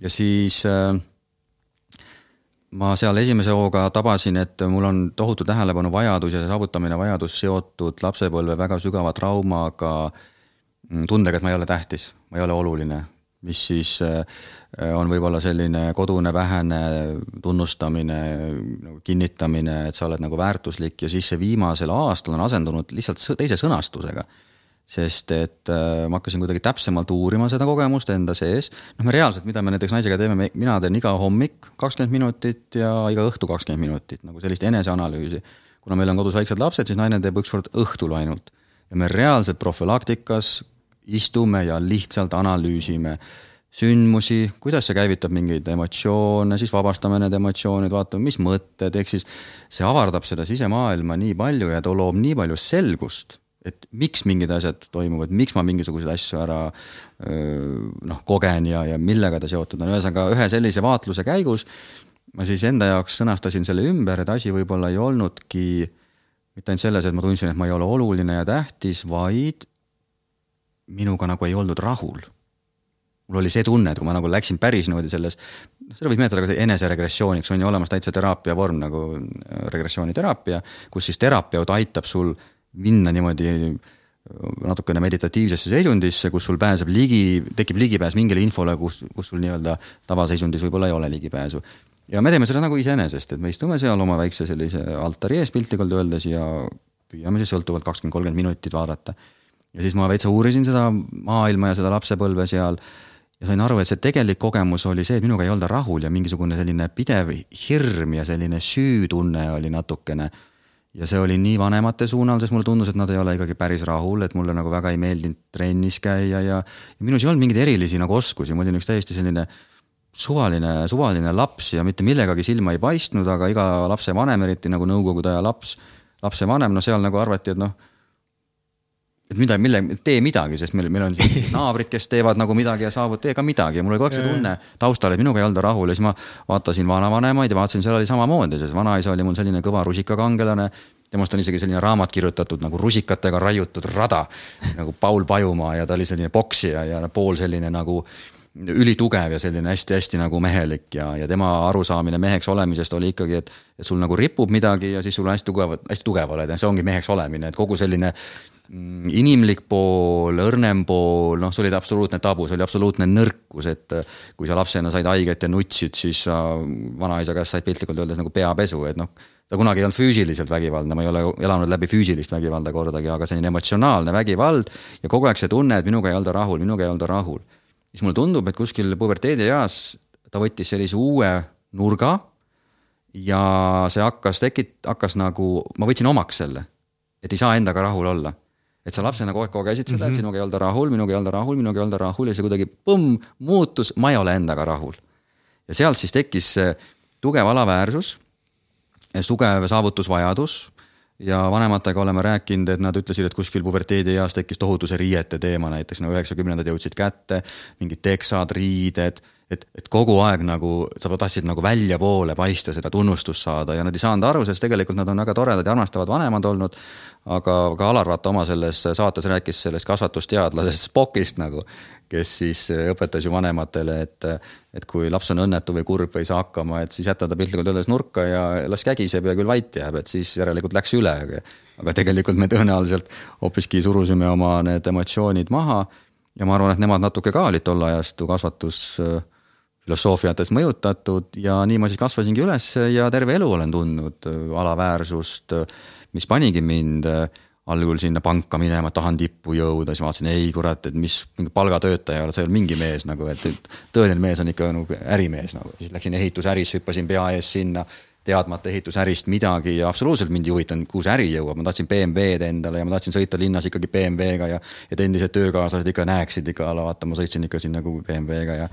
ja siis äh, ma seal esimese hooga tabasin, et mul on tohutu tähelepanu vajadus ja saavutamine vajadus seotud lapsepõlve väga sügava traumaga, mm, tundega, et ma ei ole tähtis, ma ei ole oluline, mis siis äh, on võib-olla selline kodune vähene tunnustamine, nagu kinnitamine, et sa oled nagu väärtuslik ja siis see viimasel aastal on asendunud lihtsalt teise sõnastusega sest et äh, ma hakkasin kuidagi täpsemalt uurima seda kogemust enda sees. noh, me reaalselt, mida me näiteks naisega teeme, mina teen iga hommik kakskümmend minutit ja iga õhtu kakskümmend minutit nagu sellist eneseanalüüsi. kuna meil on kodus väiksed lapsed, siis naine teeb ükskord õhtul ainult ja me reaalselt profülaktikas istume ja lihtsalt analüüsime sündmusi, kuidas see käivitab mingeid emotsioone, siis vabastame need emotsioonid, vaatame, mis mõtted, ehk siis see avardab seda sisemaailma nii palju ja too loob nii palju selgust et miks mingid asjad toimuvad, miks ma mingisuguseid asju ära noh, kogen ja, ja millega ta seotud on, ühesõnaga ühe sellise vaatluse käigus ma siis enda jaoks sõnastasin selle ümber, et asi võib-olla ei olnudki mitte ainult selles, et ma tundsin, et ma ei ole oluline ja tähtis, vaid minuga nagu ei oldud rahul. mul oli see tunne, et kui ma nagu läksin päris niimoodi selles, noh, seda võib nimetada ka eneseregressiooniks, on ju olemas täitsa teraapia vorm nagu äh, regressiooniteraapia, kus siis terapeut aitab sul minna niimoodi natukene meditatiivsesse seisundisse, kus sul pääseb ligi, tekib ligipääs mingile infole, kus, kus sul nii-öelda tavaseisundis võib-olla ei ole ligipääsu. ja me teeme seda nagu iseenesest, et me istume seal oma väikse sellise altari ees piltlikult öeldes ja püüame siis sõltuvalt kakskümmend, kolmkümmend minutit vaadata. ja siis ma veitsa uurisin seda maailma ja seda lapsepõlve seal ja sain aru, et see tegelik kogemus oli see, et minuga ei olda rahul ja mingisugune selline pidev hirm ja selline süütunne oli natukene ja see oli nii vanemate suunal, sest mulle tundus, et nad ei ole ikkagi päris rahul, et mulle nagu väga ei meeldinud trennis käia ja, ja minus ei olnud mingeid erilisi nagu oskusi, ma olin üks täiesti selline suvaline, suvaline laps ja mitte millegagi silma ei paistnud, aga iga lapsevanem, eriti nagu nõukogude aja laps, lapsevanem, no seal nagu arvati, et noh et mida, mille, tee midagi, sest meil, meil on naabrid, kes teevad nagu midagi ja saavad, tee ka midagi. Ja mul oli kogu aeg see tunne taustal, et minuga ei olda rahul ja siis ma vaatasin vanavanemaid ja vaatasin, seal oli samamoodi, sest vanaisa oli mul selline kõva rusikakangelane. temast on isegi selline raamat kirjutatud nagu rusikatega raiutud rada nagu Paul Pajumaa ja ta oli selline poksija ja pool selline nagu ülitugev ja selline hästi-hästi nagu mehelik ja, ja tema arusaamine meheks olemisest oli ikkagi, et, et sul nagu ripub midagi ja siis sul on hästi tugev, hästi tugev oled ja see ongi meheks olemine, et kogu selline inimlik pool, õrnem pool, noh, see oli absoluutne tabu, see oli absoluutne nõrkus, et äh, kui sa lapsena said haiget ja nutsid, siis sa vanaisa käest said piltlikult öeldes nagu peapesu, et noh, ta kunagi ei olnud füüsiliselt vägivaldne, ma ei ole elanud läbi füüsilist vägivalda kordagi, aga selline emotsionaalne vägivald ja kogu aeg see tunne, et minuga ei olda rahul, minuga ei olda rahul. siis mulle tundub, et kuskil puberteedieas ta võttis sellise uue nurga ja see hakkas tekit-, hakkas nagu, ma võtsin omaks selle, et ei saa endaga rahul olla et sa lapsena kogu aeg kogesid seda mm, -hmm. et mhm. sinuga ei olda rahul, minuga ei olda rahul, minuga ei olda rahul ja see kuidagi põmm, muutus, ma ei ole endaga rahul. ja sealt siis tekkis tugev alaväärsus, tugev saavutusvajadus ja vanematega oleme rääkinud, et nad ütlesid, et kuskil puberteedieas tekkis tohutu see riiete teema, näiteks no üheksakümnendad jõudsid kätte, mingid teksad, riided, et, et kogu aeg nagu sa tahtsid nagu väljapoole paista, seda tunnustust saada ja nad ei saanud aru, sest tegelikult nad on väga toredad ja armastavad vanemad olnud aga ka Alar vaata oma selles saates rääkis sellest kasvatusteadlasest Spockist nagu, kes siis õpetas ju vanematele, et, et kui laps on õnnetu või kurb või ei saa hakkama, et siis jäta ta piltlikult öeldes nurka ja las kägiseb ja küll vait jääb, et siis järelikult läks üle. aga tegelikult me tõenäoliselt hoopiski surusime oma need emotsioonid maha ja ma arvan, et nemad natuke ka olid tol ajastu kasvatus filosoofiates mõjutatud ja nii ma siis kasvasingi üles ja terve elu olen tundnud alaväärsust mis panigi mind äh, algul sinna panka minema, tahan tippu jõuda, siis vaatasin, ei kurat, et mis mingi palgatöötaja, sa ei ole mingi mees nagu, et tõeline mees on ikka nagu ärimees nagu, siis läksin ehitusärisse, hüppasin pea ees sinna teadmata ehitusärist midagi ja absoluutselt mind ei huvitanud, kuhu see äri jõuab, ma tahtsin BMW-d endale ja ma tahtsin sõita linnas ikkagi BMW-ga ja et endised töökaaslased ikka näeksid ikka, vaata, ma sõitsin ikka siin nagu BMW-ga ja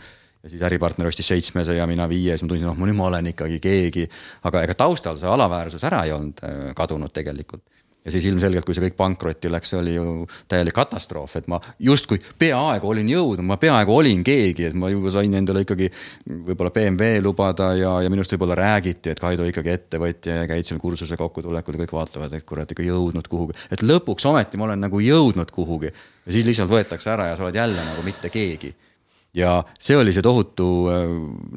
ja siis äripartner ostis seitsmese ja mina viies, ma tundsin, noh, nüüd ma olen ikkagi keegi. aga ega taustal see alaväärsus ära ei olnud äh, kadunud tegelikult. ja siis ilmselgelt, kui see kõik pankrotti läks, see oli ju täielik katastroof, et ma justkui peaaegu olin jõudnud, ma peaaegu olin keegi, et ma juba sain endale ikkagi võib-olla BMW lubada ja, ja minust võib-olla räägiti, et Kaido ikkagi ettevõtja ja käid seal kursuse kokkutulekul ja kõik vaatavad, et kurat ikka jõudnud kuhugi. et lõpuks ometi ma olen nagu jõudnud kuhugi ja siis lihtsalt võetakse ära ja sa oled jälle nagu mitte keegi ja see oli see tohutu äh,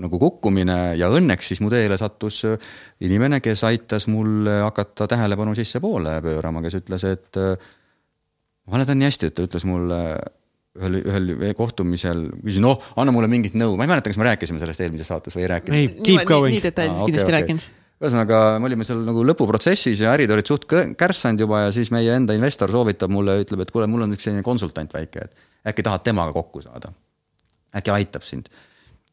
nagu kukkumine ja õnneks siis mu teele sattus äh, inimene, kes aitas mul hakata tähelepanu sissepoole pöörama, kes ütles, et äh, ma mäletan nii hästi, et ta ütles mulle ühel, ühel kohtumisel, küsin, noh, anna mulle mingit nõu, ma ei mäleta, kas me rääkisime sellest eelmises saates või ei rääkinud. ei, keep going. nii detailselt kindlasti okay, rääkinud okay ühesõnaga, me olime seal nagu lõpuprotsessis ja ärid olid suht kärssanud juba ja siis meie enda investor soovitab mulle, ütleb, et kuule, mul on üks selline konsultant väike, et äkki tahad temaga kokku saada äkki aitab sind.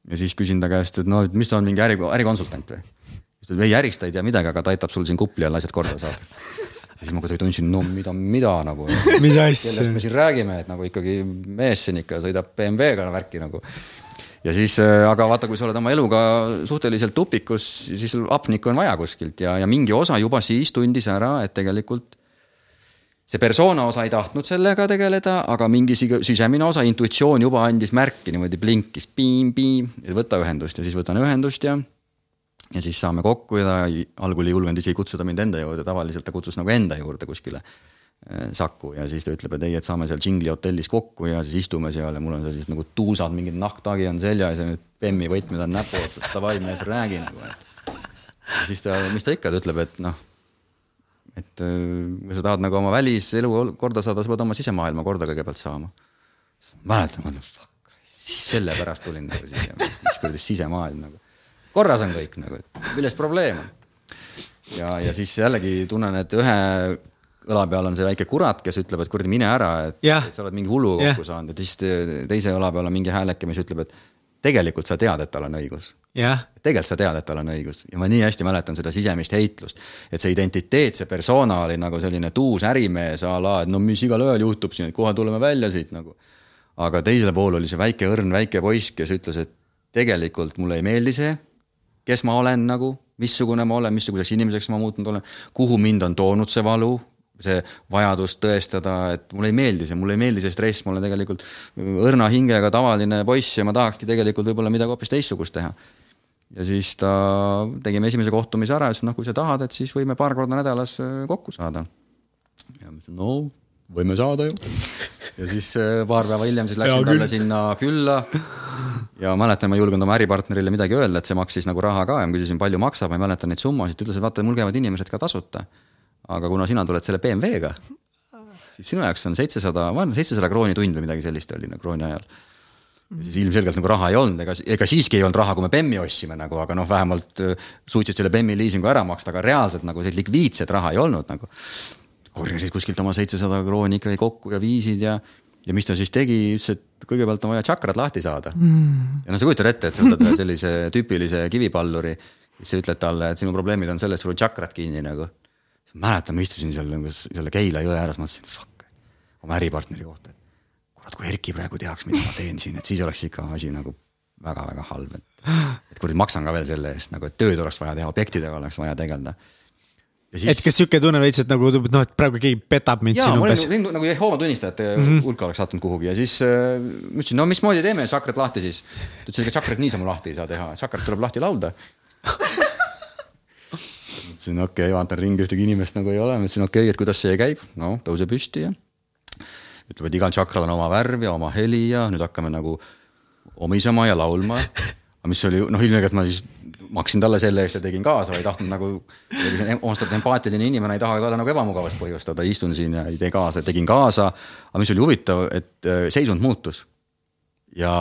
ja siis küsin ta käest, et no, et mis ta on, mingi äri, ärikonsultant või? siis ta ütleb, ei ärist ta ei tea midagi, aga ta aitab sul siin kupli all asjad korda saada. ja siis ma kuidagi tundsin, no mida, mida nagu. mis asja? kellest me siin räägime, et nagu ikkagi mees siin ikka sõidab BMW-ga värki nagu ja siis, äh, aga vaata, kui sa oled oma eluga suhteliselt tupikus, siis hapnikku on vaja kuskilt ja, ja mingi osa juba siis tundis ära, et tegelikult see persona osa ei tahtnud sellega tegeleda, aga mingi sisemine osa, intuitsioon juba andis märki, niimoodi blinkis piim-piim, võta ühendust ja siis võtan ühendust ja ja siis saame kokku ja algul ei julgenud isegi kutsuda mind enda juurde, tavaliselt ta kutsus nagu enda juurde kuskile Saku ja siis ta ütleb, et ei, et saame seal Džingli hotellis kokku ja siis istume seal ja mul on sellised nagu tuusad, mingid nahktagi on seljas ja need Bemmi võtmed on näpu otsas, davai mees, räägi nagu. ja siis ta, mis ta ikka, ta ütleb, et noh, et kui sa tahad nagu oma väliselu korda saada, sa pead oma sisemaailma korda kõigepealt saama. mäletan, ma mõtlen, fuck, sellepärast tulin nagu siia, mis kuradi sisemaailm nagu. korras on kõik nagu, et milles probleem on. ja, ja siis jällegi tunnen, et ühe õla peal on see väike kurat, kes ütleb, et kuradi mine ära, et, et sa oled mingi hullu kokku yeah. saanud ja siis teise õla peal on mingi hääleke, mis ütleb, et tegelikult sa tead, et tal on õigus. Yeah.. tegelikult sa tead, et tal on õigus. Ja ma nii hästi mäletan seda sisemist heitlust, et see identiteet, see persona oli nagu selline tuus ärimees a la, et no mis igal ööl juhtub siin, et kohe tuleme välja siit nagu. aga teisel pool oli see väike õrn väike poiss, kes ütles, et tegelikult mulle ei meeldi see, kes ma olen nagu, missugune ma olen, missuguseks inimeseks ma muutunud olen, kuhu mind on toonud see valu, see vajadus tõestada, et mulle ei meeldi see, mulle ei meeldi see stress, ma olen tegelikult õrna hingega tavaline poiss ja ma tahakski tegelikult võib-olla midagi hoopis teistsugust teha. ja siis ta, tegime esimese kohtumise ära, ütles, et noh, kui sa tahad, et siis võime paar korda nädalas äh, kokku saada. ja ma ütlesin, no võime saada ju. ja siis äh, paar päeva hiljem siis läksin talle sinna külla ja mäletan, ma ei julgenud oma äripartnerile midagi öelda, et see maksis nagu raha ka ja ma küsisin, palju maksab, ma ei mäleta neid summasid, ta ütles, et vaata, mul käivad inimesed ka tasuta aga kuna sina tuled selle BMW-ga, siis sinu jaoks on seitsesada, ma arvan, seitsesada krooni tund või midagi sellist oli nagu krooni ajal. ja siis ilmselgelt nagu raha ei olnud, ega, ega siiski ei olnud raha, kui me BEM-i ostsime nagu, aga noh, vähemalt äh, suutsid selle BEM-i liisingu ära maksta, aga reaalselt nagu sellist likviidset raha ei olnud nagu. korjasid kuskilt oma seitsesada krooni ikkagi kokku ja viisid ja, ja mis ta siis tegi, ütles, et kõigepealt on vaja tšakrad lahti saada mm.. ja no sa kujutad ette, et sa võtad ühe sellise tüüpilise kivipalluri, siis sa ütled talle, et sinu probleemid on selles, sul on tšakrad kinni nagu mäletan, ma istusin seal nagu selle Keila jõe ääres, mõtlesin, fuck, oma äripartneri kohta, et kurat, kui Erki praegu teaks, mida ma teen siin, et siis oleks ikka asi nagu väga-väga halb, et. et kurat, maksan ka veel selle eest nagu, et tööd oleks vaja teha, objektidega oleks vaja tegeleda. Siis... et kas sihuke tunne veits, et nagu noh, et praegu keegi petab mind siin umbes. nagu, nagu Jehoova tunnistajate mm -hmm. hulka oleks sattunud kuhugi ja siis äh, ma ütlesin, no mismoodi teeme tšakrat lahti siis. ta ütles, ega tšakrat niisama lahti ei saa teha, tšakrat tuleb lahti laulda ütlesin okei okay,, vaatan ringi, ühtegi inimest nagu ei ole, ma ütlesin okei okay,, et kuidas see käib, no tõuse püsti ja ütleb, et igal tšakral on oma värv ja oma heli ja nüüd hakkame nagu omisema ja laulma. aga mis oli noh, ilmselgelt ma siis maksin talle selle eest ja tegin kaasa, ei tahtnud nagu, omastatud empaatiline inimene ei taha talle nagu ebamugavust põhjustada, istun siin ja ei tee kaasa, tegin kaasa. aga mis oli huvitav, et äh, seisund muutus. ja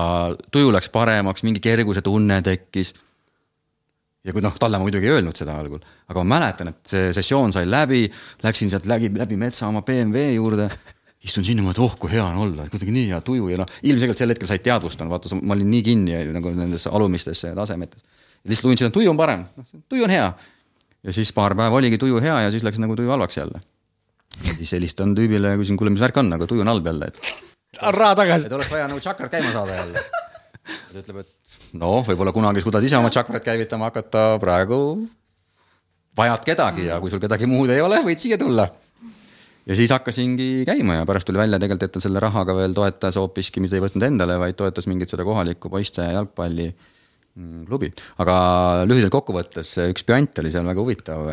tuju läks paremaks, mingi kerguse tunne tekkis ja kui noh, talle ma muidugi ei öelnud seda algul, aga ma mäletan, et see sessioon sai läbi, läksin sealt läbi, läbi metsa oma BMW juurde. istun sinna, mõtlen, oh kui hea on olla, kuidagi nii hea tuju ja noh, ilmselgelt sel hetkel said teadvustanud, vaata, ma olin nii kinni nagu nendes alumistes tasemetes. lihtsalt tundsin, et tuju on parem, noh, tuju on hea. ja siis paar päeva oligi tuju hea ja siis läks nagu tuju halvaks jälle. ja siis helistan tüübile ja küsin, kuule, mis värk on, aga tuju on halb jälle, et. raha tagasi. et oleks vaja nagu tšakrat käima saada jälle. ta ütleb, et noh, võib-olla kunagi suudad ise oma tšakrat käivitama hakata, praegu vajad kedagi ja kui sul kedagi muud ei ole, võid siia tulla. ja siis hakkasingi käima ja pärast tuli välja tegelikult, et ta selle rahaga veel toetas hoopiski, mitte ei võtnud endale, vaid toetas mingit seda kohalikku poiste jalgpalli mm, klubi, aga lühidalt kokkuvõttes üks püant oli seal väga huvitav.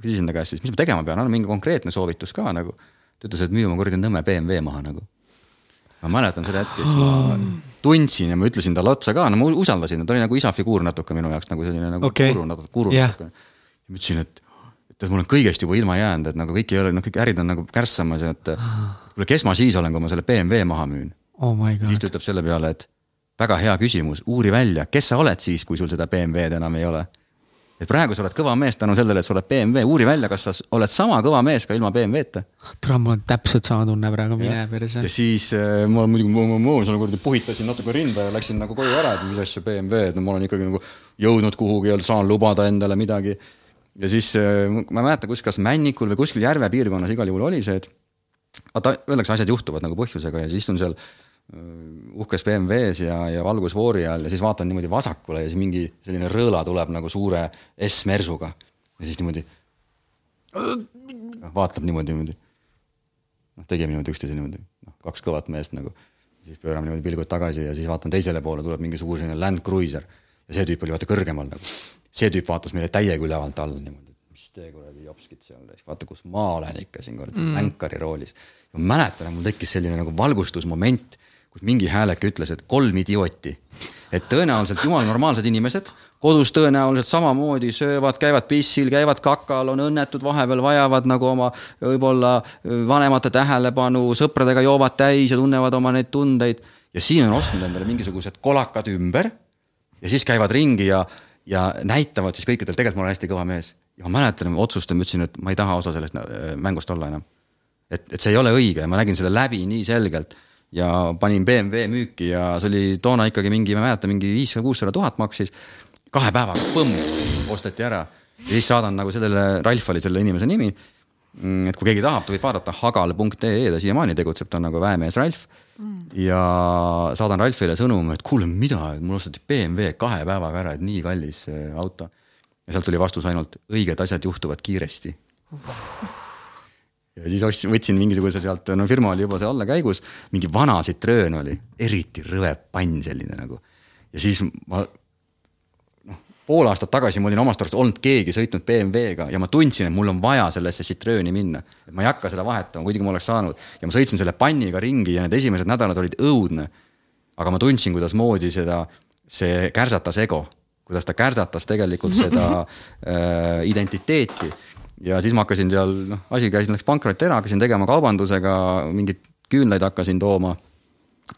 küsisin ta käest siis, mis ma tegema pean, anna mingi konkreetne soovitus ka nagu. ta ütles, et müü oma kuradi Nõmme BMW maha nagu. Ma mäletan seda hetke, siis ma tundsin ja ma ütlesin talle otsa ka, no ma usaldasin, ta oli nagu isa figuur natuke minu jaoks nagu selline nagu okay. guru, natuke guru yeah. natuke. ja ma ütlesin, et, et mul on kõigest juba ilma jäänud, et nagu kõik ei ole, noh, kõik ärid on nagu kärssamas ja et kuule, kes ma siis olen, kui ma selle BMW maha müün oh. siis ta ütleb selle peale, et väga hea küsimus, uuri välja, kes sa oled siis, kui sul seda BMW-d enam ei ole et praegu sa oled kõva mees tänu sellele, et sa oled BMW, uuri välja, kas sa oled sama kõva mees ka ilma BMW-ta. tule, mul on täpselt sama tunne praegu, mine perse. ja siis äh, ma muidugi, ma, ma seal kuradi puhitasin natuke rinda ja läksin nagu koju ära, et mis asja BMW, et no ma olen ikkagi nagu jõudnud kuhugi ja saan lubada endale midagi. ja siis äh, ma ei mäleta, kus, kas Männikul või kuskil järve piirkonnas igal juhul oli see, et vaata, öeldakse, asjad juhtuvad nagu põhjusega ja siis istun seal uhkes BMW-s ja, ja valgusfoori all ja siis vaatan niimoodi vasakule ja siis mingi selline rõõla tuleb nagu suure S-mersuga. ja siis niimoodi. vaatab niimoodi, niimoodi. noh, tegime niimoodi üksteise niimoodi, noh, kaks kõvat meest nagu. siis pöörame niimoodi pilgud tagasi ja siis vaatan teisele poole, tuleb mingi suur selline Land Cruiser. ja see tüüp oli vaata kõrgemal nagu. see tüüp vaatas meile täiega ülevalt alla niimoodi, mis tee kuradi jopskit seal, vaata, kus ma olen ikka siin kuradi mm. änkari roolis. ma mäletan, mul tekkis selline nagu valgustusmoment, kus mingi hääleke ütles, et kolm idiooti. et tõenäoliselt jumala normaalsed inimesed, kodus tõenäoliselt samamoodi söövad, käivad pissil, käivad kakal, on õnnetud, vahepeal vajavad nagu oma võib-olla vanemate tähelepanu, sõpradega joovad täis ja tunnevad oma neid tundeid. ja siin on ostnud endale mingisugused kolakad ümber ja siis käivad ringi ja ja näitavad siis kõikidel, tegelikult ma olen hästi kõva mees. ja ma mäletan, ma otsustasin, ma ütlesin, et ma ei taha osa sellest äh, mängust olla enam. et, et see ei ole õige, ma nägin selle läbi nii selgelt ja panin BMW müüki ja see oli toona ikkagi mingi, ma ei mäleta, mingi viissada, kuussada tuhat maksis. kahe päevaga, põmm, osteti ära ja siis saadan nagu sellele, Ralf oli selle inimese nimi. Mm, et kui keegi tahab, ta võib vaadata hagal.ee, ta siiamaani tegutseb, ta on nagu väemees Ralf ja saadan Ralfile sõnumi, et kuule, mida, mul osteti BMW kahe päevaga ära, et nii kallis auto. ja sealt tuli vastus ainult, õiged asjad juhtuvad kiiresti. Ja siis ostsin, võtsin mingisuguse sealt, no firma oli juba seal allakäigus, mingi vana Citroen oli, eriti rõve pann selline nagu. ja siis ma pool aastat tagasi ma olin omast arust olnud keegi sõitnud BMW-ga ja ma tundsin, et mul on vaja sellesse Citroeni minna. et ma ei hakka seda vahetama, kuigi ma oleks saanud ja ma sõitsin selle panniga ringi ja need esimesed nädalad olid õudne. aga ma tundsin, kuidasmoodi seda, see kärsatas ego, kuidas ta kärsatas tegelikult seda äh, identiteeti. Ja siis ma hakkasin seal, noh, asi käis, läks pankrotti ära, hakkasin tegema kaubandusega, mingeid küünlaid hakkasin tooma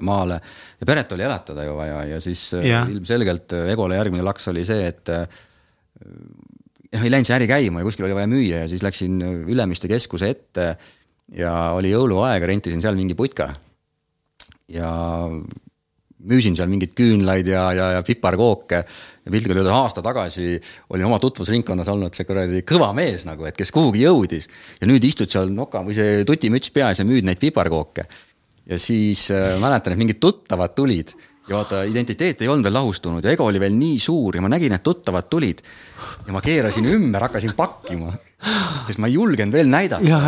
maale ja peret oli elatada ju vaja ja siis äh, ja. ilmselgelt äh, Egole järgmine laks oli see, et äh, noh, ei läinud see äri käima ja kuskil oli vaja müüa ja siis läksin Ülemiste keskuse ette ja oli jõuluaeg rentisin seal mingi putka. ja müüsin seal mingeid küünlaid ja, ja, ja piparkooke. Piltlikult öeldes aasta tagasi olin oma tutvusringkonnas olnud see kuradi kõva mees nagu, et kes kuhugi jõudis. ja nüüd istud seal noka või see tutimüts peas ja müüd neid piparkooke ja siis äh, mäletan, et mingid tuttavad tulid ja vaata, identiteet ei olnud veel lahustunud ja ego oli veel nii suur ja ma nägin, et tuttavad tulid. ja ma keerasin ümber, hakkasin pakkima, sest ma ei julgenud veel näidata.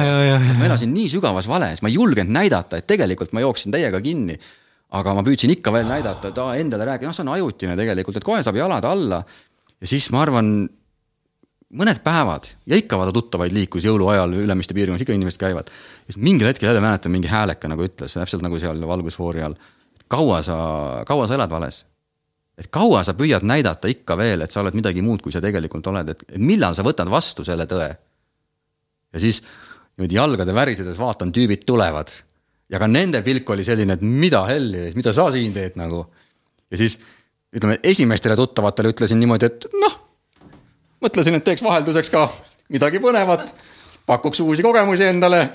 ma elasin nii sügavas vales, ma ei julgenud näidata, et tegelikult ma jooksin täiega kinni. Aga ma püüdsin ikka veel näidata, et aa, endale rääkida, noh, see on ajutine tegelikult, et kohe saab jalad alla. ja siis ma arvan, mõned päevad ja ikka vaata tuttavaid liikus jõuluajal Ülemiste piirkonnas, ikka inimesed käivad. ja siis mingil hetkel jälle mäletan, mingi hääleka nagu ütles, täpselt nagu seal valgusfoori all. kaua sa, kaua sa elad vales? et kaua sa püüad näidata ikka veel, et sa oled midagi muud, kui sa tegelikult oled, et millal sa võtad vastu selle tõe? ja siis niimoodi jalgade värisedes vaatan, tüübid tulevad. Ja ka nende pilk oli selline, et mida helli, mida sa siin teed nagu. ja siis ütleme, esimestele tuttavatele ütlesin niimoodi, et noh mõtlesin, et teeks vahelduseks ka midagi põnevat, pakuks uusi kogemusi endale.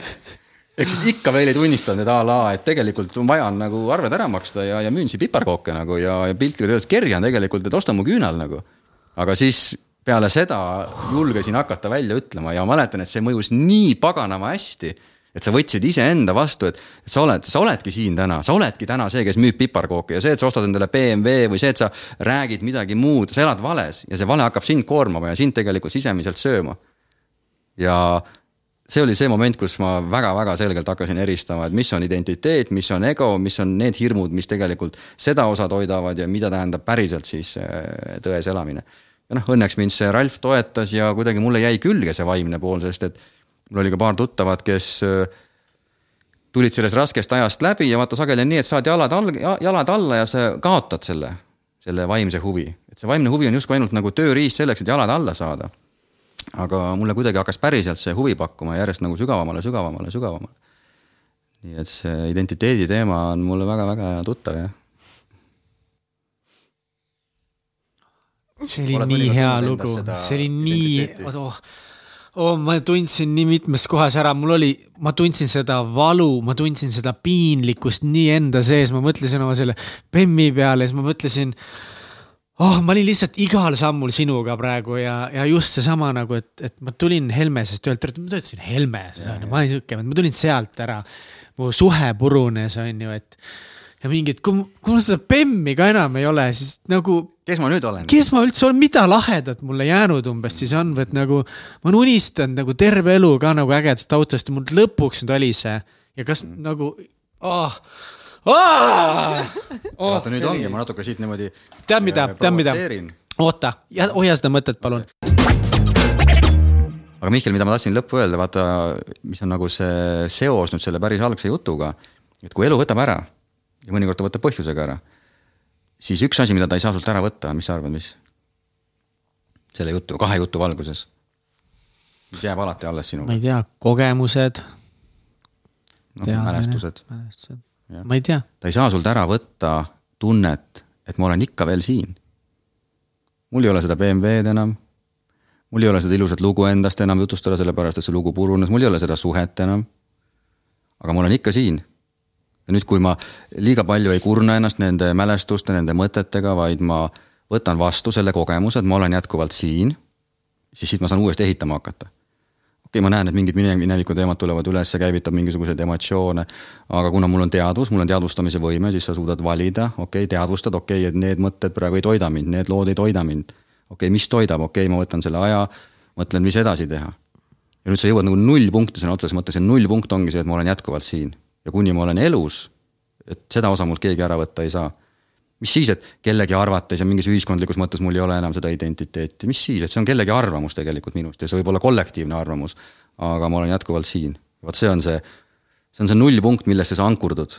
ehk siis ikka veel ei tunnistanud, et a la, et tegelikult on vaja nagu arved ära maksta ja, ja müün siin piparkooke nagu ja, ja piltlikult öeldes kerjan tegelikult, et osta mu küünal nagu. aga siis peale seda julgesin hakata välja ütlema ja mäletan, et see mõjus nii paganama hästi et sa võtsid iseenda vastu, et, et sa oled, sa oledki siin täna, sa oledki täna see, kes müüb piparkooke ja see, et sa ostad endale BMW või see, et sa räägid midagi muud, sa elad vales ja see vale hakkab sind koormama ja sind tegelikult sisemiselt sööma. ja see oli see moment, kus ma väga-väga selgelt hakkasin eristama, et mis on identiteet, mis on ego, mis on need hirmud, mis tegelikult seda osa toidavad ja mida tähendab päriselt siis äh, tões elamine. ja noh, õnneks mind see Ralf toetas ja kuidagi mulle jäi külge see vaimne pool, sest et mul oli ka paar tuttavat, kes äh, tulid sellest raskest ajast läbi ja vaata sageli on nii, et saad jalad all, jalad alla ja sa kaotad selle, selle vaimse huvi. et see vaimne huvi on justkui ainult nagu tööriist selleks, et jalad alla saada. aga mulle kuidagi hakkas päriselt see huvi pakkuma järjest nagu sügavamale, sügavamale, sügavamale. nii et see identiteedi teema on mulle väga-väga tuttav, jah. see oli Oled nii hea lugu, see oli nii, oh oh,. ma tundsin nii mitmes kohas ära, mul oli, ma tundsin seda valu, ma tundsin seda piinlikkust nii enda sees, ma mõtlesin oma selle Bemmi peale, siis ma mõtlesin oh, ma olin lihtsalt igal sammul sinuga praegu ja, ja just seesama nagu, et, et ma tulin Helmesest ühelt ma töötasin Helmes, ma olin sihuke, ma tulin sealt ära. mu suhe purunes, on ju, et ja mingid, kui, kui mul seda bemmi ka enam ei ole, siis nagu. kes ma nüüd olen? kes ma üldse olen, mida lahedat mulle jäänud umbes siis on, et nagu ma olen unistanud nagu terve elu ka nagu ägedast autost ja mul lõpuks nüüd oli see ja kas mm. nagu oh, Oh, vaata nüüd ongi, ma natuke siit niimoodi. tead mida, äh, tead mida, oota, hoia seda mõtet, palun aga Mihkel, mida ma tahtsin lõppu öelda, vaata, mis on nagu see seos nüüd selle päris algse jutuga, et kui elu võtab ära ja mõnikord ta võtab põhjusega ära, siis üks asi, mida ta ei saa sult ära võtta, mis sa arvad, mis? selle jutu, kahe jutu valguses. mis jääb alati alles sinuga? ma ei tea, kogemused. noh, mälestused. mälestused, ma ei tea. ta ei saa sult ära võtta tunnet, et ma olen ikka veel siin. mul ei ole seda BMW-d enam. mul ei ole seda ilusat lugu endast enam jutustada, sellepärast et see lugu purunes, mul ei ole seda suhet enam. aga ma olen ikka siin. Ja nüüd, kui ma liiga palju ei kurna ennast nende mälestuste, nende mõtetega, vaid ma võtan vastu selle kogemuse, et ma olen jätkuvalt siin, siis siit ma saan uuesti ehitama hakata. okei okay,, ma näen, et mingid mineviku teemad tulevad üles, see käivitab mingisuguseid emotsioone, aga kuna mul on teadvus, mul on teadvustamise võime, siis sa suudad valida, okei okay,, teadvustad, okei okay,, et need mõtted praegu ei toida mind, need lood ei toida mind. okei okay,, mis toidab, okei okay,, ma võtan selle aja, mõtlen, mis edasi teha. ja nüüd sa jõuad nagu nullpunkti sõna otseses mõttes ja nullpunkt ongi see, et ma olen jätkuvalt siin. Ja kuni ma olen elus, et seda osa mult keegi ära võtta ei saa mis siis, et kellegi arvates ja mingis ühiskondlikus mõttes mul ei ole enam seda identiteeti, mis siis, et see on kellegi arvamus tegelikult minust ja see võib olla kollektiivne arvamus. aga ma olen jätkuvalt siin, vot see on see, see on see nullpunkt, millesse sa ankurdud.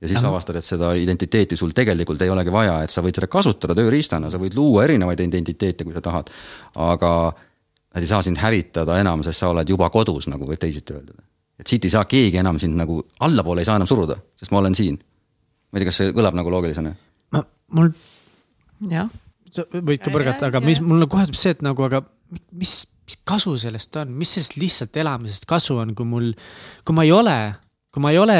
ja siis Aha. avastad, et seda identiteeti sul tegelikult ei olegi vaja, et sa võid seda kasutada tööriistana, sa võid luua erinevaid identiteete, kui sa tahad. aga nad ei saa sind hävitada enam, sest sa oled juba kodus, nagu võib teisiti öelda. Et siit ei saa keegi enam sind nagu allapoole ei saa enam suruda, sest ma olen siin. ma ei tea, kas see kõlab nagu loogilisena mul. jah. sa võid ka põrgata, aga ja, mis mul kohe tuleb see, et nagu, aga mis, mis kasu sellest on, mis sellest lihtsalt elamisest kasu on, kui mul, kui ma ei ole, kui ma ei ole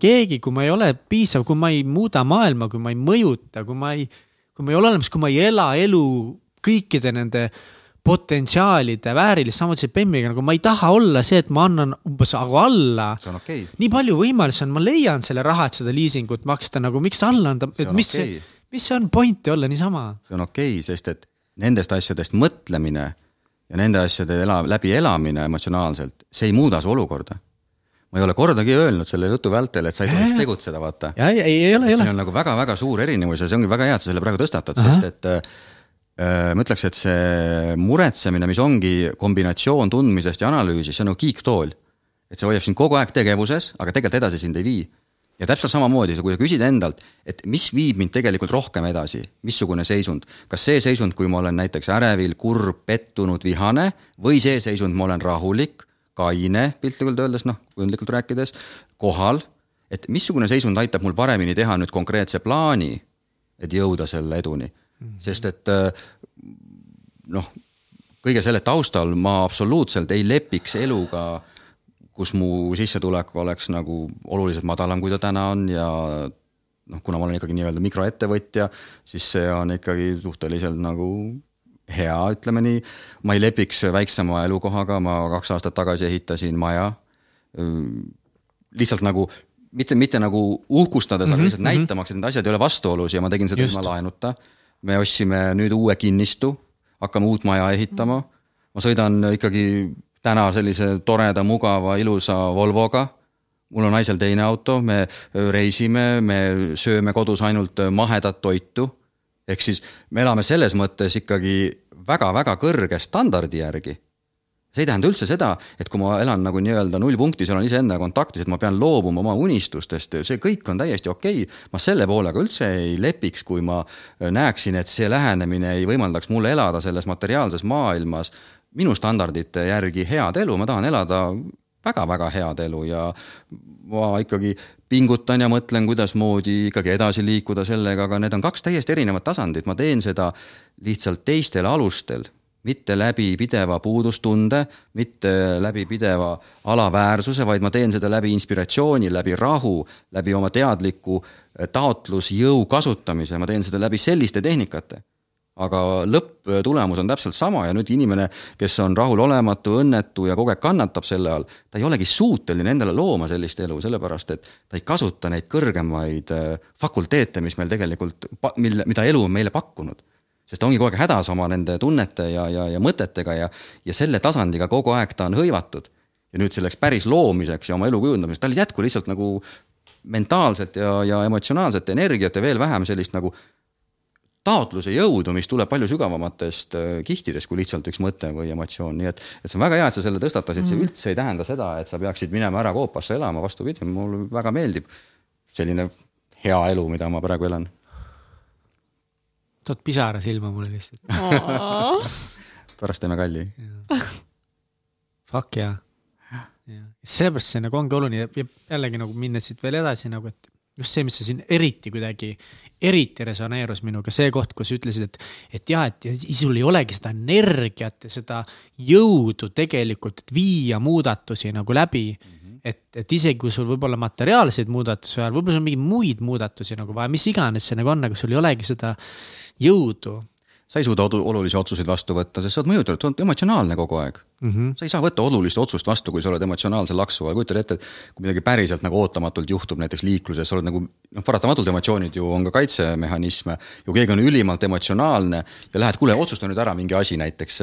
keegi, kui ma ei ole piisav, kui ma ei muuda maailma, kui ma ei mõjuta, kui ma ei, kui ma ei ole olemas, kui ma ei ela elu kõikide nende potentsiaalide väärilist, see Bemmiga, nagu ma ei taha olla see, et ma annan umbes nagu alla. Okay. nii palju võimalusi on, ma leian selle raha, et seda liisingut maksta, nagu miks alla anda, et mis okay., mis see on pointi olla niisama? see on okei okay,, sest et nendest asjadest mõtlemine ja nende asjade ela, läbielamine emotsionaalselt, see ei muuda su olukorda. ma ei ole kordagi öelnud selle jutu vältel, et sa ei tohiks tegutseda, vaata. ei, ei, ei ole, ei ole. siin on nagu väga-väga suur erinevus ja see ongi väga hea, et sa selle praegu tõstatad, sest et äh, ma ütleks, et see muretsemine, mis ongi kombinatsioon tundmisest ja analüüsist, see on nagu kiiktool. et see hoiab sind kogu aeg tegevuses, aga tegelikult edasi sind ei vii. Ja täpselt samamoodi, kui sa küsid endalt, et mis viib mind tegelikult rohkem edasi, missugune seisund, kas see seisund, kui ma olen näiteks ärevil, kurb, pettunud, vihane või see seisund, ma olen rahulik, kaine, piltlikult öeldes, noh, kujundlikult rääkides, kohal, et missugune seisund aitab mul paremini teha nüüd konkreetse plaani, et jõuda selle eduni mm. -hmm. sest et noh, kõige selle taustal ma absoluutselt ei lepiks eluga kus mu sissetulek oleks nagu oluliselt madalam, kui ta täna on ja noh, kuna ma olen ikkagi nii-öelda mikroettevõtja, siis see on ikkagi suhteliselt nagu hea, ütleme nii. ma ei lepiks väiksema elukohaga, ma kaks aastat tagasi ehitasin maja. lihtsalt nagu mitte, mitte nagu uhkustades mm, -hmm, aga mhm, lihtsalt mm -hmm. näitamaks, et need asjad ei ole vastuolus ja ma tegin seda ilma laenuta. Me ostsime nüüd uue kinnistu, hakkame uut maja ehitama. ma sõidan ikkagi täna sellise toreda, mugava, ilusa Volvoga. mul on naisel teine auto, me reisime, me sööme kodus ainult mahedat toitu. ehk siis me elame selles mõttes ikkagi väga-väga kõrge standardi järgi see ei tähenda üldse seda, et kui ma elan nagu nii-öelda nullpunktis, olen iseendaga kontaktis, et ma pean loobuma oma unistustest, see kõik on täiesti okei. Okay.. ma selle poolega üldse ei lepiks, kui ma näeksin, et see lähenemine ei võimaldaks mulle elada selles materiaalses maailmas minu standardite järgi head elu, ma tahan elada väga-väga head elu ja ma ikkagi pingutan ja mõtlen, kuidasmoodi ikkagi edasi liikuda sellega, aga need on kaks täiesti erinevat tasandit, ma teen seda lihtsalt teistel alustel, mitte läbi pideva puudustunde, mitte läbi pideva alaväärsuse, vaid ma teen seda läbi inspiratsiooni, läbi rahu, läbi oma teadliku taotlusjõu kasutamise, ma teen seda läbi selliste tehnikate aga lõpptulemus on täpselt sama ja nüüd inimene, kes on rahulolematu, õnnetu ja kogu aeg kannatab selle all, ta ei olegi suuteline endale looma sellist elu, sellepärast et ta ei kasuta neid kõrgemaid äh, fakulteete, mis meil tegelikult, mille, mida elu on meile pakkunud. Sest ta ongi kogu aeg hädas oma nende tunnete ja, ja, ja mõtetega ja, ja selle tasandiga kogu aeg ta on hõivatud. ja nüüd selleks päris loomiseks ja oma elu kujundamiseks, tal ei jätku lihtsalt nagu mentaalset ja, ja emotsionaalset energiat ja veel vähem sellist nagu taotluse jõudu, mis tuleb palju sügavamatest äh, kihtidest kui lihtsalt üks mõte või emotsioon, nii et, et see on väga hea, et sa selle tõstatasid mm., see üldse ei tähenda seda, et sa peaksid minema ära koopasse elama, vastupidi, mulle väga meeldib selline hea elu, mida ma praegu elan. Tood pisara silma mulle lihtsalt pärast teeme kalli. Fuck jaa ja sellepärast see nagu ongi oluline ja jällegi nagu minnes siit veel edasi nagu, et just see, mis sa siin eriti kuidagi, eriti resoneerus minuga, see koht, kus sa ütlesid, et, et jah, et sul ei olegi seda energiat ja seda jõudu tegelikult, et viia muudatusi nagu läbi mm. -hmm. et, et isegi kui sul võib olla materiaalseid muudatusi vaja, võib-olla sul on mingeid muid muudatusi nagu vaja, mis iganes see nagu on, aga sul ei olegi seda jõudu sa ei suuda olulisi otsuseid vastu võtta, sest sa oled mõjutatud, sa oled emotsionaalne kogu aeg mm. -hmm. sa ei saa võtta olulist otsust vastu, kui sa oled emotsionaalse laksu all, kujutad ette, et kui midagi päriselt nagu ootamatult juhtub näiteks liikluses, sa oled nagu noh, paratamatult emotsioonid ju on ka kaitsemehhanisme. ju keegi on ülimalt emotsionaalne ja lähed, kuule, otsusta nüüd ära mingi asi näiteks.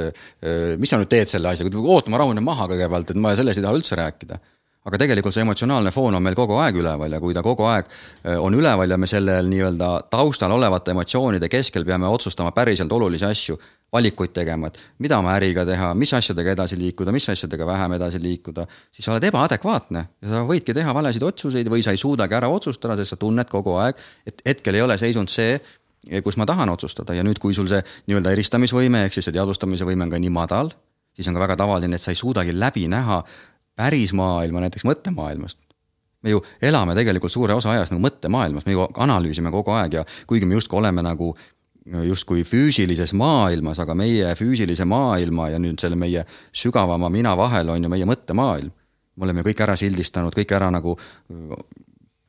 mis sa nüüd teed selle asjaga, ootama, rahune maha kõigepealt, et ma sellest ei taha üldse rääkida aga tegelikult see emotsionaalne foon on meil kogu aeg üleval ja kui ta kogu aeg äh, on üleval ja me sellel nii-öelda taustal olevate emotsioonide keskel peame otsustama päriselt olulisi asju, valikuid tegema, et mida oma äriga teha, mis asjadega edasi liikuda, mis asjadega vähem edasi liikuda, siis sa oled ebaadekvaatne ja sa võidki teha valesid otsuseid või sa ei suudagi ära otsustada, sest sa tunned kogu aeg, et hetkel ei ole seisund see, kus ma tahan otsustada. Ja nüüd, kui sul see nii-öelda eristamisvõime ehk siis see teadvustamise võime on ka nii madal, siis on ka väga tavaline, et sa ei suudagi läbi näha päris maailma, näiteks mõttemaailmast. me ju elame tegelikult suure osa ajast nagu mõttemaailmas, me ju analüüsime kogu aeg ja kuigi me justkui oleme nagu justkui füüsilises maailmas, aga meie füüsilise maailma ja nüüd selle meie sügavama mina vahel on ju meie mõttemaailm. me oleme kõik ära sildistanud, kõik ära nagu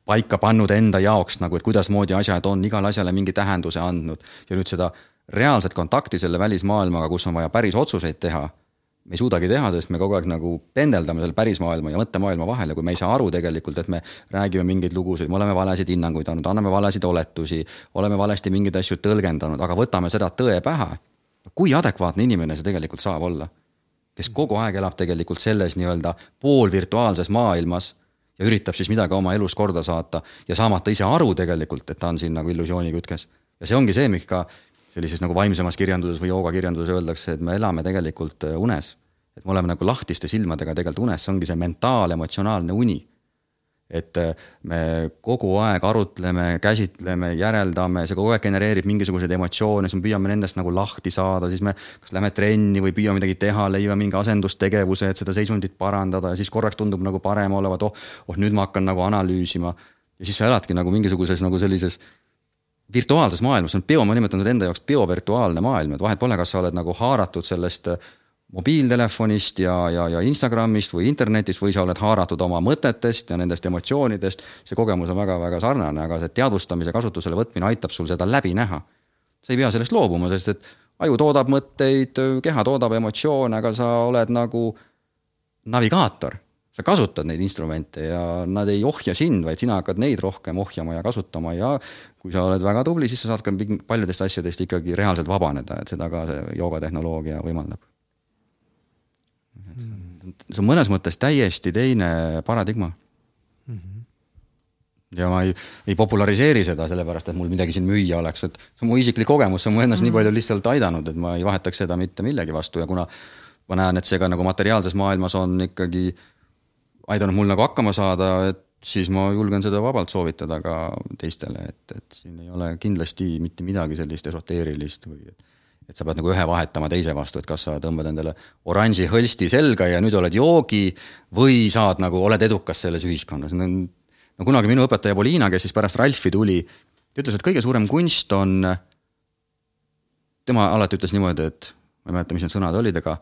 paika pannud enda jaoks nagu, et kuidasmoodi asjad on, igale asjale mingi tähenduse andnud ja nüüd seda reaalset kontakti selle välismaailmaga, kus on vaja päris otsuseid teha me ei suudagi teha, sest me kogu aeg nagu pendeldame selle pärismaailma ja mõttemaailma vahel ja kui me ei saa aru tegelikult, et me räägime mingeid lugusid, me oleme valesid hinnanguid andnud, anname valesid oletusi, oleme valesti mingeid asju tõlgendanud, aga võtame seda tõe pähe. kui adekvaatne inimene see tegelikult saab olla? kes kogu aeg elab tegelikult selles nii-öelda poolvirtuaalses maailmas ja üritab siis midagi oma elus korda saata ja saamata ise aru tegelikult, et ta on siin nagu illusiooni kütkes. ja see ongi see, miks ka sellises nagu vaimsemas kirjanduses või joogakirjanduses öeldakse, et me elame tegelikult äh, unes. et me oleme nagu lahtiste silmadega tegelikult unes, see ongi see mentaal-emotsionaalne uni. et äh, me kogu aeg arutleme, käsitleme, järeldame, see kogu aeg genereerib mingisuguseid emotsioone, siis me püüame nendest nagu lahti saada, siis me kas lähme trenni või püüame midagi teha, leiame mingi asendustegevuse, et seda seisundit parandada ja siis korraks tundub nagu parem olevat, oh, oh nüüd ma hakkan nagu analüüsima. ja siis sa eladki nagu mingisuguses nagu sellises virtuaalses maailmas, see on bio, ma nimetan seda enda jaoks biovirtuaalne maailm, et vahet pole, kas sa oled nagu haaratud sellest äh, mobiiltelefonist ja, ja, ja Instagramist või internetist või sa oled haaratud oma mõtetest ja nendest emotsioonidest. see kogemus on väga-väga sarnane, aga see teadvustamise kasutusele võtmine aitab sul seda läbi näha. sa ei pea sellest loobuma, sest et aju toodab mõtteid, keha toodab emotsioone, aga sa oled nagu navigaator sa kasutad neid instrumente ja nad ei ohja sind, vaid sina hakkad neid rohkem ohjama ja kasutama ja kui sa oled väga tubli, siis sa saad ka paljudest asjadest ikkagi reaalselt vabaneda, et seda ka see joogatehnoloogia võimaldab. see on mõnes mõttes täiesti teine paradigma mm. -hmm. ja ma ei, ei populariseeri seda sellepärast, et mul midagi siin müüa oleks, et see on mu isiklik kogemus, see on mu ennast mm -hmm. nii palju lihtsalt aidanud, et ma ei vahetaks seda mitte millegi vastu ja kuna ma näen, et see ka nagu materiaalses maailmas on ikkagi äh, aidanud mul nagu hakkama saada, et siis ma julgen seda vabalt soovitada ka teistele, et, et siin ei ole kindlasti mitte midagi sellist esoteerilist või et, et sa pead nagu ühe vahetama teise vastu, et kas sa tõmbad endale oranži hõlsti selga ja nüüd oled joogi või saad nagu, oled edukas selles ühiskonnas. no kunagi minu õpetaja Poliina, kes siis pärast Ralfi tuli, ta ütles, et kõige suurem kunst on, tema alati ütles niimoodi, et ma ei mäleta, mis need sõnad olid, aga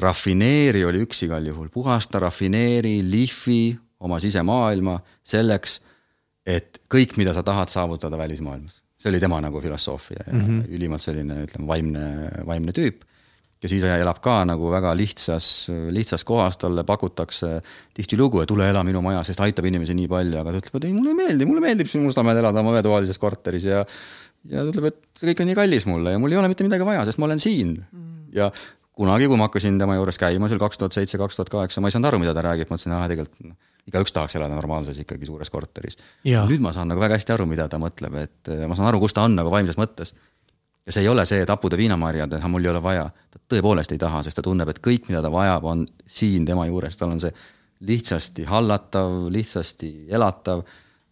rafineeri oli üks igal juhul, puhasta, rafineeri, lihvi oma sisemaailma selleks, et kõik, mida sa tahad saavutada välismaailmas. see oli tema nagu filosoofia ja mm -hmm. ülimalt selline, ütleme, vaimne, vaimne tüüp, kes ise elab ka nagu väga lihtsas, lihtsas kohas, talle pakutakse tihtilugu, et tule ela minu maja, sest aitab inimesi nii palju, aga ta ütleb, et ei, mulle ei meeldi, mulle meeldib siin Mustamäel elada oma ühetoalises korteris ja ja ta ütleb, et see kõik on nii kallis mulle ja mul ei ole mitte midagi vaja, sest ma olen siin mm. ja kunagi, kui ma hakkasin tema juures käima seal kaks tuhat seitse, kaks tuhat kaheksa, ma ei saanud aru, mida ta räägib, mõtlesin, aa tegelikult igaüks tahaks elada normaalses ikkagi suures korteris. nüüd ma saan nagu väga hästi aru, mida ta mõtleb, et ma saan aru, kus ta on nagu vaimses mõttes. ja see ei ole see, et hapuda viinamarjad, et mul ei ole vaja. ta tõepoolest ei taha, sest ta tunneb, et kõik, mida ta vajab, on siin tema juures, tal on see lihtsasti hallatav, lihtsasti elatav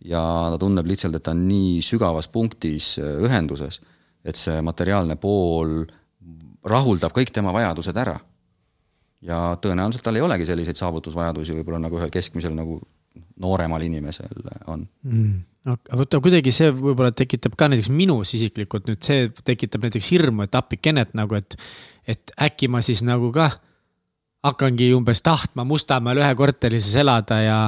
ja ta tunneb lihtsalt, et ta on nii sügavas punktis äh, ühenduses, et see materiaalne pool rahuldab kõik tema vajadused ära. ja tõenäoliselt tal ei olegi selliseid saavutusvajadusi võib-olla nagu ühel keskmisel nagu nooremal inimesel on mm.. aga vaata kuidagi see võib-olla tekitab ka näiteks minus isiklikult nüüd see tekitab näiteks hirmu, et appikenet nagu, et, et äkki ma siis nagu kah hakkangi umbes tahtma Mustamäel ühekorterises elada ja,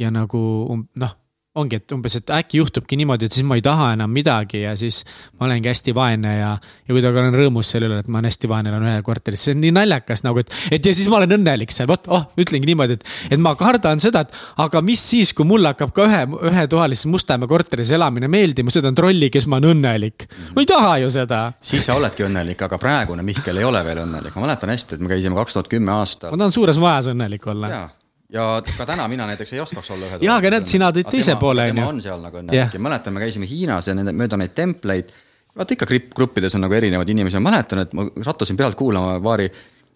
ja nagu um, noh ongi, et umbes, et äkki juhtubki niimoodi, et siis ma ei taha enam midagi ja siis ma olengi hästi vaene ja, ja kuidagi olen rõõmus selle üle, et ma olen hästi vaene, elan ühe korteris, see on nii naljakas nagu, et, et ja siis ma olen õnnelik seal, vot, oh, ütlengi niimoodi, et, et ma kardan seda, et aga mis siis, kui mul hakkab ka ühe, ühetoalises Mustamäe korteris elamine meeldima, sõidan trolli, kes ma olen õnnelik. ma ei taha ju seda. siis sa oledki õnnelik, aga praegune Mihkel ei ole veel õnnelik, ma mäletan hästi, et me käisime kaks tuhat kümme aastal. ma tahan suures majas õnnelik olla ja ka täna mina näiteks ei oskaks olla ühe. jaa, aga näed, sina tõid teise poole, on ju. on seal nagu õnnelik yeah. ja mäletan, me käisime Hiinas ja nende mööda neid templeid. vaata ikka gruppides on nagu erinevaid inimesi, ma mäletan, et ma sattusin pealt kuulama paari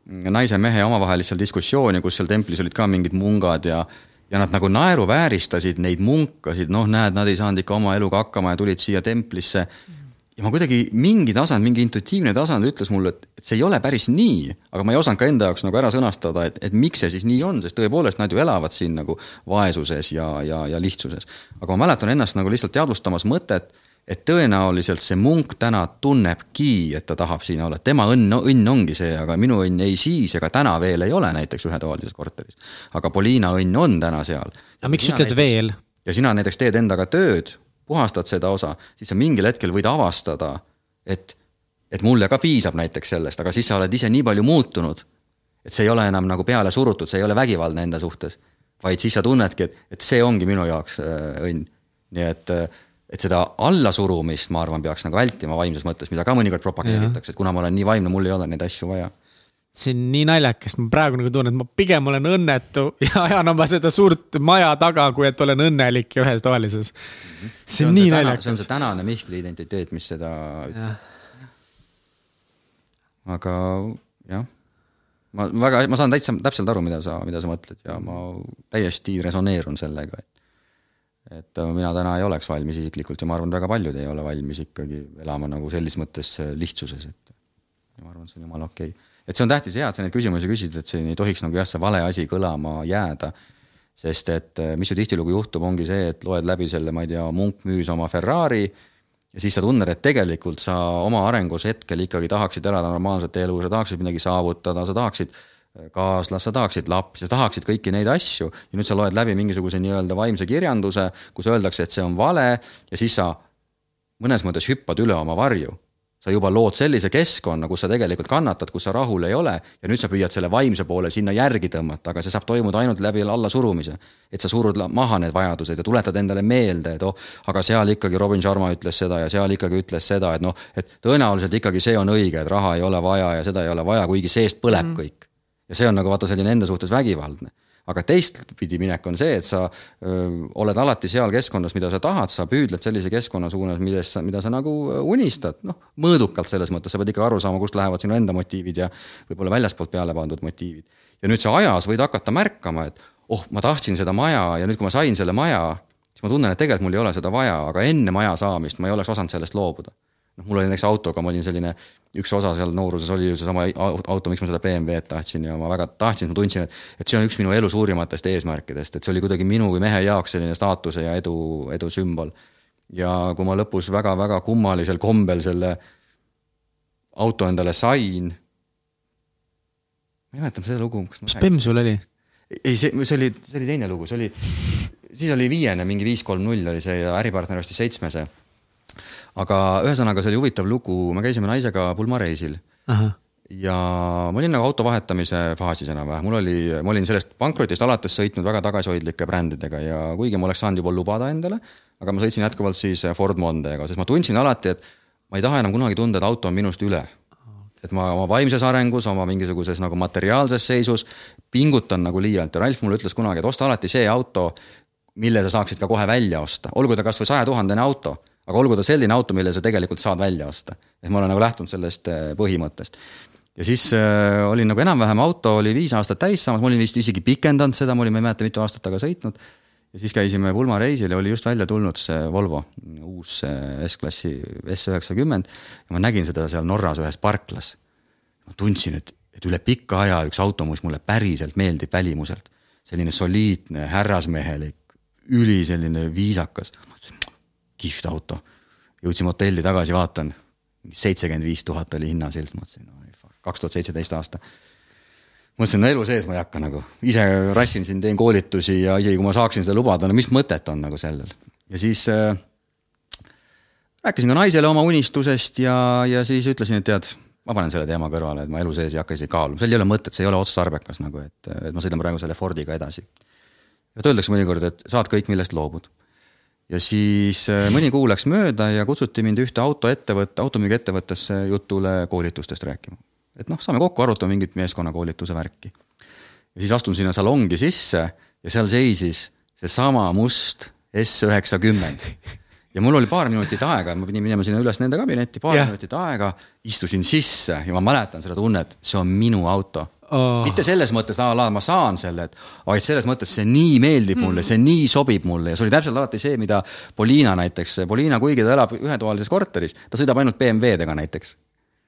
naise-mehe omavahelist seal diskussiooni, kus seal templis olid ka mingid mungad ja ja nad nagu naeruvääristasid neid munkasid, noh, näed, nad ei saanud ikka oma eluga hakkama ja tulid siia templisse mm ja ma kuidagi mingi tasand, mingi intuitiivne tasand ütles mulle, et, et see ei ole päris nii, aga ma ei osanud ka enda jaoks nagu ära sõnastada, et, et miks see siis nii on, sest tõepoolest nad ju elavad siin nagu vaesuses ja, ja, ja lihtsuses. aga ma mäletan ennast nagu lihtsalt teadvustamas mõtet, et tõenäoliselt see munk täna tunnebki, et ta tahab siin olla, tema õnn, õnn ongi see, aga minu õnn ei siis ega täna veel ei ole näiteks ühetoalises korteris. aga Poliina õnn on täna seal. aga miks ütled näiteks, veel? ja sina näiteks teed endaga tööd puhastad seda osa, siis sa mingil hetkel võid avastada, et, et mulle ka piisab näiteks sellest, aga siis sa oled ise nii palju muutunud, et see ei ole enam nagu peale surutud, see ei ole vägivaldne enda suhtes. vaid siis sa tunnedki, et, et see ongi minu jaoks äh, õnn. nii et, äh, et seda allasurumist, ma arvan, peaks nagu vältima vaimses mõttes, mida ka mõnikord propageeritakse, et kuna ma olen nii vaimne, mul ei ole neid asju vaja see on nii naljakas, ma praegu nagu tunnen, et ma pigem olen õnnetu ja ajan oma seda suurt maja taga, kui et olen õnnelik ja ühetoalises. Mhm. see on nii naljakas. see on see tänane Mihkli identiteet, mis seda ütleb. aga jah, ma väga, ma saan täitsa täpselt aru, mida sa, mida sa mõtled ja ma täiesti resoneerun sellega, et et mina täna ei oleks valmis isiklikult ja ma arvan, väga paljud ei ole valmis ikkagi elama nagu selles mõttes lihtsuses, et ma arvan, see on jumala okei okay et see on tähtis ja, et sa neid küsimusi küsid, et siin ei tohiks nagu jah, see vale asi kõlama jääda. sest et eh, mis ju tihtilugu juhtub, ongi see, et loed läbi selle, ma ei tea, Munk müüs oma Ferrari ja siis sa tunned, et tegelikult sa oma arengus hetkel ikkagi tahaksid elada normaalset elu, sa tahaksid midagi saavutada, sa tahaksid eh, kaaslast, sa tahaksid lapsi, sa tahaksid kõiki neid asju ja nüüd sa loed läbi mingisuguse nii-öelda vaimse kirjanduse, kus öeldakse, et see on vale ja siis sa mõnes mõttes hüppad üle oma varju sa juba lood sellise keskkonna, kus sa tegelikult kannatad, kus sa rahul ei ole ja nüüd sa püüad selle vaimse poole sinna järgi tõmmata, aga see saab toimuda ainult läbi allasurumise. et sa surud maha need vajadused ja tuletad endale meelde, et oh, aga seal ikkagi Robin Sharma ütles seda ja seal ikkagi ütles seda, et noh, et tõenäoliselt ikkagi see on õige, et raha ei ole vaja ja seda ei ole vaja, kuigi seest põleb mm kõik. ja see on nagu vaata selline enda suhtes vägivaldne aga teistpidi minek on see, et sa öö, oled alati seal keskkonnas, mida sa tahad, sa püüdled sellise keskkonna suunas, millest sa, mida sa nagu unistad, noh, mõõdukalt selles mõttes, sa pead ikka aru saama, kust lähevad sinu enda motiivid ja võib-olla väljaspoolt peale pandud motiivid. ja nüüd sa ajas võid hakata märkama, et oh, ma tahtsin seda maja ja nüüd, kui ma sain selle maja, siis ma tunnen, et tegelikult mul ei ole seda vaja, aga enne maja saamist ma ei oleks osanud sellest loobuda noh, mul oli näiteks autoga, ma olin selline, üks osa seal nooruses oli ju seesama auto, miks ma seda BMW-d tahtsin ja ma väga tahtsin, ma tundsin, et, et see on üks minu elu suurimatest eesmärkidest, et see oli kuidagi minu kui mehe jaoks selline staatuse ja edu, edu sümbol. ja kui ma lõpus väga-väga kummalisel kombel selle auto endale sain. ma ei mäleta seda lugu. mis bemm sul oli? ei, see, see oli, see oli teine lugu, see oli, siis oli viiene, mingi viis, kolm, null oli see ja äripartner ostis seitsmese aga ühesõnaga, see oli huvitav lugu, me käisime naisega pulmareisil. ja ma olin nagu auto vahetamise faasis enam-vähem, mul oli, ma olin sellest pankrotist alates sõitnud väga tagasihoidlike brändidega ja kuigi ma oleks saanud juba lubada endale, aga ma sõitsin jätkuvalt siis Ford Mondega, sest ma tundsin alati, et ma ei taha enam kunagi tunda, et auto on minust üle. Et ma oma vaimses arengus, oma mingisuguses nagu materiaalses seisus pingutan nagu liialt. Ja Ralf mulle ütles kunagi, et osta alati see auto, mille sa saaksid ka kohe välja osta, olgu ta kasvõi saja tuhandene auto, aga olgu ta selline auto, mille sa tegelikult saad välja osta. et ma olen nagu lähtunud sellest äh, põhimõttest. ja siis äh, olin nagu enam-vähem, auto oli viis aastat täis saamas, ma olin vist isegi pikendanud seda, ma olin, ma ei mäleta, mitu aastat taga sõitnud. ja siis käisime Pulma reisil ja oli just välja tulnud see Volvo, uus S-klassi S üheksakümmend ja ma nägin seda seal Norras ühes parklas. ma tundsin, et, et üle pika aja üks auto, mis mulle päriselt meeldib välimuselt. selline soliidne, härrasmehelik, üli selline viisakas. Kihvt auto. jõudsime hotelli tagasi, vaatan, seitsekümmend viis tuhat oli hinnasilt, mõtlesin, kaks tuhat seitseteist aasta. mõtlesin, no elu sees ma ei hakka nagu, ise rassin siin, teen koolitusi ja isegi kui ma saaksin seda lubada, no mis mõtet on nagu sellel. ja siis äh, rääkisin ka naisele oma unistusest ja, ja siis ütlesin, et tead, ma panen selle teema kõrvale, et ma elu sees ei hakka isegi kaaluma, seal ei ole mõtet, see ei ole otstarbekas nagu, et, et ma sõidan praegu selle Fordiga edasi et öeldakse mõnikord, et saad kõik, millest loobud. Ja siis äh, mõni kuu läks mööda ja kutsuti mind ühte autoettevõtte, automüügiettevõttesse jutule koolitustest rääkima. et noh, saame kokku, arutame mingit meeskonnakoolituse värki. ja siis astun sinna salongi sisse ja seal seisis seesama must S üheksakümmend ja mul oli paar minutit aega, ma pidin minema sinna üles nende kabinetti, paar yeah. minutit aega, istusin sisse ja ma mäletan seda tunnet, see on minu auto oh.. mitte selles mõttes, la ma saan selle, et vaid selles mõttes see nii meeldib mulle mm., see nii sobib mulle ja see oli täpselt alati see, mida Poliina näiteks, Poliina, kuigi ta elab ühetoalises korteris, ta sõidab ainult BMW-dega näiteks.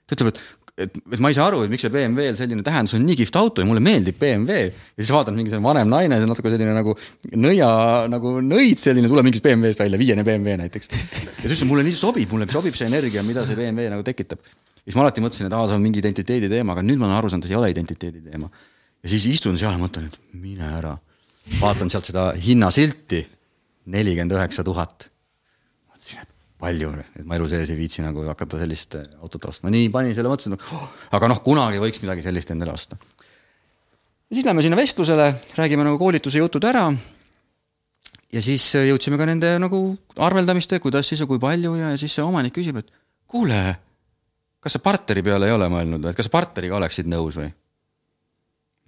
ta ütleb, et, et, et ma ei saa aru, et miks see BMW-l selline tähendus on nii kihvt auto ja mulle meeldib BMW. ja siis vaatan mingi selline vanem naine, natuke selline nagu nõia, nagu nõid selline, tuleb mingist BMW-st välja, viiene BMW näiteks. ja ta ütles, et mulle nii sobib, mulle sobib see energia, mida see BMW nagu tekitab siis ma alati mõtlesin, et aa, see on mingi identiteedi teema, aga nüüd ma olen aru saanud, et see ei ole identiteedi teema. ja siis istun seal ja mõtlen, et mine ära. vaatan sealt seda hinnasilti, nelikümmend üheksa tuhat. mõtlesin, et palju, et ma elu sees ei viitsi nagu hakata sellist äh, autot ostma, nii panin selle, mõtlesin, oh, aga noh, kunagi võiks midagi sellist endale osta. siis lähme sinna vestlusele, räägime nagu koolituse jutud ära. ja siis äh, jõudsime ka nende nagu arveldamiste, kuidas siis ja kui palju ja, ja siis see omanik küsib, et kuule kas sa partneri peale ei ole mõelnud või, et kas sa partneriga oleksid nõus või?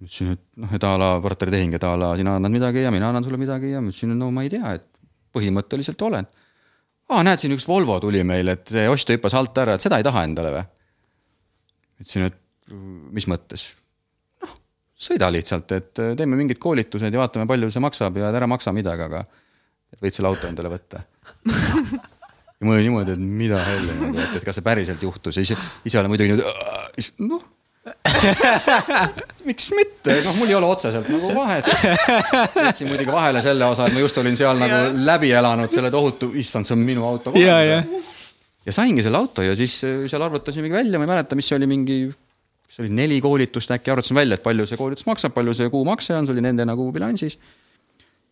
ütlesin, et noh, et a la partneritehing, et a la sina annad midagi ja mina annan sulle midagi ja ma ütlesin, no ma ei tea, et põhimõtteliselt olen. aa, näed, siin üks Volvo tuli meil, et see ostja hüppas alt ära, et seda ei taha endale või? ütlesin, et mis mõttes? noh, sõida lihtsalt, et teeme mingid koolitused ja vaatame, palju see maksab ja ära maksa midagi, aga et võid selle auto endale võtta ja mul oli niimoodi, et mida helli nagu, et, et kas see päriselt juhtus ja ise olen muidugi niimoodi, noh miks mitte, noh, mul ei ole otseselt nagu vahet. jätsin muidugi vahele selle osa, et ma just olin seal nagu läbi elanud selle tohutu, issand, see on minu auto. ja, ja. ja saingi selle auto ja siis äh, seal arvutasimegi välja, ma ei mäleta, mis oli, mingi, see oli neli koolitust äkki, arvutasime välja, et palju see koolitus maksab, palju see kuumakse on, see oli nende nagu bilansis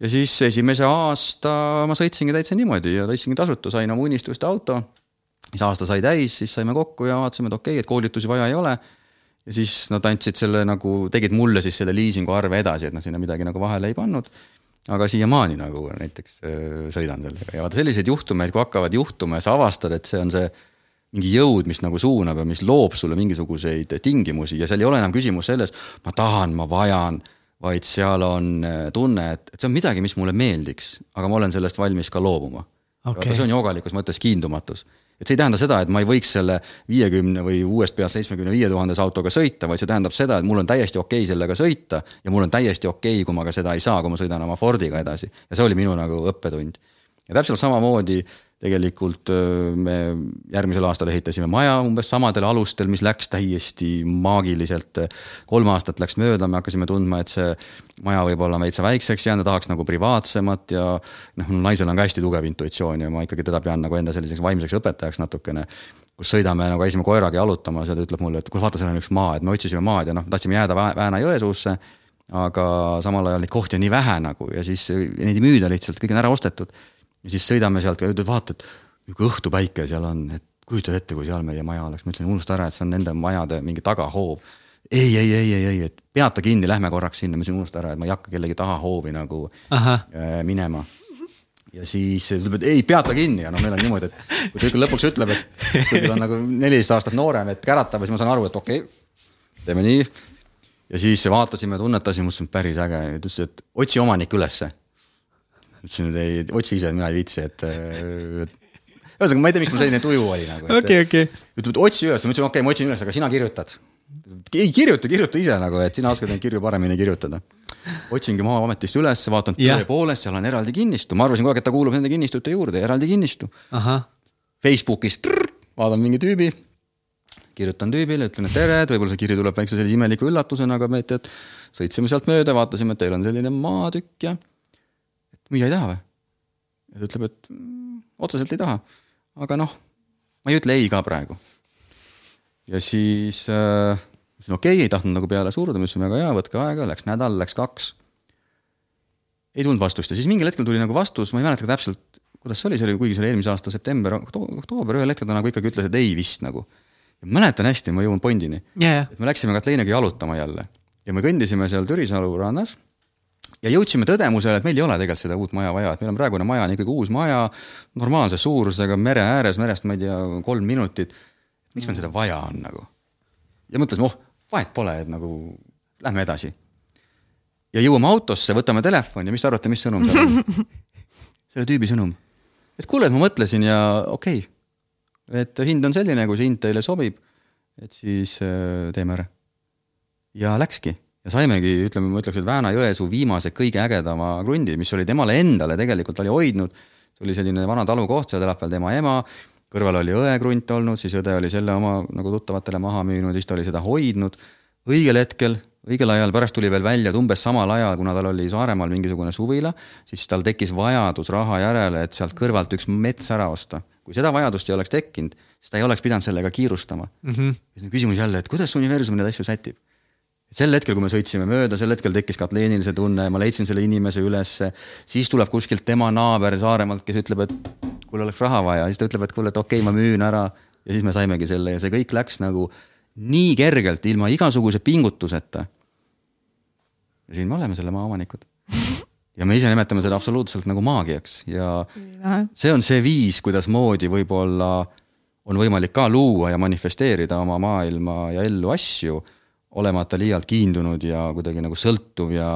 ja siis esimese aasta ma sõitsingi täitsa niimoodi ja sõitsingi tasuta, sain oma unistuste auto. siis aasta sai täis, siis saime kokku ja vaatasime, et okei okay,, et koolitusi vaja ei ole. ja siis nad andsid selle nagu, tegid mulle siis selle liisingu arve edasi, et nad sinna midagi nagu vahele ei pannud. aga siiamaani nagu näiteks sõidan sellega ja vaata selliseid juhtumeid, kui hakkavad juhtuma ja sa avastad, et see on see mingi jõud, mis nagu suunab ja mis loob sulle mingisuguseid tingimusi ja seal ei ole enam küsimus selles, ma tahan, ma vajan vaid seal on äh, tunne, et, et see on midagi, mis mulle meeldiks, aga ma olen sellest valmis ka loobuma okay.. see on jogalikus mõttes kiindumatus. et see ei tähenda seda, et ma ei võiks selle viiekümne või uuest peast seitsmekümne viie tuhandese autoga sõita, vaid see tähendab seda, et mul on täiesti okei okay sellega sõita ja mul on täiesti okei okay,, kui ma ka seda ei saa, kui ma sõidan oma Fordiga edasi. ja see oli minu nagu õppetund. ja täpselt samamoodi tegelikult me järgmisel aastal ehitasime maja umbes samadel alustel, mis läks täiesti maagiliselt. kolm aastat läks mööda, me hakkasime tundma, et see maja võib olla veitsa väikseks jäänud, tahaks nagu privaatsemat ja noh, naisel on ka hästi tugev intuitsioon ja ma ikkagi teda pean nagu enda selliseks vaimseks õpetajaks natukene kus sõidame nagu käisime koeraga jalutamas ja ta ütleb mulle, et kuule vaata, seal on üks maa, et me otsisime maad ja noh, tahtsime jääda Vääna-Jõesuusse. aga samal ajal neid kohti on nii vähe nagu ja siis neid ei müüda lihtsalt, kõik on ära ostetud ja siis sõidame sealt, vaatad, niisugune õhtupäike seal on, et kujutad ette, kui seal meie maja oleks, ma ütlesin, unusta ära, et see on nende majade mingi tagahoov. ei, ei, ei, ei, ei, et peata kinni, lähme korraks sinna, ma ütlesin, unusta ära, et ma ei hakka kellegi tahahoovi nagu Aha. Äh, minema. ja siis ütleb, et ei, peata kinni ja noh, meil on niimoodi, et kui ta ikka lõpuks ütleb, et kuigi ta on nagu neliteist aastat noorem, et käratab, siis ma saan aru, et okei okay,, teeme nii. ja siis vaatasime, tunnetasime, mõtlesime, päris äge, ütles, et otsi omanik ülesse. Ütlesin, et ei, otsi ise, mina ei viitsi, et, et ühesõnaga, ma ei tea, miks mul selline tuju oli nagu. okei, okei. ütleb, et otsi üles, ma ütlesin, okei okay,, ma otsin üles, aga sina kirjutad. ei kirjuta, kirjuta ise nagu, et sina oskad neid kirju paremini kirjutada otsingi Maa-ametist üles, vaatan tõepoolest, seal on eraldi kinnistu, ma arvasin kogu aeg, et ta kuulub nende kinnistute juurde, eraldi kinnistu. Facebookist vaatan mingi tüübi, kirjutan tüübile, ütlen, et tere, et võib-olla see kiri tuleb väikse sellise imeliku üllatusena, aga me, et sõitsime sealt mööda, vaatasime, et teil on selline maatükk ja et müüa ei taha või? ja ta ütleb, et mm, otseselt ei taha, aga noh, ma ei ütle ei ka praegu. ja siis äh, ütlesin okei okay,, ei tahtnud nagu peale suruda, ma ütlesin väga hea, võtke aega, läks nädal, läks kaks. ei tulnud vastust ja siis mingil hetkel tuli nagu vastus, ma ei mäleta täpselt, kuidas see oli, see oli, kuigi see oli eelmise aasta september, oktoober, ühel hetkel ta nagu ikkagi ütles, et ei vist nagu. mäletan hästi, ma jõuan Bondini yeah.. et me läksime Katleiniga jalutama jälle ja me kõndisime seal Türisalu rannas ja jõudsime tõdemusele, et meil ei ole tegelikult seda uut maja vaja, et meil on praegune maja on ikkagi uus maja, normaalse suurusega mere ääres, merest ma ei tea, kolm minutit. miks meil seda vaja on nagu? ja mõtlesime, oh, vahet pole, et nagu lähme edasi. ja jõuame autosse, võtame telefoni ja mis te arvate, mis sõnum seal on? selle tüübi sõnum. et kuule, et ma mõtlesin ja okei okay., et hind on selline, kui see hind teile sobib, et siis äh, teeme ära. ja läkski ja saimegi, ütleme, ma ütleks, et Vääna-Jõesuu viimase kõige ägedama krundi, mis oli temale endale tegelikult oli hoidnud. see oli selline vana talukoht, seal elab veel tema ema kõrval oli õekrunt olnud, siis õde oli selle oma nagu tuttavatele maha müünud, siis ta oli seda hoidnud. õigel hetkel, õigel ajal, pärast tuli veel välja, et umbes samal ajal, kuna tal oli Saaremaal mingisugune suvila, siis tal tekkis vajadus raha järele, et sealt kõrvalt üks mets ära osta. kui seda vajadust ei oleks tekkinud, siis ta ei oleks pidanud sellega kiirustama mm. -hmm. küsimus jälle, et kuidas universum neid asju sätib sel hetkel, kui me sõitsime mööda, sel hetkel tekkis Katleenil see tunne, ma leidsin selle inimese ülesse, siis tuleb kuskilt tema naaber Saaremaalt, kes ütleb, et kuule, oleks raha vaja, siis ta ütleb, et kuule, et okei okay,, ma müün ära. Ja siis me saimegi selle ja see kõik läks nagu nii kergelt, ilma igasuguse pingutuseta. ja siin me oleme selle maa omanikud. ja me ise nimetame seda absoluutselt nagu maagiaks. Ja see on see viis, kuidasmoodi võib-olla on võimalik ka luua ja manifesteerida oma maailma ja ellu asju, olemata liialt kiindunud ja kuidagi nagu sõltuv ja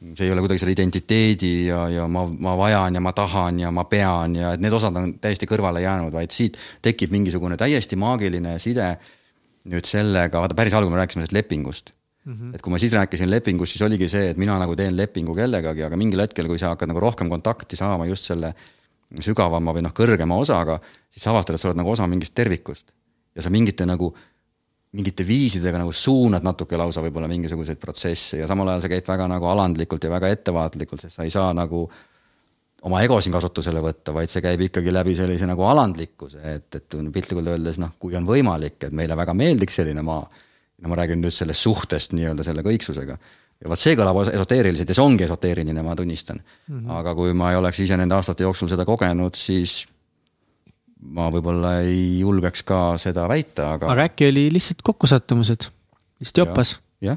see ei ole kuidagi selle identiteedi ja, ja ma, ma vajan ja ma tahan ja ma pean ja et need osad on täiesti kõrvale jäänud, vaid siit tekib mingisugune täiesti maagiline side nüüd sellega, vaata päris algul me rääkisime sellest lepingust mm. -hmm. et kui ma siis rääkisin lepingust, siis oligi see, et mina nagu teen lepingu kellegagi, aga mingil hetkel, kui sa hakkad nagu rohkem kontakti saama just selle sügavama või noh, kõrgema osaga, siis sa avastad, et sa oled nagu osa mingist tervikust. ja sa mingite nagu mingite viisidega nagu suunad natuke lausa võib-olla mingisuguseid protsesse ja samal ajal see käib väga nagu alandlikult ja väga ettevaatlikult, sest sa ei saa nagu oma ego siin kasutusele võtta, vaid see käib ikkagi läbi sellise nagu alandlikkuse, et, et piltlikult öeldes noh, kui on võimalik, et meile väga meeldiks selline maa. no ma räägin nüüd sellest suhtest nii-öelda selle kõiksusega. ja vot see kõlab esoteeriliselt ja see ongi esoteeriline, ma tunnistan mm. -hmm. aga kui ma ei oleks ise nende aastate jooksul seda kogenud, siis ma võib-olla ei julgeks ka seda väita, aga. aga äkki oli lihtsalt kokkusattumused, lihtsalt joppas ja,?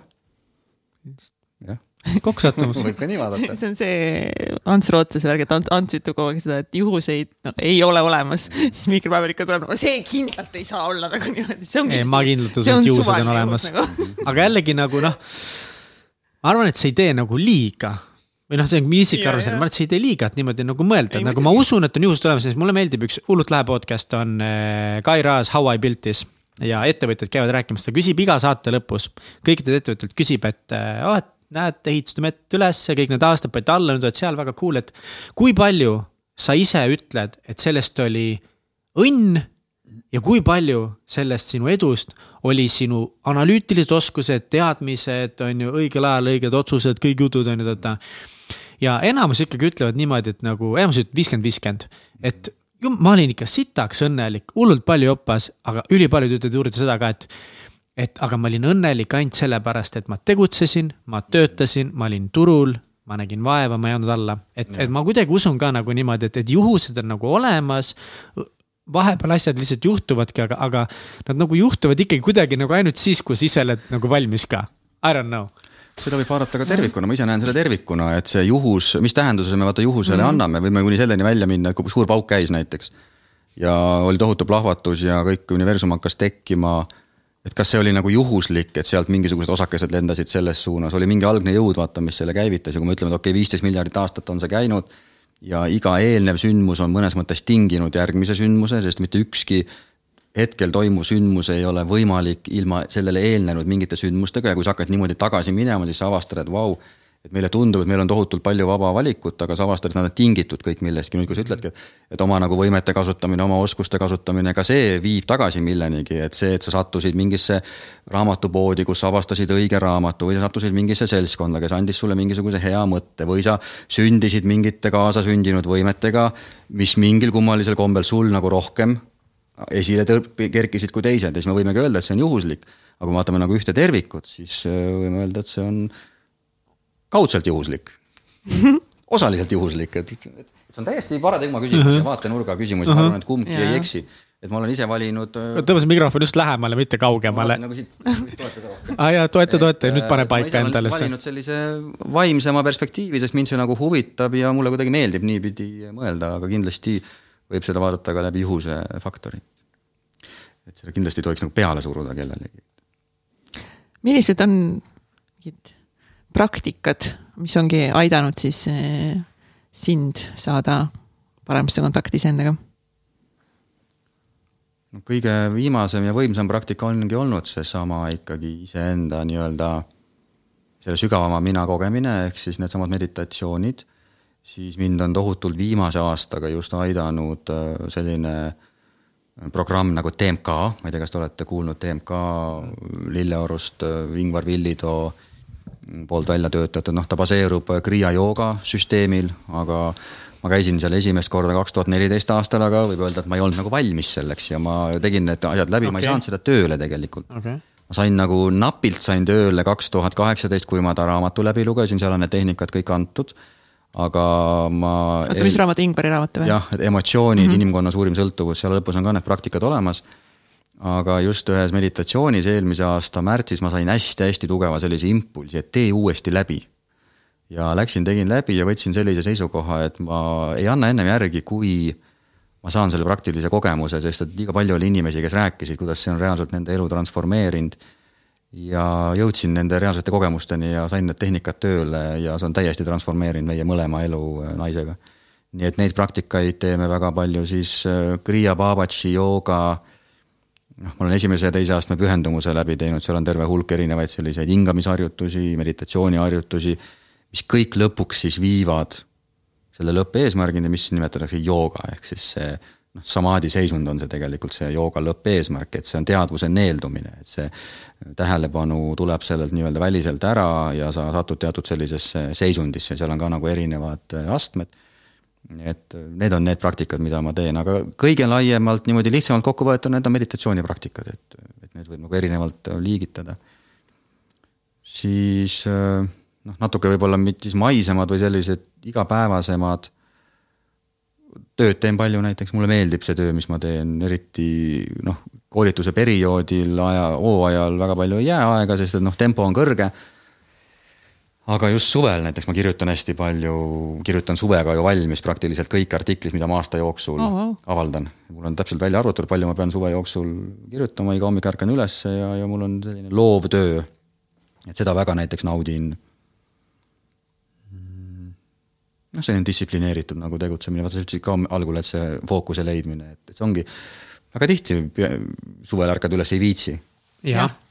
jah. kokkusattumus võib ka nii vaadata. see on see Ants Rootsase värk, et Ants ütleb kogu aeg seda, et juhuseid no, ei ole olemas, siis Mihkel Päevik ikka tuleb, no see kindlalt ei saa olla nagu niimoodi, ei, ma kindlalt usun, et juhused on olemas nagu. aga jällegi nagu noh, ma arvan, et see ei tee nagu liiga või noh, see on isiklik arvamus, ma arvan, et see ei tee liiga, et niimoodi nagu mõelda, et nagu ma usun, et on juhused olemas, sest mulle meeldib üks hullult lahe podcast on äh, Kai Raas How I built this. ja ettevõtjad käivad rääkimas, ta küsib iga saate lõpus, kõikidelt ettevõtjatelt küsib, et oh, et näed, ehitasite mett üles, kõik need aastad panite alla, nüüd oled seal väga cool, et. kui palju sa ise ütled, et sellest oli õnn ja kui palju sellest sinu edust oli sinu analüütilised oskused, teadmised, on ju, õigel ajal õiged otsused, kõik jutud on ju, vaata ja enamus ikkagi ütlevad niimoodi, et nagu enamus ütleb viiskümmend, viiskümmend, et ju, ma olin ikka sitaks õnnelik, hullult palju jopas, aga ülipaljud ütlevad juurde seda ka, et. et aga ma olin õnnelik ainult sellepärast, et ma tegutsesin, ma töötasin, ma olin turul, ma nägin vaeva, ma ei andnud alla, et, et ma kuidagi usun ka nagu niimoodi, et, et juhused on nagu olemas vahepeal asjad lihtsalt juhtuvadki, aga, aga nad nagu juhtuvad ikkagi kuidagi nagu ainult siis, kui sa ise oled nagu valmis ka. I don't know seda võib vaadata ka tervikuna, ma ise näen seda tervikuna, et see juhus, mis tähenduse me vaata juhusele mm -hmm. anname, võime kuni selleni välja minna, et kui suur pauk käis näiteks. ja oli tohutu plahvatus ja kõik universum hakkas tekkima. et kas see oli nagu juhuslik, et sealt mingisugused osakesed lendasid selles suunas, oli mingi algne jõud, vaata, mis selle käivitas ja kui me ütleme, et okei okay,, viisteist miljardit aastat on see käinud. ja iga eelnev sündmus on mõnes mõttes tinginud järgmise sündmuse, sest mitte ükski hetkel toimuv sündmus ei ole võimalik ilma sellele eelnenud mingite sündmustega ja kui sa hakkad niimoodi tagasi minema, siis sa avastad, et vau, et meile tundub, et meil on tohutult palju vaba valikut, aga sa avastad, et nad on tingitud kõik millestki, nüüd kui sa ütledki, et oma nagu võimete kasutamine, oma oskuste kasutamine, ka see viib tagasi millenigi, et see, et sa sattusid mingisse raamatupoodi, kus sa avastasid õige raamatu või sa sattusid mingisse seltskonda, kes andis sulle mingisuguse hea mõtte või sa sündisid mingite kaasasündinud võimetega, mis mingil kummalisel kombel sul nagu rohkem esile kerkisid kui teised ja siis me võimegi öelda, et see on juhuslik. aga kui vaatame nagu ühte tervikut, siis äh, võime öelda, et see on kaudselt juhuslik osaliselt juhuslik, et, et see on täiesti paradigma küsimus uh -huh. ja vaatenurga küsimus uh, -huh. ma arvan, et kumbki yeah. ei eksi. et ma olen ise valinud. Äh, tõmbas mikrofon just lähemale, mitte kaugemale. nagu siit, toetada rohkem. aa jaa, toeta, toeta ja nüüd pane paika endale see. valinud sellise vaimsema perspektiivi, sest mind see nagu huvitab ja mulle kuidagi meeldib niipidi mõelda, aga kindlasti võib seda vaadata ka läbi juhuse faktori. et seda kindlasti ei tohiks nagu peale suruda kellelegi. millised on mingid praktikad, mis ongi aidanud siis eh, sind saada paremasse kontakti iseendaga? no kõige viimasem ja võimsam praktika ongi olnud seesama ikkagi iseenda nii-öelda selle sügavama mina kogemine, ehk siis needsamad meditatsioonid siis mind on tohutult viimase aastaga just aidanud äh, selline äh, programm nagu TMK, ma ei tea, kas te olete kuulnud TMK Lilleorust, äh, Ingvar Villitoo poolt välja töötatud, noh, ta baseerub Kriia jooga süsteemil, aga ma käisin seal esimest korda kaks tuhat neliteist aastal, aga võib öelda, et ma ei olnud nagu valmis selleks ja ma tegin need asjad läbi. Okay., ma ei saanud seda tööle tegelikult. Okay. ma sain nagu napilt sain tööle kaks tuhat kaheksateist, kui ma ta raamatu läbi lugesin, seal on need tehnikad kõik antud aga ma. oota, mis raamat, Ingvari raamat või? jah, et emotsioonid mm, -hmm. inimkonna suurim sõltuvus, seal lõpus on ka need praktikad olemas. aga just ühes meditatsioonis eelmise aasta märtsis ma sain hästi-hästi tugeva sellise impulsi, et tee uuesti läbi. ja läksin, tegin läbi ja võtsin sellise seisukoha, et ma ei anna ennem järgi, kui ma saan selle praktilise kogemuse, sest et liiga palju oli inimesi, kes rääkisid, kuidas see on reaalselt nende elu transformeerinud ja jõudsin nende reaalsete kogemusteni ja sain need tehnikad tööle ja see on täiesti transformeerinud meie mõlema elu äh, naisega. nii et neid praktikaid teeme väga palju siis äh, Kriya Babaji jooga, noh, ma olen esimese ja teise astme pühendumuse läbi teinud, seal on terve hulk erinevaid selliseid hingamisharjutusi, meditatsiooniharjutusi, mis kõik lõpuks siis viivad selle lõppeesmärgini, mis nimetatakse jooga, ehk siis see noh, samaadi seisund on see tegelikult see jooga lõppeesmärk, et see on teadvuse neeldumine, et see tähelepanu tuleb sellelt nii-öelda väliselt ära ja sa satud teatud sellisesse seisundisse, seal on ka nagu erinevad äh, astmed. et need on need praktikad, mida ma teen, aga kõige laiemalt niimoodi lihtsamalt kokku võetuna need on meditatsioonipraktikad, et, et need võib nagu erinevalt äh, liigitada. siis äh, noh, natuke võib-olla mitte siis maisemad või sellised igapäevasemad tööd teen palju näiteks, mulle meeldib see töö, mis ma teen, eriti noh, koolituse perioodil, aja, hooajal väga palju ei jää aega, sest et noh, tempo on kõrge. aga just suvel näiteks ma kirjutan hästi palju, kirjutan suvega ju valmis praktiliselt kõik artiklid, mida ma aasta jooksul oh, wow. avaldan. mul on täpselt välja arvutatud, palju ma pean suve jooksul kirjutama, iga hommik ärkan ülesse ja, ja mul on selline loovtöö. et seda väga näiteks naudin noh, selline distsiplineeritud nagu tegutsemine, vaata sa ütlesid ka algul, et see fookuse leidmine, et, et see ongi väga tihti suvel ärkad üles, ei viitsi.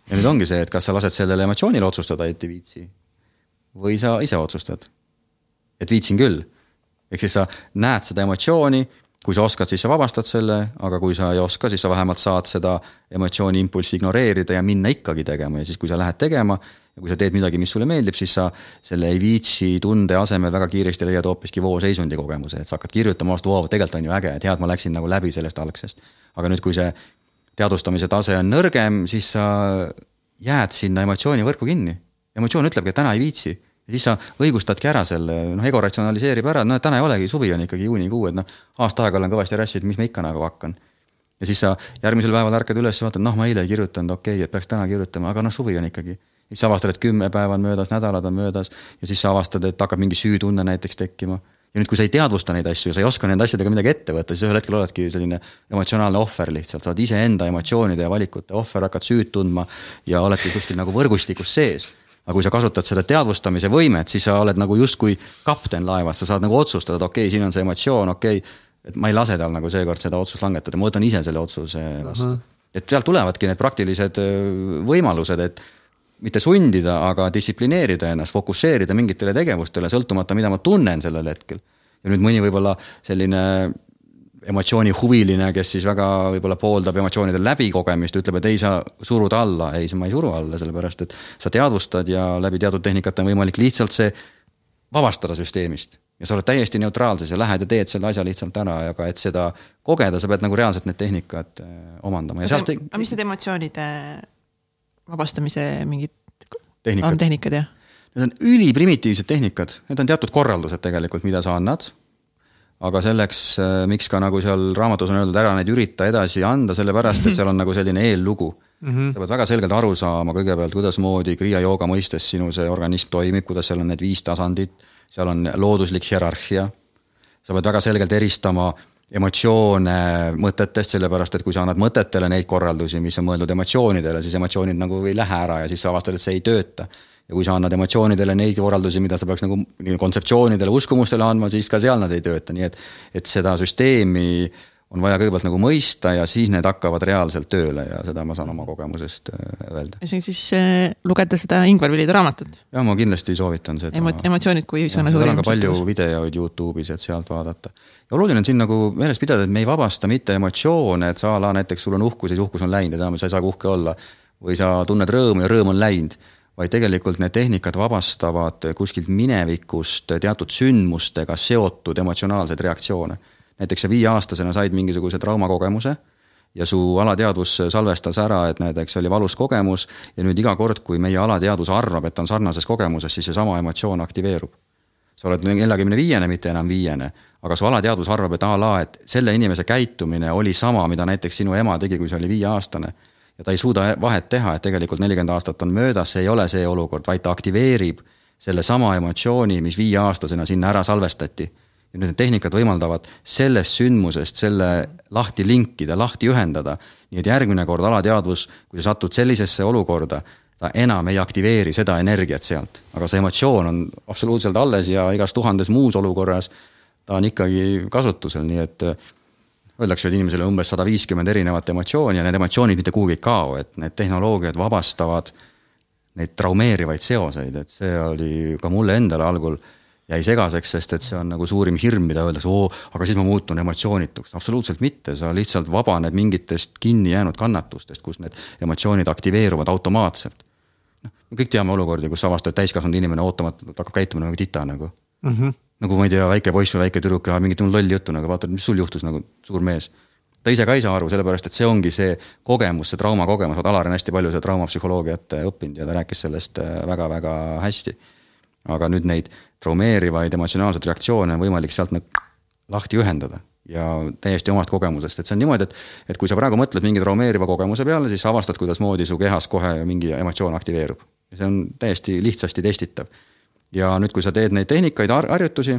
ja nüüd ongi see, et kas sa lased sellele emotsioonile otsustada, et ei viitsi. või sa ise otsustad, et viitsin küll. ehk siis sa näed seda emotsiooni, kui sa oskad, siis sa vabastad selle, aga kui sa ei oska, siis sa vähemalt saad seda emotsiooni impulssi ignoreerida ja minna ikkagi tegema ja siis, kui sa lähed tegema ja kui sa teed midagi, mis sulle meeldib, siis sa selle ei viitsi tunde asemel väga kiiresti leiad hoopiski vooseisundi kogemuse, et sa hakkad kirjutama vastu, vau, tegelikult on ju äge, et hea, et ma läksin nagu läbi sellest algsest. aga nüüd, kui see teadvustamise tase on nõrgem, siis sa jääd sinna emotsioonivõrku kinni. emotsioon ütlebki, et täna ei viitsi ja siis sa õigustadki ära selle, noh, ego ratsionaliseerib ära, no täna ei olegi, suvi on ikkagi juunikuu, et noh, aasta aega olen kõvasti rassinud, mis ma ikka nagu hakkan. ja siis sa järgmisel päeval ärkad üles ja vaatad, noh, ma eile ei kirjutanud, okei okay,, et peaks täna kirjutama, aga noh, suvi on ikkagi siis sa avastad, et kümme päeva on möödas, nädalad on möödas ja siis sa avastad, et hakkab mingi süütunne näiteks tekkima. ja nüüd, kui sa ei teadvusta neid asju ja sa ei oska nende asjadega midagi ette võtta, siis ühel hetkel oledki selline emotsionaalne ohver lihtsalt, sa oled iseenda emotsioonide ja valikute ohver, hakkad süüd tundma ja oledki kuskil nagu võrgustikus sees aga kui sa kasutad seda teadvustamise võimet, siis sa oled nagu justkui kapten laevas, sa saad nagu otsustada, et okei okay,, siin on see emotsioon, okei okay,, et ma ei lase tal nagu seekord seda otsust langetada, ma võtan ise selle otsuse vastu. et sealt tulevadki need praktilised võimalused, et mitte sundida, aga distsiplineerida ennast, fokusseerida mingitele tegevustele, sõltumata, mida ma tunnen sellel hetkel. ja nüüd mõni võib-olla selline emotsioonihuviline, kes siis väga võib-olla pooldab emotsioonide läbikogemist, ütleb, et ei, sa surud alla, ei, ma ei suru alla, sellepärast et sa teadvustad ja läbi teatud tehnikate on võimalik lihtsalt see vabastada süsteemist. ja sa oled täiesti neutraalses ja lähed ja teed selle asja lihtsalt ära, aga et seda kogeda, sa pead nagu reaalselt need tehnikad äh, omandama ja sealt. aga mis need emotsioonide vabastamise mingid tehnikad. on tehnikad, jah? Need on üliprimitiivsed tehnikad, need on teatud korraldused tegelikult, mida sa annad aga selleks, äh, miks ka nagu seal raamatus on öeldud, ära neid ürita edasi anda, sellepärast et seal on nagu selline eellugu mm. -hmm. sa pead väga selgelt aru saama kõigepealt, kuidasmoodi kriia jooga mõistes sinu see organism toimib, kuidas seal on need viis tasandit, seal on looduslik hierarhia. sa pead väga selgelt eristama emotsioone mõtetest, sellepärast et kui sa annad mõtetele neid korraldusi, mis on mõeldud emotsioonidele, siis emotsioonid nagu ei lähe ära ja siis sa avastad, et see ei tööta. Ja kui sa annad emotsioonidele neid korraldusi, mida sa peaks nagu kontseptsioonidele, uskumustele andma, siis ka seal nad ei tööta, nii et, et seda süsteemi on vaja kõigepealt nagu mõista ja siis need hakkavad reaalselt tööle ja seda ma saan oma kogemusest äh, öelda. see on siis äh, lugeda seda Ingvar Villide raamatut? jah, ma kindlasti soovitan seda Emo. emotsioonid kui ühiskonna suurim. seal on ka palju videoid Youtube'is, et sealt vaadata. ja oluline on siin nagu meeles pidada, et me ei vabasta mitte emotsioone, et sa a la näiteks sul on uhkus ja siis uhkus on läinud ja teame, sa ei saa uhke olla. või sa tunned rõõmu ja rõõm on läinud vaid tegelikult need tehnikad vabastavad kuskilt minevikust teatud sündmustega seotud emotsionaalseid reaktsioone. Näiteks sa viieaastasena said mingisuguse traumakogemuse ja su alateadvus salvestas ära, et näiteks oli valus kogemus ja nüüd iga kord, kui meie alateadvus arvab, et ta on sarnases kogemuses, siis seesama emotsioon aktiveerub. sa oled neljakümne viiene, mitte enam viiene, aga su alateadvus arvab, et a la, et selle inimese käitumine oli sama, mida näiteks sinu ema tegi, kui see oli viieaastane ja ta ei suuda vahet teha, et tegelikult nelikümmend aastat on möödas, see ei ole see olukord, vaid ta aktiveerib sellesama emotsiooni, mis viieaastasena sinna ära salvestati. Ja nüüd need tehnikad võimaldavad sellest sündmusest selle lahti linkida, lahti ühendada. nii et järgmine kord alateadvus, kui sa satud sellisesse olukorda, ta enam ei aktiveeri seda energiat sealt, aga see emotsioon on absoluutselt alles ja igas tuhandes muus olukorras ta on ikkagi kasutusel, nii et öeldakse, et inimesel on umbes sada viiskümmend erinevat emotsiooni ja need emotsioonid mitte kuhugi ei kao, et need tehnoloogiad vabastavad neid traumeerivaid seoseid, et see oli ka mulle endale algul jäi segaseks, sest et see on nagu suurim hirm, mida öeldakse, oo, aga siis ma muutun emotsioonituks. absoluutselt mitte, sa lihtsalt vabaned mingitest kinni jäänud kannatustest, kus need emotsioonid aktiveeruvad automaatselt. noh, me kõik teame olukordi, kus avastad, täiskasvanud inimene ootamatult hakkab käituma nagu tita nagu mm. -hmm nagu ma ei tea, väike poiss või väike tüdruk ajab mingit lolli juttu nagu vaatad, mis sul juhtus nagu suur mees. ta ise ka ei saa aru, sellepärast et see ongi see kogemus, see traumakogemus, vaata Alar on hästi palju seda traumapsühholoogiat õppinud ja ta rääkis sellest väga-väga äh, hästi. aga nüüd neid traumeerivaid emotsionaalseid reaktsioone on võimalik sealt nagu lahti ühendada ja täiesti omast kogemusest, et see on niimoodi, et, et kui sa praegu mõtled mingi traumeeriva kogemuse peale, siis avastad, kuidasmoodi su kehas kohe mingi emotsioon aktiveerub. see on täiesti lihtsasti testitav ja nüüd, kui sa teed neid tehnikaid, harjutusi,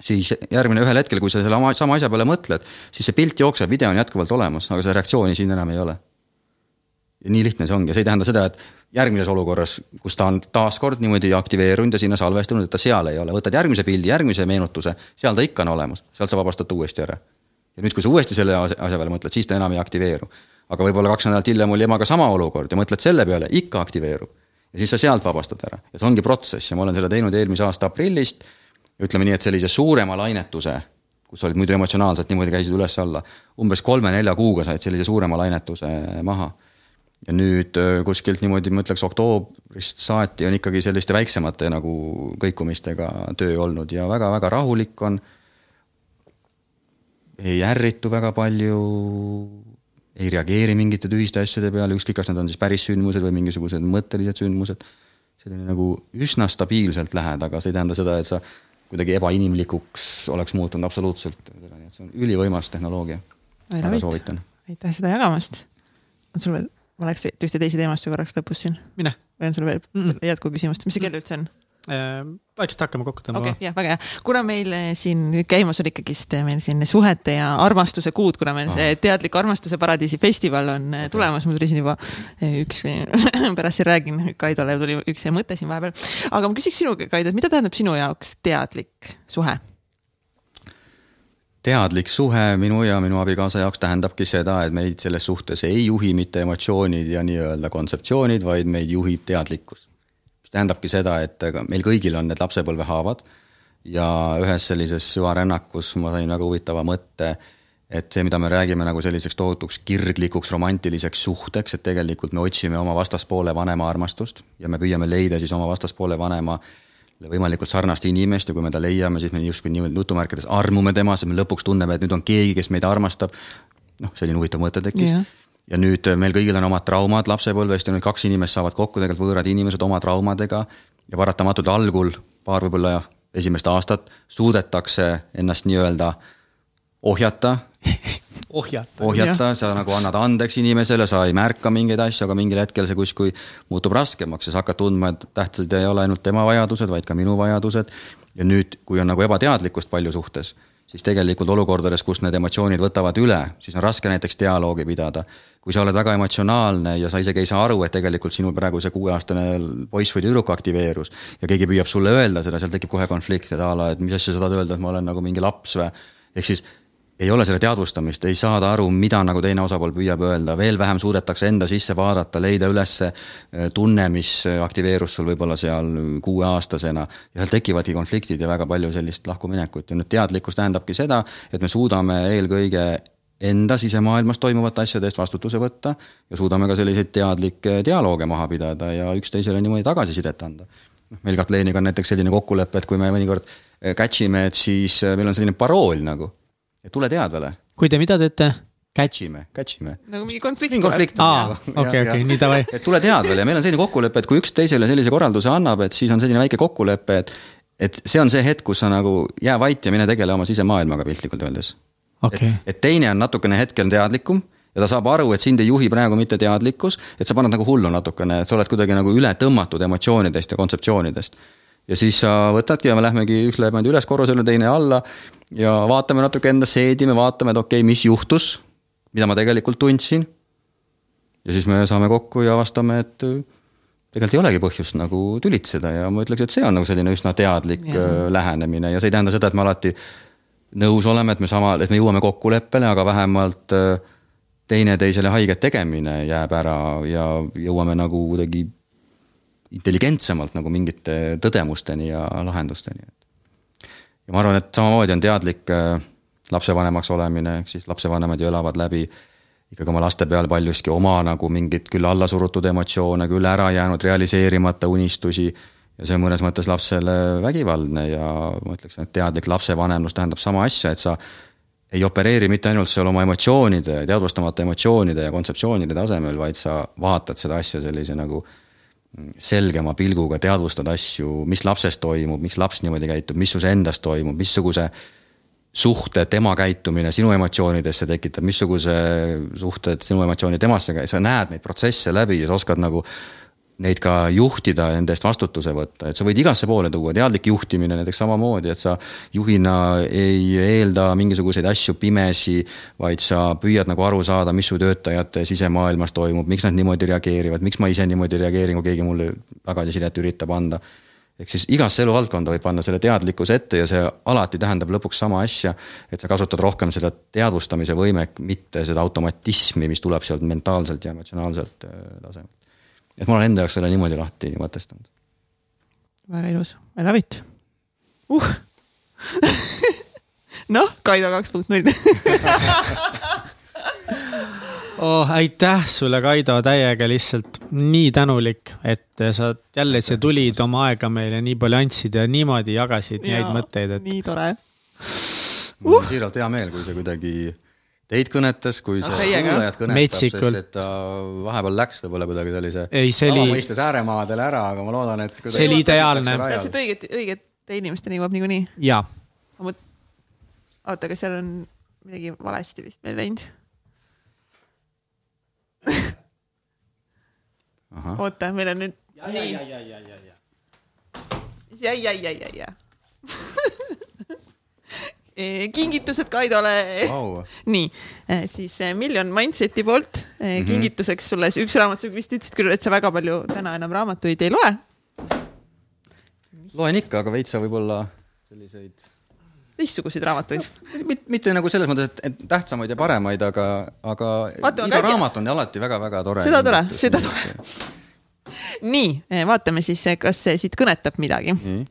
siis järgmine ühel hetkel, kui sa selle sama asja peale mõtled, siis see pilt jookseb, video on jätkuvalt olemas, aga seda reaktsiooni siin enam ei ole. nii lihtne see ongi ja see ei tähenda seda, et järgmises olukorras, kus ta on taaskord niimoodi aktiveerunud ja sinna salvestunud, et ta seal ei ole, võtad järgmise pildi, järgmise meenutuse, seal ta ikka on olemas, sealt sa vabastad ta uuesti ära. ja nüüd, kui sa uuesti selle asja peale mõtled, siis ta enam ei aktiveeru. aga võib-olla kaks nädalat hiljem oli emaga sama olukord ja mõtled selle peale, ikka aktiveerub ja siis sa sealt vabastad ära ja see ongi protsess ja ma olen selle teinud eelmise aasta aprillist. ütleme nii, et sellise suurema lainetuse, kus olid muidu emotsionaalselt niimoodi käisid üles-alla, umbes kolme-nelja kuuga said sellise suurema lainetuse maha. Ja nüüd äh, kuskilt niimoodi, ma ütleks oktoobrist saati on ikkagi selliste väiksemate nagu kõikumistega töö olnud ja väga-väga rahulik on. ei ärritu väga palju ei reageeri mingite tühiste asjade peale, ükskõik, kas need on siis päris sündmused või mingisugused mõttelised sündmused. selline nagu üsna stabiilselt lähed, aga see ei tähenda seda, et sa kuidagi ebainimlikuks oleks muutunud absoluutselt. see on ülivõimas tehnoloogia. väga soovitan. aitäh seda jagamast. on sul veel, ma läheks ühte teise teemasse korraks lõpus siin. mine või on sul veel mm -mm. jätkuküsimust, mis see kell üldse on? vaikselt hakkame kokku tõmbama. okei okay,, jah, väga hea. kuna meil siin käimas on ikkagist meil siin suhete ja armastuse kuud, kuna meil see teadliku armastuse paradiisi festival on okay. tulemas, mul tuli siin juba üks, pärast siin räägin, Kaidole tuli üks mõte siin vahepeal. aga ma küsiks sinu, Kaido, et mida tähendab sinu jaoks teadlik suhe? Teadlik suhe minu ja minu abikaasa jaoks tähendabki seda, et meid selles suhtes ei juhi mitte emotsioonid ja nii-öelda kontseptsioonid, vaid meid juhib teadlikkus. Tähendabki seda, et meil kõigil on need lapsepõlvehaavad ja ühes sellises süvarännakus ma sain väga huvitava mõtte, et see, mida me räägime nagu selliseks tohutuks kirglikuks romantiliseks suhteks, et tegelikult me otsime oma vastaspoole vanema armastust ja me püüame leida siis oma vastaspoole vanema võimalikult sarnast inimest ja kui me ta leiame, siis me justkui nii-öelda jutumärkides armume temas ja me lõpuks tunneme, et nüüd on keegi, kes meid armastab. noh, selline huvitav mõte tekkis. Yeah ja nüüd äh, meil kõigil on omad traumad lapsepõlvest ja nüüd kaks inimest saavad kokku, tegelikult võõrad inimesed oma traumadega. Ja paratamatult algul, paar võib-olla esimest aastat, suudetakse ennast nii-öelda ohjata ohjata. ohjata, sa nagu annad andeks inimesele, sa ei märka mingeid asju, aga mingil hetkel see kuskil muutub raskemaks ja sa hakkad tundma, et tähtsad ei ole ainult tema vajadused, vaid ka minu vajadused. ja nüüd, kui on nagu ebateadlikkust palju suhtes siis tegelikult olukordades, kus need emotsioonid võtavad üle, siis on raske näiteks dialoogi pidada. kui sa oled väga emotsionaalne ja sa isegi ei saa aru, et tegelikult sinul praegu see kuueaastane poiss või tüdruk aktiveerus ja keegi püüab sulle öelda seda, seal tekib kohe konflikt, et a la, et mis asja sa tahad öelda, et ma olen nagu mingi laps või. ehk siis ei ole selle teadvustamist, ei saada aru, mida nagu teine osapool püüab öelda, veel vähem suudetakse enda sisse vaadata, leida üles äh, tunne, mis aktiveerus sul võib-olla seal kuueaastasena. ja seal tekivadki konfliktid ja väga palju sellist lahkuminekut ja nüüd teadlikkus tähendabki seda, et me suudame eelkõige enda sisemaailmas toimuvate asjade eest vastutuse võtta ja suudame ka selliseid teadlikke dialoog maha pidada ja üksteisele niimoodi tagasisidet anda. noh, meil Katleeniga on näiteks selline kokkulepe, et kui me mõnikord äh, catch ime, et siis äh, meil on selline parool nagu tule teadvale. kui te mida teete? Catch ime, catch ime. nagu mingi konflikt. mingi konflikt. aa, okei, okei, nii davai. et tule teadvale ja meil on selline kokkulepe, et kui üks teisele sellise korralduse annab, et siis on selline väike kokkulepe, et. et see on see hetk, kus sa nagu jää vait ja mine tegele oma sisemaailmaga piltlikult öeldes okay.. Et, et teine on natukene hetkel teadlikum ja ta saab aru, et sind ei juhi praegu mitte teadlikkus, et sa paned nagu hullu natukene, et sa oled kuidagi nagu üle tõmmatud emotsioonidest ja kontseptsioonidest. Ja siis sa võtadki ja me lähmegi, üks läheb niimoodi üles korrusele, teine alla ja vaatame natuke enda seedime, vaatame, et okei okay,, mis juhtus, mida ma tegelikult tundsin. ja siis me saame kokku ja avastame, et äh, tegelikult ei olegi põhjust nagu tülitseda ja ma ütleks, et see on nagu selline üsna teadlik ja. Äh, lähenemine ja see ei tähenda seda, et me alati nõus oleme, et me sama, et me jõuame kokkuleppele, aga vähemalt äh, teineteisele haiget tegemine jääb ära ja jõuame nagu kuidagi intelligentsemalt nagu mingite tõdemusteni ja lahendusteni ja ma arvan, et samamoodi on teadlik äh, lapsevanemaks olemine, ehk siis lapsevanemad ju elavad läbi ikkagi oma laste peal paljuski oma nagu mingit küll allasurutud emotsioone, küll ära jäänud realiseerimata unistusi. ja see on mõnes mõttes lapsele vägivaldne ja ma ütleksin, et teadlik lapsevanemlus tähendab sama asja, et sa ei opereeri mitte ainult seal oma emotsioonide, teadvustamata emotsioonide ja kontseptsioonide tasemel, vaid sa vaatad seda asja sellise nagu selgema pilguga teadvustad asju, mis lapses toimub, miks laps niimoodi käitub, mis sus endas toimub, missuguse suhte tema käitumine sinu emotsioonidesse tekitab, missuguse suhted sinu emotsioonid temasse, sa näed neid protsesse läbi ja sa oskad nagu neid ka juhtida, nende eest vastutuse võtta, et sa võid igasse poole tuua, teadlik juhtimine näiteks samamoodi, et sa juhina ei eelda mingisuguseid asju pimesi, vaid sa püüad nagu aru saada, mis su töötajate sisemaailmas toimub, miks nad niimoodi reageerivad, miks ma ise niimoodi reageerin, kui keegi mulle tagasisidet üritab anda. ehk siis igasse eluvaldkonda võib panna selle teadlikkuse ette ja see alati tähendab lõpuks sama asja, et sa kasutad rohkem seda teadvustamise võimet, mitte seda automatismi, mis tuleb sealt mentaalselt ja emotsionaalselt äh, tasemelt et ma olen enda jaoks selle niimoodi lahti mõtestanud. väga ilus, I love it uh. noh, Kaido kaks punkt null oh, aitäh sulle, Kaido, täiega lihtsalt nii tänulik, et sa jälle siia tulid, oma aega meile nii palju andsid ja niimoodi jagasid ja, neid mõtteid, et. nii tore uh.. mul on siiralt hea meel, kui see kuidagi teid kõnetas, kui see kuulajat kõnetab, sest et ta vahepeal läks võib-olla kuidagi sellise ei, see oli mõistes ääremaadele ära, aga ma loodan, et see oli ideaalne. täpselt õiget, õigete inimesteni jõuab niikuinii. jaa. oota, aga seal on midagi valesti vist meil läinud oota, meil on nüüd nii, ja, ja, ja, ja, ja. Kingitused Kaidole Vau. nii, siis eh, Million Mindseti poolt -hmm. kingituseks sulle üks raamat, sa vist ütlesid küll, et sa väga palju täna enam raamatuid ei loe. loen ikka, aga veitsa võib-olla selliseid teistsuguseid raamatuid. mitte, mitte nagu selles mõttes, et, tähtsamaid ja paremaid, aga, aga Vaata, iga raamat on alati väga-väga tore. Seda tore, seda tore. nii, vaatame siis, kas see siit kõnetab midagi. nii,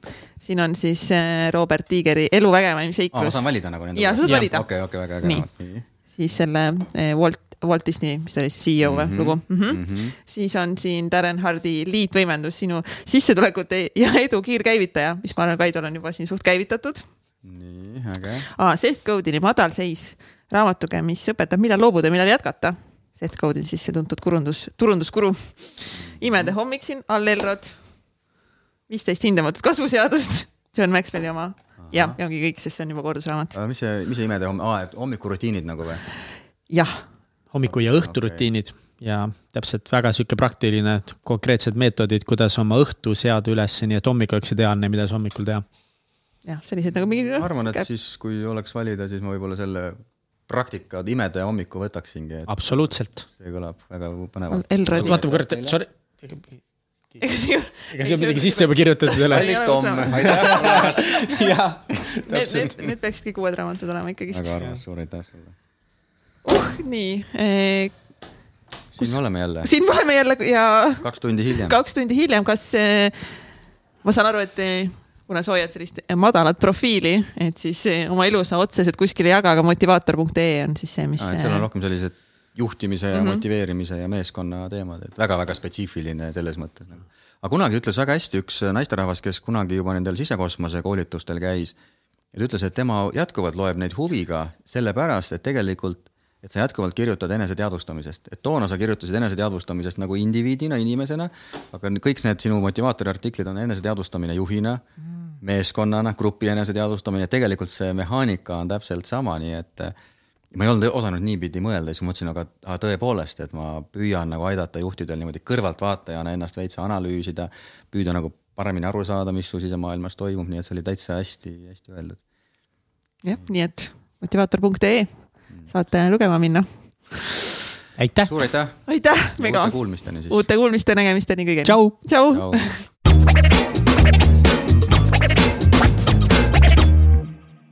siin on siis eh, Robert Tiigeri Elu vägevaim aa, ma seiklus saan, valida nagu nende Jaa, saad Jaa, valida. okei, okei, väga äge Nii. siis selle eh, Walt, Walt Disney, mis ta oli, CEO või Mhm, lugu mm. -hmm. mhm. siis on siin Darren Hardi liitvõimendus, sinu sissetulekute ja edu kiirkäivitaja, mis ma arvan, Kaidol on juba siin suht käivitatud nii, äge. ah,. Seth Godini Madalseis, raamatuge, mis õpetab, millal loobuda, millal jätkata. Seth Godin siis see tuntud kurundus, turunduskuru. imede hommik siin, All Elrod. viisteist hindamatut kasvuseadust, John Maxwelli oma. jah, ja ongi kõik, sest see on juba kordusraamat. mis see, mis see imede homm-, aa, et hommikurutiinid nagu või? jah, hommiku ja õhturutiinid ja täpselt väga sihuke praktiline, konkreetsed meetodid, kuidas oma õhtu seada üles, nii et hommik oleks ideaalne, mida sa hommikul teha. jah, sellised nagu mingi. ma arvan, et siis, kui oleks valida, siis ma võib-olla selle praktika imede hommiku võtaksingi, et absoluutselt. see kõlab väga põnevalt. Elrodi- vaata, kurat, sorry. ega siia midagi sisse juba kirjutatud ei ole. kallis Tom, aitäh tulemast. Need, täpselt need, need peaksid kõik uued raamatud olema ikkagist. väga armas, suur aitäh sulle. uh, nii eh,, siin me oleme jälle, siin me oleme jälle ja kaks tundi hiljem. kaks tundi hiljem, kas eh, ma saan aru, et eh, kuna sa hoiad sellist madalat profiili, et siis eh, oma elu sa otseselt kuskil ei jaga, aga motivaator.ee on siis see, mis. et seal on rohkem sellised juhtimise ja mm. -hmm. motiveerimise ja meeskonna teemad, et väga-väga spetsiifiline selles mõttes nagu.. aga kunagi ütles väga hästi üks naisterahvas, kes kunagi juba nendel sisekosmose koolitustel käis, ja ta ütles, et tema jätkuvalt loeb neid huviga sellepärast, et tegelikult et sa jätkuvalt kirjutad eneseteadvustamisest, et toona sa kirjutasid eneseteadvustamisest nagu indiviidina, inimesena, aga kõik need sinu motivaatori artiklid on eneseteadvustamine juhina mm., meeskonnana, grupi eneseteadvustamine, tegelikult see mehaanika on täpselt sama, nii et äh, ma ei olnud osanud niipidi mõelda, siis mõtlesin, aga ah, tõepoolest, et ma püüan nagu aidata juhtidel niimoodi kõrvaltvaatajana ennast veitsa analüüsida, püüda nagu paremini aru saada, mis su sisemaailmas toimub, nii et see oli täitsa hästi-hästi öeldud. jah, nii et motivaator.ee saate lugema minna. aitäh. suur aitäh, aitäh, mega uute, kuulmisteni siis. uute kuulmiste, nägemisteni kõigile. tšau. tšau, tšau.